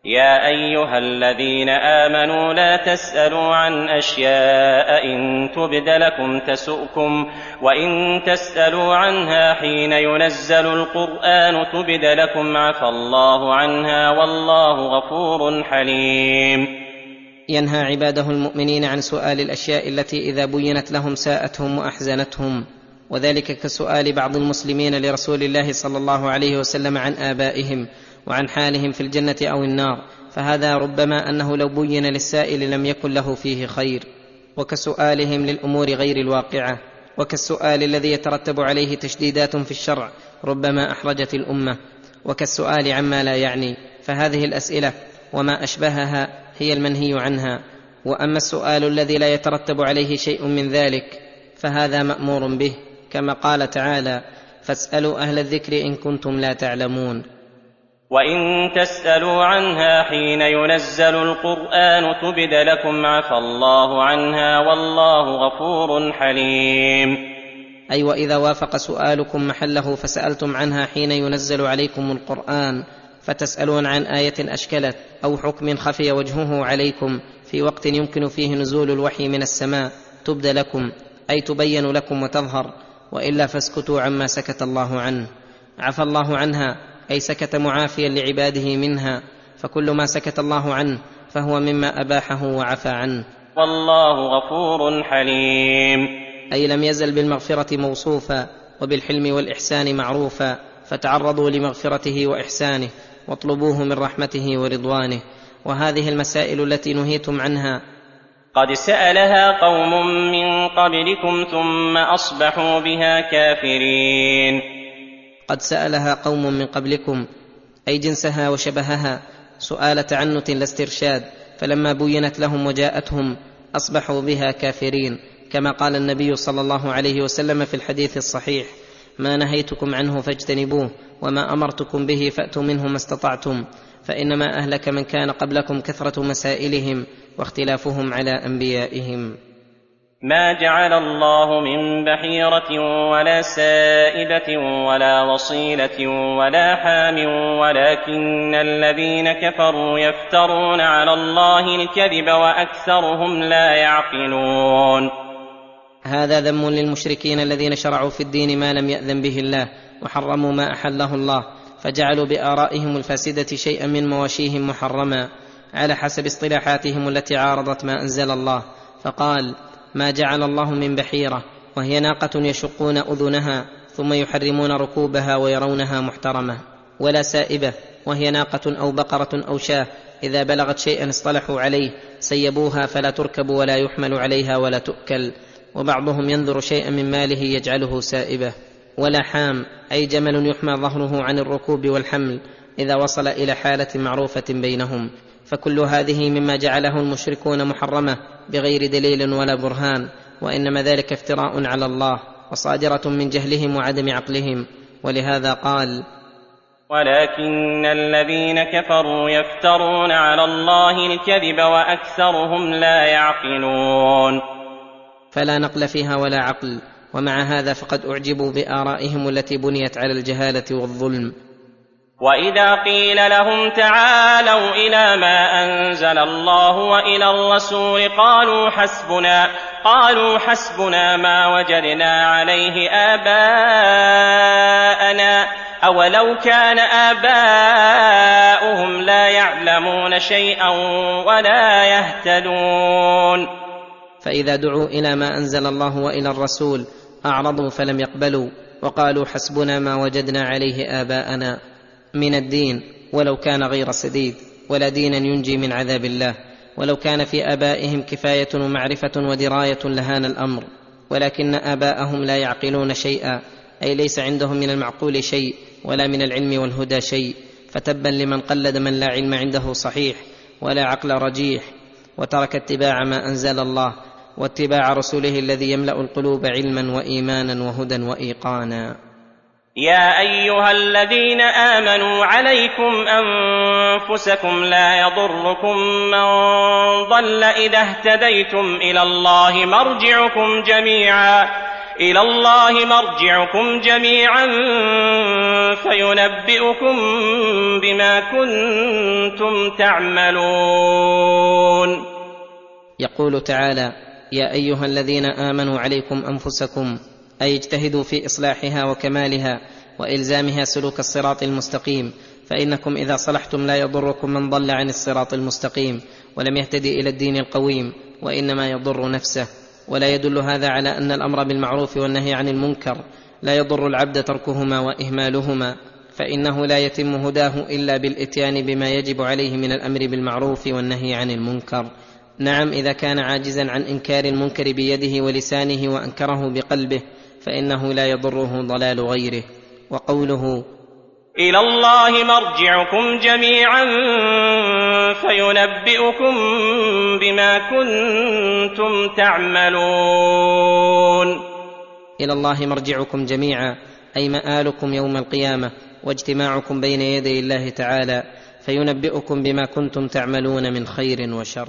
يا أيها الذين آمنوا لا تسألوا عن أشياء إن تبد لكم تسؤكم وإن تسألوا عنها حين ينزل القرآن تبد لكم عفى الله عنها والله غفور حليم. ينهى عباده المؤمنين عن سؤال الأشياء التي إذا بينت لهم ساءتهم وأحزنتهم وذلك كسؤال بعض المسلمين لرسول الله صلى الله عليه وسلم عن آبائهم. وعن حالهم في الجنة أو النار فهذا ربما أنه لو بين للسائل لم يكن له فيه خير. وكسؤالهم للأمور غير الواقعة وكالسؤال الذي يترتب عليه تشديدات في الشرع ربما أحرجت الأمة وكالسؤال عما لا يعني. فهذه الأسئلة وما أشبهها هي المنهي عنها. وأما السؤال الذي لا يترتب عليه شيء من ذلك فهذا مأمور به. كما قال تعالى فاسألوا أهل الذكر إن كنتم لا تعلمون وإن تسألوا عنها حين ينزل القرآن تبد لكم عفى الله عنها والله غفور حليم اي واذا وافق سؤالكم محله فسألتم عنها حين ينزل عليكم القرآن فتسألون عن آية أشكلت أو حكم خفي وجهه عليكم في وقت يمكن فيه نزول الوحي من السماء تبد لكم أي تبين لكم وتظهر وإلا فاسكتوا عما سكت الله عنه. عفى الله عنها. أي سكت معافيا لعباده منها فكل ما سكت الله عنه فهو مما أباحه وعفى عنه. والله غفور حليم. أي لم يزل بالمغفرة موصوفا وبالحلم والإحسان معروفا فتعرضوا لمغفرته وإحسانه واطلبوه من رحمته ورضوانه. وهذه المسائل التي نهيتم عنها. قد سألها قوم من قبلكم ثم أصبحوا بها كافرين. قد سألها قوم من قبلكم أي جنسها وشبهها سؤال تعنت لا استرشاد فلما بينت لهم وجاءتهم أصبحوا بها كافرين كما قال النبي صلى الله عليه وسلم في الحديث الصحيح ما نهيتكم عنه فاجتنبوه وما أمرتكم به فأتوا منه ما استطعتم فإنما أهلك من كان قبلكم كثرة مسائلهم واختلافهم على أنبيائهم. ما جعل الله من بحيرة ولا سائبة ولا وصيلة ولا حام ولكن الذين كفروا يفترون على الله الكذب وأكثرهم لا يعقلون هذا ذم للمشركين الذين شرعوا في الدين ما لم يأذن به الله وحرموا ما أحله الله فجعلوا بآرائهم الفاسدة شيئا من مواشيهم محرما على حسب اصطلاحاتهم التي عارضت ما أنزل الله. فقال ما جعل الله من بحيرة وهي ناقة يشقون أذنها ثم يحرمون ركوبها ويرونها محترمة. ولا سائبة وهي ناقة أو بقرة أو شاة إذا بلغت شيئا اصطلحوا عليه سيبوها فلا تركب ولا يحمل عليها ولا تؤكل. وبعضهم ينذر شيئا من ماله يجعله سائبة. ولا حام أي جمل يحمى ظهره عن الركوب والحمل إذا وصل إلى حالة معروفة بينهم. فكل هذه مما جعله المشركون محرمة بغير دليل ولا برهان وإنما ذلك افتراء على الله وصادرة من جهلهم وعدم عقلهم. ولهذا قال ولكن الذين كفروا يفترون على الله الكذب واكثرهم لا يعقلون. فلا نقل فيها ولا عقل ومع هذا فقد أعجبوا بآرائهم التي بنيت على الجهالة والظلم. واذا قيل لهم تعالوا إلى ما انزل الله والى الرسول قالوا حسبنا قالوا حسبنا ما وجدنا عليه اباءنا اولو كان اباؤهم لا يعلمون شيئا ولا يهتدون. فاذا دعوا إلى ما انزل الله والى الرسول اعرضوا فلم يقبلوا وقالوا حسبنا ما وجدنا عليه اباءنا. من الدين ولو كان غير سديد ولا دينا ينجي من عذاب الله ولو كان في آبائهم كفاية ومعرفة ودراية لهان الأمر ولكن آباءهم لا يعقلون شيئا أي ليس عندهم من المعقول شيء ولا من العلم والهدى شيء فتبا لمن قلد من لا علم عنده صحيح ولا عقل رجيح وترك اتباع ما أنزل الله واتباع رسوله الذي يملأ القلوب علما وإيمانا وهدى وإيقانا. يا أيها الذين آمنوا عليكم أنفسكم لا يضركم من ضل إذا اهتديتم إلى الله مرجعكم جميعا إلى الله مرجعكم جميعا فينبئكم بما كنتم تعملون. يقول تعالى يا أيها الذين آمنوا عليكم أنفسكم أي اجتهدوا في إصلاحها وكمالها وإلزامها سلوك الصراط المستقيم فإنكم إذا صلحتم لا يضركم من ضل عن الصراط المستقيم ولم يهتدي إلى الدين القويم وإنما يضر نفسه. ولا يدل هذا على أن الأمر بالمعروف والنهي عن المنكر لا يضر العبد تركهما وإهمالهما فإنه لا يتم هداه إلا بالإتيان بما يجب عليه من الأمر بالمعروف والنهي عن المنكر. نعم إذا كان عاجزا عن إنكار المنكر بيده ولسانه وأنكره بقلبه فإنه لا يضره ضلال غيره. وقوله إلى الله مرجعكم جميعا فينبئكم بما كنتم تعملون. إلى الله مرجعكم جميعا أي مآلكم يوم القيامة واجتماعكم بين يدي الله تعالى فينبئكم بما كنتم تعملون من خير وشر.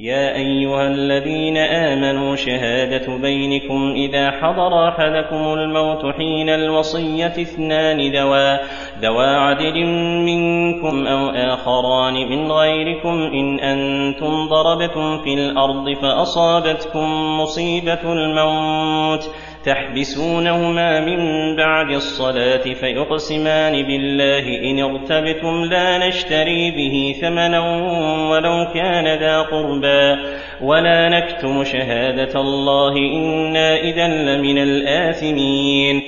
يا أيها الذين آمنوا شهادة بينكم إذا حضر أحدكم الموت حين الوصية اثنان ذوى ذوى عدل منكم أو آخران من غيركم إن أنتم ضربتم في الأرض فأصابتكم مصيبة الموت. تحبسونهما من بعد الصلاة فيقسمان بالله. إن ارتبتم لا نشتري به ثمنا ولو كان ذا قربى. ولا نكتم شهادة الله. إنا إذا لمن الآثمين.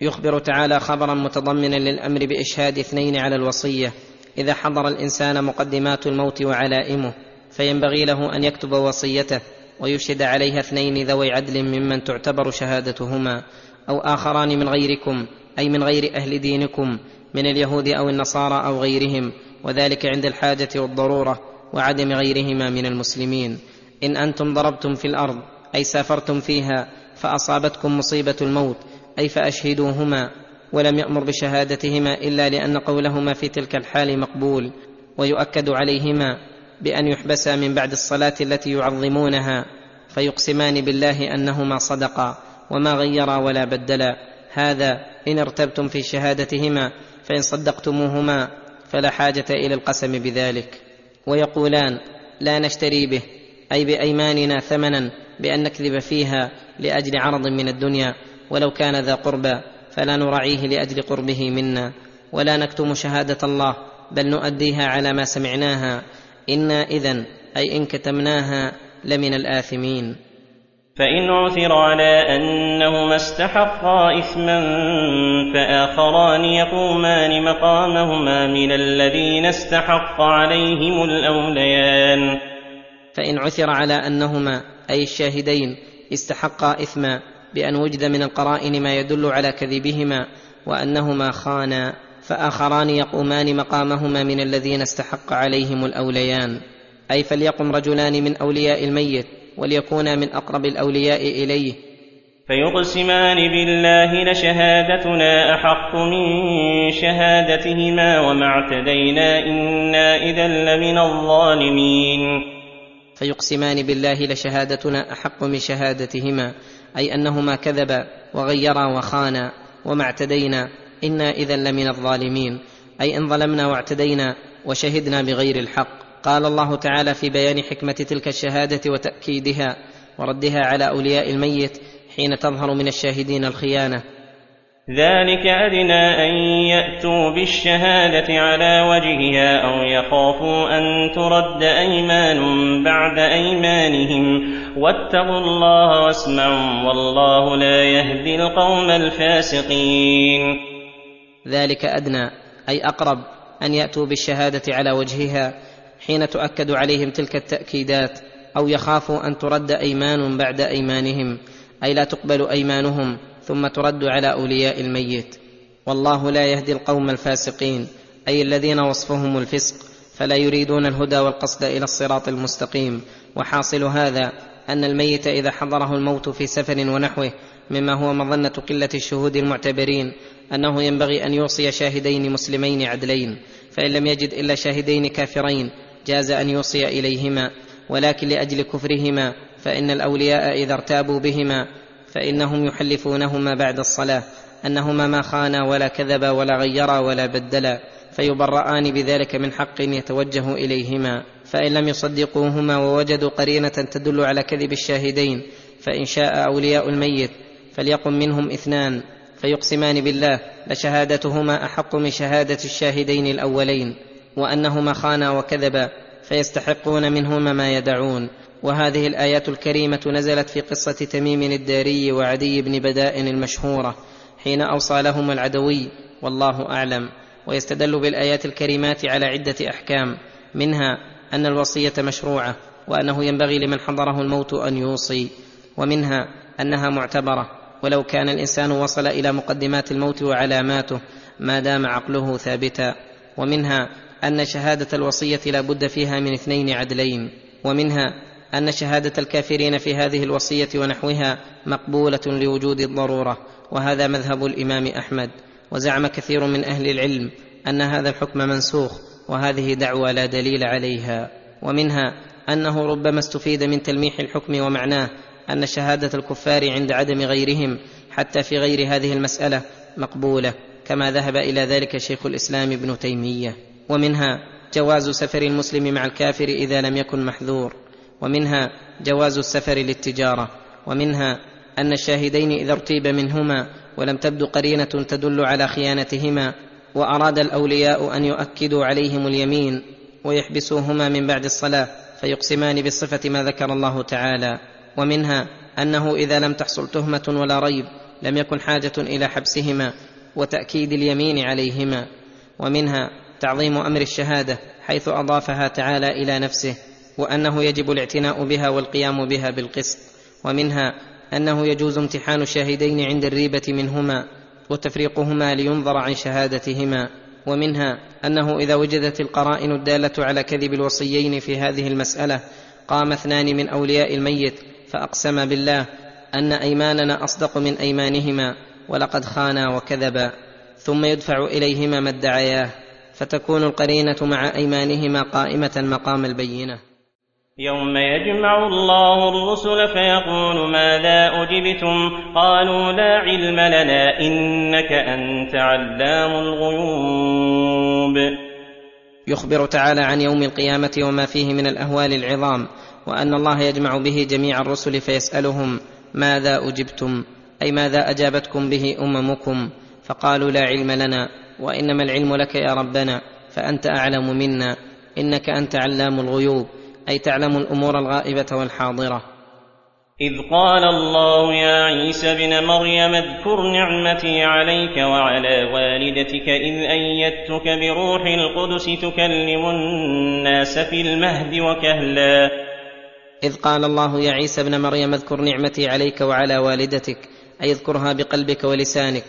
يخبر تعالى خبرا متضمنا للأمر بإشهاد اثنين على الوصية. إذا حضر الإنسان مقدمات الموت وعلائمه فينبغي له أن يكتب وصيته. ويشهد عليها اثنين ذوي عدل ممن تعتبر شهادتهما أو آخران من غيركم أي من غير أهل دينكم من اليهود أو النصارى أو غيرهم وذلك عند الحاجة والضرورة وعدم غيرهما من المسلمين. إن أنتم ضربتم في الأرض أي سافرتم فيها فأصابتكم مصيبة الموت أي فأشهدوهما ولم يأمر بشهادتهما إلا لأن قولهما في تلك الحال مقبول ويؤكد عليهما بأن يحبسا من بعد الصلاة التي يعظمونها فيقسمان بالله أنهما صدقا وما غيرا ولا بدلا. هذا إن ارتبتم في شهادتهما فإن صدقتموهما فلا حاجة إلى القسم بذلك. ويقولان لا نشتري به أي بأيماننا ثمنا بأن نكذب فيها لأجل عرض من الدنيا ولو كان ذا قربى فلا نراعيه لأجل قربه منا. ولا نكتم شهادة الله بل نؤديها على ما سمعناها إنا اذا أي إن كتمناها لمن الآثمين. فإن عثر على أنهما استحقا إثما فآخران يقومان مقامهما من الذين استحق عليهم الأوليان. فإن عثر على أنهما أي الشاهدين استحقا إثما بأن وجد من القرائن ما يدل على كذبهما وأنهما خانا. فآخران يقومان مقامهما من الذين استحق عليهم الأوليان. أي فليقم رجلان من أولياء الميت وليكونا من أقرب الأولياء إليه. فيقسمان بالله لشهادتنا أحق من شهادتهما وما اعتدينا إنا إذا لمن الظالمين. فيقسمان بالله لشهادتنا أحق من شهادتهما أي أنهما كذبا وغيرا وخانا وما اعتدينا إنا اذا لمن الظالمين أي إن ظلمنا واعتدينا وشهدنا بغير الحق. قال الله تعالى في بيان حكمة تلك الشهادة وتأكيدها وردها على أولياء الميت حين تظهر من الشاهدين الخيانة. ذلك أدنى أن يأتوا بالشهادة على وجهها أو يخافوا أن ترد أيمان بعد أيمانهم. واتقوا الله واسمعوا والله لا يهدي القوم الفاسقين. ذلك أدنى أي أقرب أن يأتوا بالشهادة على وجهها حين تؤكد عليهم تلك التأكيدات أو يخافوا أن ترد أيمان بعد أيمانهم أي لا تقبل أيمانهم ثم ترد على أولياء الميت. والله لا يهدي القوم الفاسقين أي الذين وصفهم الفسق فلا يريدون الهدى والقصد إلى الصراط المستقيم. وحاصل هذا أن الميت إذا حضره الموت في سفر ونحوه مما هو مظنة قلة الشهود المعتبرين أنه ينبغي أن يوصي شاهدين مسلمين عدلين فإن لم يجد إلا شاهدين كافرين جاز أن يوصي إليهما ولكن لأجل كفرهما فإن الأولياء إذا ارتابوا بهما فإنهم يحلفونهما بعد الصلاة أنهما ما خانا ولا كذبا ولا غيرا ولا بدلا فيبرآن بذلك من حق يتوجه إليهما. فإن لم يصدقوهما ووجدوا قرينة تدل على كذب الشاهدين فإن شاء أولياء الميت فليقم منهم اثنان. فيقسمان بالله لشهادتهما أحق من شهادة الشاهدين الأولين وأنهما خانا وكذبا فيستحقون منهما ما يدعون. وهذه الآيات الكريمة نزلت في قصة تميم الداري وعدي بن بداء المشهورة حين أوصى لهما العدوي والله أعلم. ويستدل بالآيات الكريمات على عدة أحكام منها أن الوصية مشروعة وأنه ينبغي لمن حضره الموت أن يوصي ومنها أنها معتبرة. ولو كان الإنسان وصل إلى مقدمات الموت وعلاماته ما دام عقله ثابتا ومنها أن شهادة الوصية لا بد فيها من اثنين عدلين ومنها أن شهادة الكافرين في هذه الوصية ونحوها مقبولة لوجود الضرورة وهذا مذهب الإمام أحمد. وزعم كثير من أهل العلم أن هذا الحكم منسوخ وهذه دعوى لا دليل عليها. ومنها أنه ربما استفيد من تلميح الحكم ومعناه أن شهادة الكفار عند عدم غيرهم حتى في غير هذه المسألة مقبولة كما ذهب إلى ذلك شيخ الإسلام ابن تيمية. ومنها جواز سفر المسلم مع الكافر إذا لم يكن محذور. ومنها جواز السفر للتجارة. ومنها أن الشاهدين إذا ارتيب منهما ولم تبد قرينة تدل على خيانتهما وأراد الأولياء أن يؤكدوا عليهم اليمين ويحبسوهما من بعد الصلاة فيقسمان بصفة ما ذكر الله تعالى. ومنها أنه إذا لم تحصل تهمة ولا ريب لم يكن حاجة إلى حبسهما وتأكيد اليمين عليهما. ومنها تعظيم أمر الشهادة حيث أضافها تعالى إلى نفسه وأنه يجب الاعتناء بها والقيام بها بالقسط. ومنها أنه يجوز امتحان الشاهدين عند الريبة منهما وتفريقهما لينظر عن شهادتهما. ومنها أنه إذا وجدت القرائن الدالة على كذب الوصيين في هذه المسألة قام اثنان من أولياء الميت فاقسما بالله أن أيماننا أصدق من أيمانهما ولقد خانا وكذبا ثم يدفع إليهما ما ادعياه فتكون القرينة مع أيمانهما قائمة مقام البينة. يوم يجمع الله الرسل فيقول ماذا أجبتم؟ قالوا لا علم لنا إنك أنت علام الغيوب. يخبر تعالى عن يوم القيامة وما فيه من الأهوال العظام وأن الله يجمع به جميع الرسل فيسألهم ماذا أجبتم أي ماذا أجابتكم به أممكم فقالوا لا علم لنا وإنما العلم لك يا ربنا فأنت أعلم منا إنك أنت علام الغيوب أي تعلم الأمور الغائبة والحاضرة. إذ قال الله يا عيسى ابن مريم اذكر نعمتي عليك وعلى والدتك إذ أيدتك بروح القدس تكلم الناس في المهد وكهلا. إذ قال الله يا عيسى ابن مريم اذكر نعمتي عليك وعلى والدتك أي اذكرها بقلبك ولسانك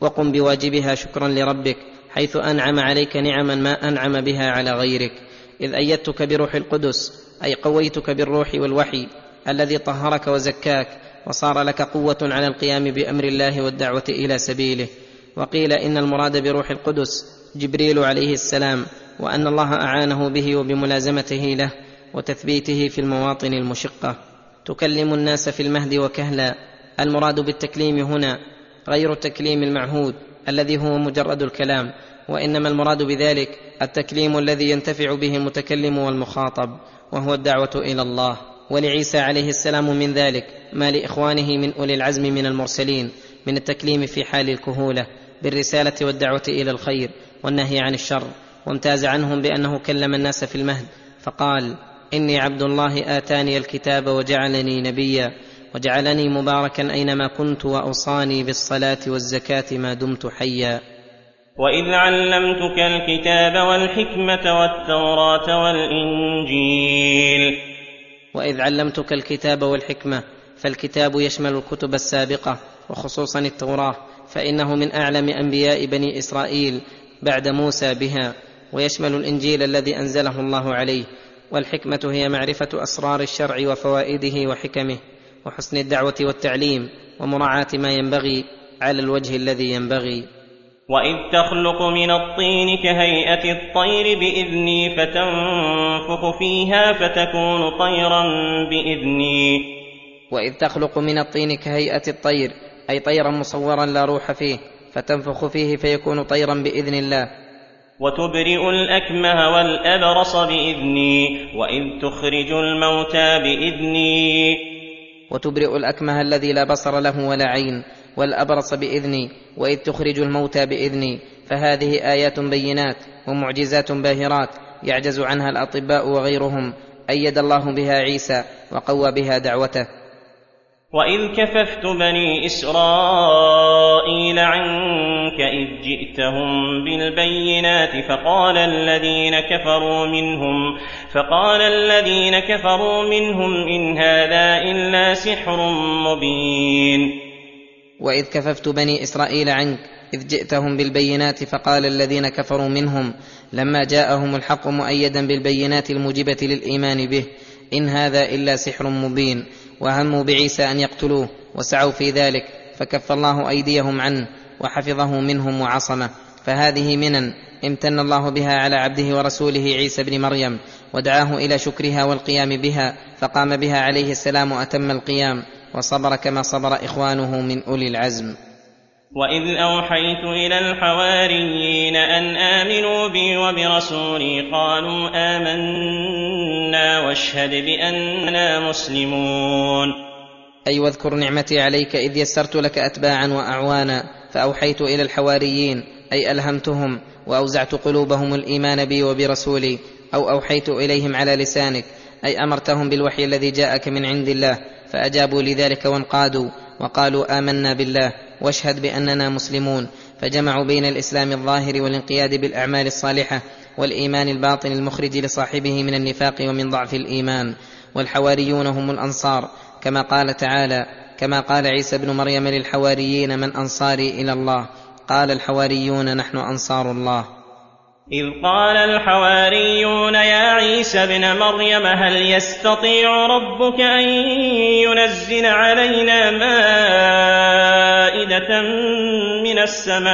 وقم بواجبها شكرا لربك حيث أنعم عليك نعما ما أنعم بها على غيرك. إذ أيدتك بروح القدس أي قويتك بالروح والوحي الذي طهرك وزكاك وصار لك قوة على القيام بأمر الله والدعوة إلى سبيله. وقيل إن المراد بروح القدس جبريل عليه السلام وأن الله أعانه به وبملازمته له. وتثبيته في المواطن المشقة. تكلم الناس في المهد وكهلا. المراد بالتكليم هنا غير التكليم المعهود الذي هو مجرد الكلام وإنما المراد بذلك التكليم الذي ينتفع به المتكلم والمخاطب وهو الدعوة إلى الله. ولعيسى عليه السلام من ذلك ما لإخوانه من أولي العزم من المرسلين من التكليم في حال الكهولة بالرسالة والدعوة إلى الخير والنهي عن الشر وامتاز عنهم بأنه كلم الناس في المهد فقال إني عبد الله آتاني الكتاب وجعلني نبيا وجعلني مباركا أينما كنت وأوصاني بالصلاة والزكاة ما دمت حيا. وإذ علمتك الكتاب والحكمة والتوراة والإنجيل. وإذ علمتك الكتاب والحكمة فالكتاب يشمل الكتب السابقة وخصوصا التوراة فإنه من أعلم أنبياء بني إسرائيل بعد موسى بها ويشمل الإنجيل الذي أنزله الله عليه والحكمة هي معرفة أسرار الشرع وفوائده وحكمه وحسن الدعوة والتعليم ومراعاة ما ينبغي على الوجه الذي ينبغي. وإذ تخلق من الطين كهيئة الطير بإذني فتنفخ فيها فتكون طيرا بإذني. وإذ تخلق من الطين كهيئة الطير أي طيرا مصورا لا روح فيه فتنفخ فيه فيكون طيرا بإذن الله. وتبرئ الأكمه والأبرص بإذني وإذ تخرج الموتى بإذني. وتبرئ الأكمه الذي لا بصر له ولا عين والأبرص بإذني وإذ تخرج الموتى بإذني. فهذه آيات بينات ومعجزات باهرات يعجز عنها الأطباء وغيرهم أيد الله بها عيسى وقوى بها دعوته. وإذ كففت بني إسرائيل عنك إذ جئتهم بالبينات فقال الذين كفروا منهم فقال الذين كفروا منهم إن هذا إلا سحر مبين. واذ كففت بني اسرائيل عنك اذ جئتهم بالبينات فقال الذين كفروا منهم لما جاءهم الحق مؤيدا بالبينات الموجبه للايمان به ان هذا الا سحر مبين. وهموا بعيسى أن يقتلوه وسعوا في ذلك فكف الله أيديهم عنه وحفظه منهم وعصمه. فهذه منن امتن الله بها على عبده ورسوله عيسى بن مريم ودعاه إلى شكرها والقيام بها فقام بها عليه السلام اتم القيام وصبر كما صبر إخوانه من أولي العزم. وإذ أوحيت إلى الحواريين أن آمنوا بي وبرسولي قالوا آمنا واشهد بأننا مسلمون أي واذكر نعمتي عليك إذ يسرت لك اتباعا واعوانا فأوحيت إلى الحواريين أي ألهمتهم وأوزعت قلوبهم الإيمان بي وبرسولي أو أوحيت إليهم على لسانك أي أمرتهم بالوحي الذي جاءك من عند الله فأجابوا لذلك وانقادوا وقالوا آمنا بالله. واشهد بأننا مسلمون فجمعوا بين الإسلام الظاهر والانقياد بالأعمال الصالحة والإيمان الباطن المخرج لصاحبه من النفاق ومن ضعف الإيمان. والحواريون هم الأنصار كما قال تعالى كما قال عيسى ابن مريم للحواريين من أنصاري إلى الله قال الحواريون نحن أنصار الله. إذ قال الحواريون يا عيسى ابن مريم هل يستطيع ربك أن ينزل علينا مائدة من السماء؟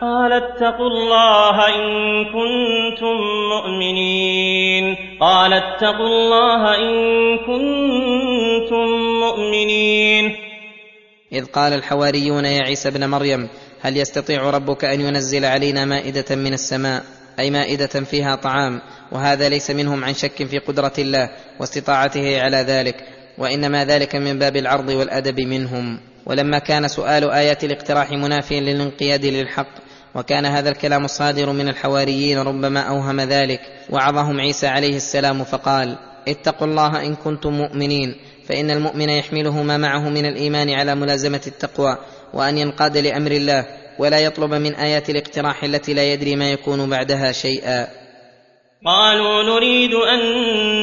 قال اتقوا الله إن كنتم مؤمنين. قال اتقوا الله إن كنتم مؤمنين. إذ قال الحواريون يا عيسى ابن مريم هل يستطيع ربك أن ينزل علينا مائدة من السماء؟ أي مائدة فيها طعام وهذا ليس منهم عن شك في قدرة الله واستطاعته على ذلك وإنما ذلك من باب العرض والأدب منهم. ولما كان سؤال آيات الاقتراح منافيا للانقياد للحق وكان هذا الكلام الصادر من الحواريين ربما أوهم ذلك وعظهم عيسى عليه السلام فقال اتقوا الله إن كنتم مؤمنين فإن المؤمن يحمله ما معه من الإيمان على ملازمة التقوى وأن ينقاد لأمر الله ولا يطلب من آيات الاقتراح التي لا يدري ما يكون بعدها شيئا. قالوا نريد أن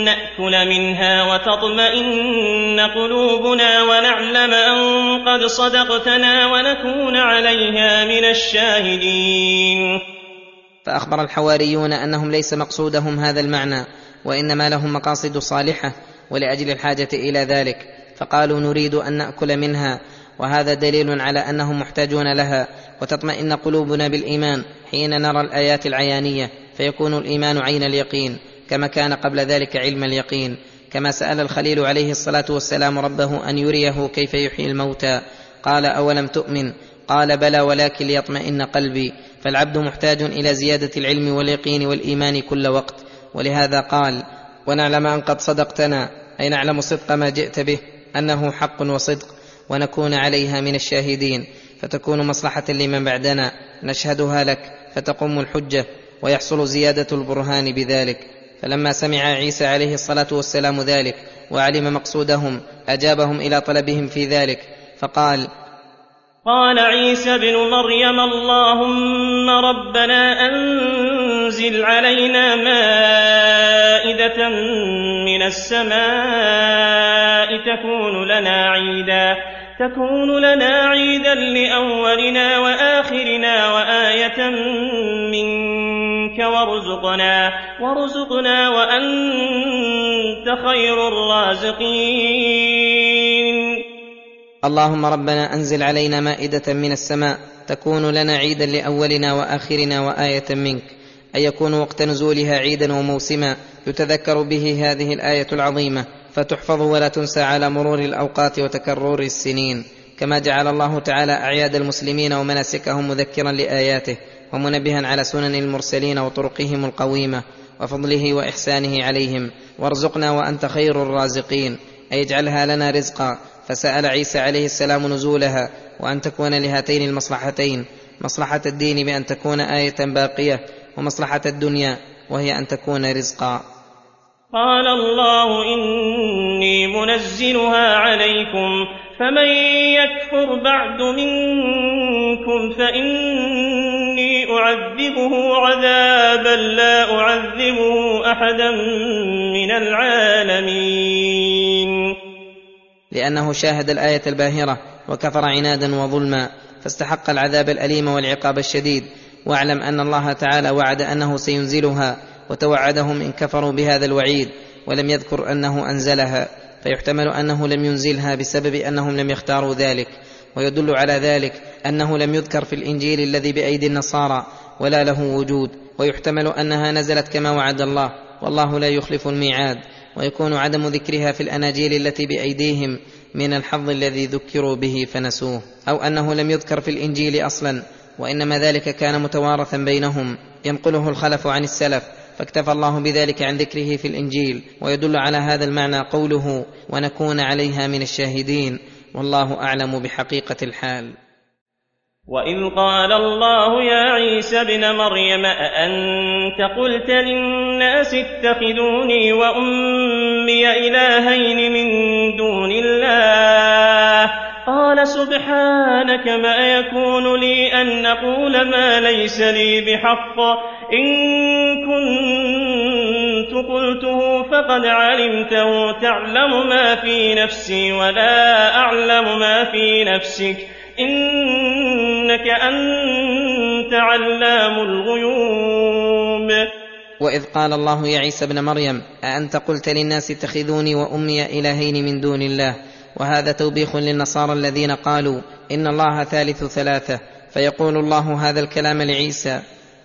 نأكل منها وتطمئن قلوبنا ونعلم أن قد صدقتنا ونكون عليها من الشاهدين. فأخبر الحواريون أنهم ليس مقصودهم هذا المعنى وإنما لهم مقاصد صالحة ولأجل الحاجة إلى ذلك. فقالوا نريد أن نأكل منها وهذا دليل على أنهم محتاجون لها وتطمئن قلوبنا بالإيمان حين نرى الآيات العيانية فيكون الإيمان عين اليقين كما كان قبل ذلك علم اليقين. كما سأل الخليل عليه الصلاة والسلام ربه أن يريه كيف يحيي الموتى. قال أولم تؤمن؟ قال بلى ولكن ليطمئن قلبي. فالعبد محتاج إلى زيادة العلم واليقين والإيمان كل وقت. ولهذا قال ونعلم أن قد صدقتنا أي نعلم صدق ما جئت به أنه حق وصدق. ونكون عليها من الشاهدين فتكون مصلحة لمن بعدنا. نشهدها لك فتقوم الحجة ويحصل زيادة البرهان بذلك. فلما سمع عيسى عليه الصلاة والسلام ذلك وعلم مقصودهم أجابهم إلى طلبهم في ذلك فقال قال عيسى ابن مريم اللهم ربنا أنزل علينا مائدة من السماء تكون لنا عيدا. تكون لنا عيدا لأولنا وآخرنا وآية منك وارزقنا وارزقنا وأنت خير الرازقين. اللهم ربنا أنزل علينا مائدة من السماء تكون لنا عيدا لأولنا وآخرنا وآية منك اي يكون وقت نزولها عيدا وموسما يتذكر به هذه الآية العظيمة. فتحفظ ولا تنسى على مرور الأوقات وتكرر السنين. كما جعل الله تعالى أعياد المسلمين ومناسكهم مذكرا لآياته ومنبها على سنن المرسلين وطرقهم القويمة وفضله وإحسانه عليهم. وارزقنا وأنت خير الرازقين. أي اجعلها لنا رزقا. فسأل عيسى عليه السلام نزولها وأن تكون لهاتين المصلحتين. مصلحة الدين بأن تكون آية باقية ومصلحة الدنيا وهي أن تكون رزقا. قال الله إني منزلها عليكم فمن يكفر بعد منكم فإني أعذبه عذابا لا أعذبه أحدا من العالمين. لأنه شاهد الآية الباهرة وكفر عنادا وظلما فاستحق العذاب الأليم والعقاب الشديد واعلم أن الله تعالى وعد أنه سينزلها. وتوعدهم إن كفروا بهذا الوعيد ولم يذكر أنه أنزلها فيحتمل أنه لم ينزلها بسبب أنهم لم يختاروا ذلك ويدل على ذلك أنه لم يذكر في الإنجيل الذي بأيدي النصارى ولا له وجود ويحتمل أنها نزلت كما وعد الله والله لا يخلف الميعاد ويكون عدم ذكرها في الأناجيل التي بأيديهم من الحظ الذي ذكروا به فنسوه أو أنه لم يذكر في الإنجيل أصلا وإنما ذلك كان متوارثا بينهم ينقله الخلف عن السلف فاكتفى الله بذلك عن ذكره في الإنجيل ويدل على هذا المعنى قوله ونكون عليها من الشاهدين والله أعلم بحقيقة الحال. وإذ قال الله يا عيسى ابن مريم أأنت قلت للناس اتخذوني وأمي إلهين من دون الله قال سبحانك ما يكون لي أن أقول ما ليس لي بحق. إن كنت قلته فقد علمته. تعلم ما في نفسي ولا أعلم ما في نفسك. إنك أنت علام الغيوب. وإذ قال الله يا عيسى ابن مريم أأنت قلت للناس اتخذوني وأمي إلهين من دون الله؟ وهذا توبيخ للنصارى الذين قالوا إن الله ثالث ثلاثة فيقول الله هذا الكلام لعيسى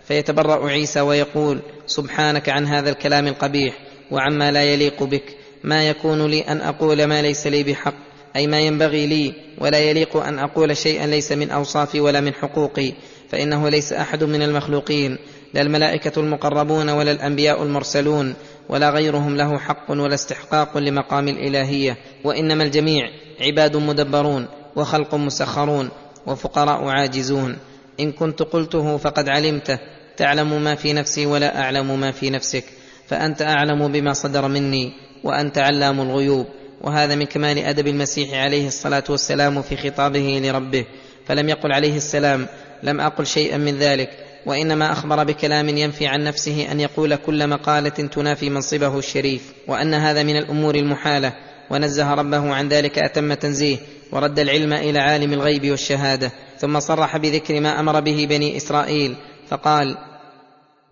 فيتبرأ عيسى ويقول سبحانك عن هذا الكلام القبيح وعما لا يليق بك ما يكون لي أن أقول ما ليس لي بحق أي ما ينبغي لي ولا يليق أن أقول شيئا ليس من أوصافي ولا من حقوقي فإنه ليس أحد من المخلوقين لا الملائكة المقربون ولا الأنبياء المرسلون ولا غيرهم له حق ولا استحقاق لمقام الإلهية وإنما الجميع عباد مدبرون وخلق مسخرون وفقراء عاجزون. إن كنت قلته فقد علمته تعلم ما في نفسي ولا أعلم ما في نفسك فأنت أعلم بما صدر مني وأنت علام الغيوب. وهذا من كمال أدب المسيح عليه الصلاة والسلام في خطابه لربه. فلم يقل عليه السلام لم أقل شيئا من ذلك. وإنما أخبر بكلام ينفي عن نفسه أن يقول كل مقالة تنافي منصبه الشريف وأن هذا من الأمور المحالة ونزه ربه عن ذلك أتم تنزيه ورد العلم إلى عالم الغيب والشهادة ثم صرح بذكر ما أمر به بني إسرائيل فقال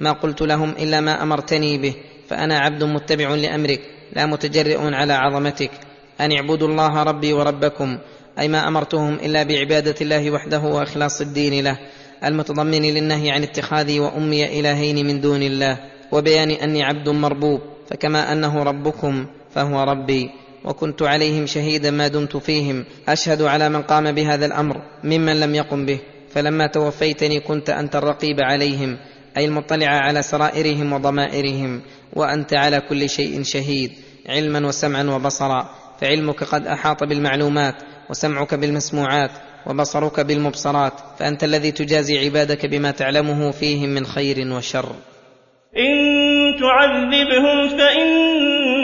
ما قلت لهم إلا ما أمرتني به فأنا عبد متبع لأمرك لا متجرئ على عظمتك. أن اعبدوا الله ربي وربكم أي ما أمرتهم إلا بعبادة الله وحده وإخلاص الدين له المتضمن للنهي عن اتخاذي وأمي إلهين من دون الله وبيان أني عبد مربوب فكما أنه ربكم فهو ربي. وكنت عليهم شهيدا ما دمت فيهم أشهد على من قام بهذا الأمر ممن لم يقم به. فلما توفيتني كنت أنت الرقيب عليهم. أي المطلع على سرائرهم وضمائرهم وأنت على كل شيء شهيد علما وسمعا وبصرا فعلمك قد أحاط بالمعلومات وسمعك بالمسموعات وبصرك بالمبصرات فأنت الذي تجازي عبادك بما تعلمه فيهم من خير وشر. إن تعذبهم فإنهم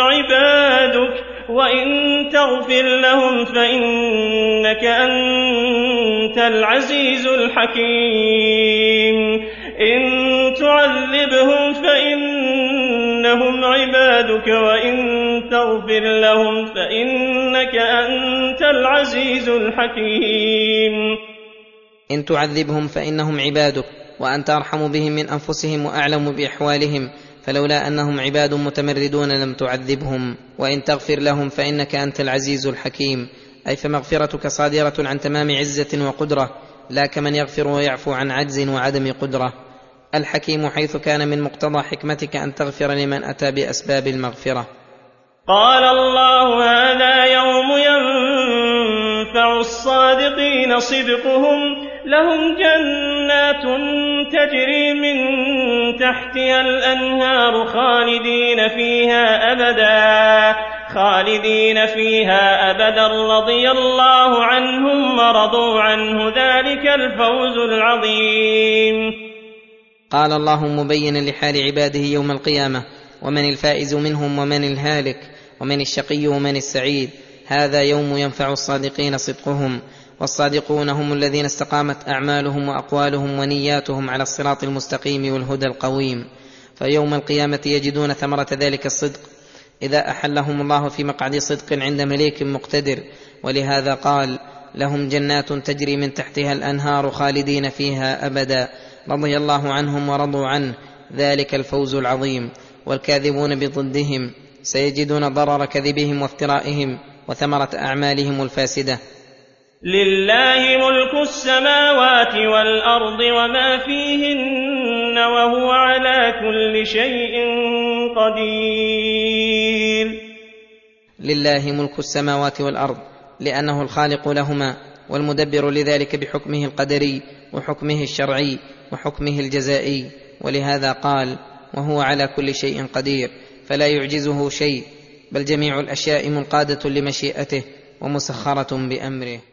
عبادك. وإن تغفر لهم فإنك أنت العزيز الحكيم إن تعذبهم فإنهم عبادك وإن تغفر لهم فإنك أنت العزيز الحكيم ان تعذبهم فانهم عبادك وانت ارحم بهم من انفسهم واعلم باحوالهم فلولا أنهم عباد متمردون لم تعذبهم وإن تغفر لهم فإنك أنت العزيز الحكيم. أي فمغفرتك صادرة عن تمام عزة وقدرة لا كمن يغفر ويعفو عن عجز وعدم قدرة. الحكيم حيث كان من مقتضى حكمتك أن تغفر لمن أتى بأسباب المغفرة. قال الله هذا يوم الصادقين صدقهم لهم جنات تجري من تحتها الأنهار خالدين فيها أبدا خالدين فيها أبدا. رضي الله عنهم ورضوا عنه. ذلك الفوز العظيم. قال الله مبينا لحال عباده يوم القيامة ومن الفائز منهم ومن الهالك ومن الشقي ومن السعيد. هذا يوم ينفع الصادقين صدقهم. والصادقون هم الذين استقامت أعمالهم وأقوالهم ونياتهم على الصراط المستقيم والهدى القويم. فيوم القيامة يجدون ثمرة ذلك الصدق. إذا أحلهم الله في مقعد صدق عند مليك مقتدر. ولهذا قال لهم جنات تجري من تحتها الأنهار خالدين فيها أبدا. رضي الله عنهم ورضوا عنه. ذلك الفوز العظيم. والكاذبون بضدهم. سيجدون ضرر كذبهم وافترائهم. وثمرة أعمالهم الفاسدة. لله ملك السماوات والأرض وما فيهن وهو على كل شيء قدير. لله ملك السماوات والأرض لأنه الخالق لهما والمدبر لذلك بحكمه القدري وحكمه الشرعي وحكمه الجزائي. ولهذا قال وهو على كل شيء قدير فلا يعجزه شيء بل جميع الأشياء منقادة لمشيئته ومسخرة بأمره.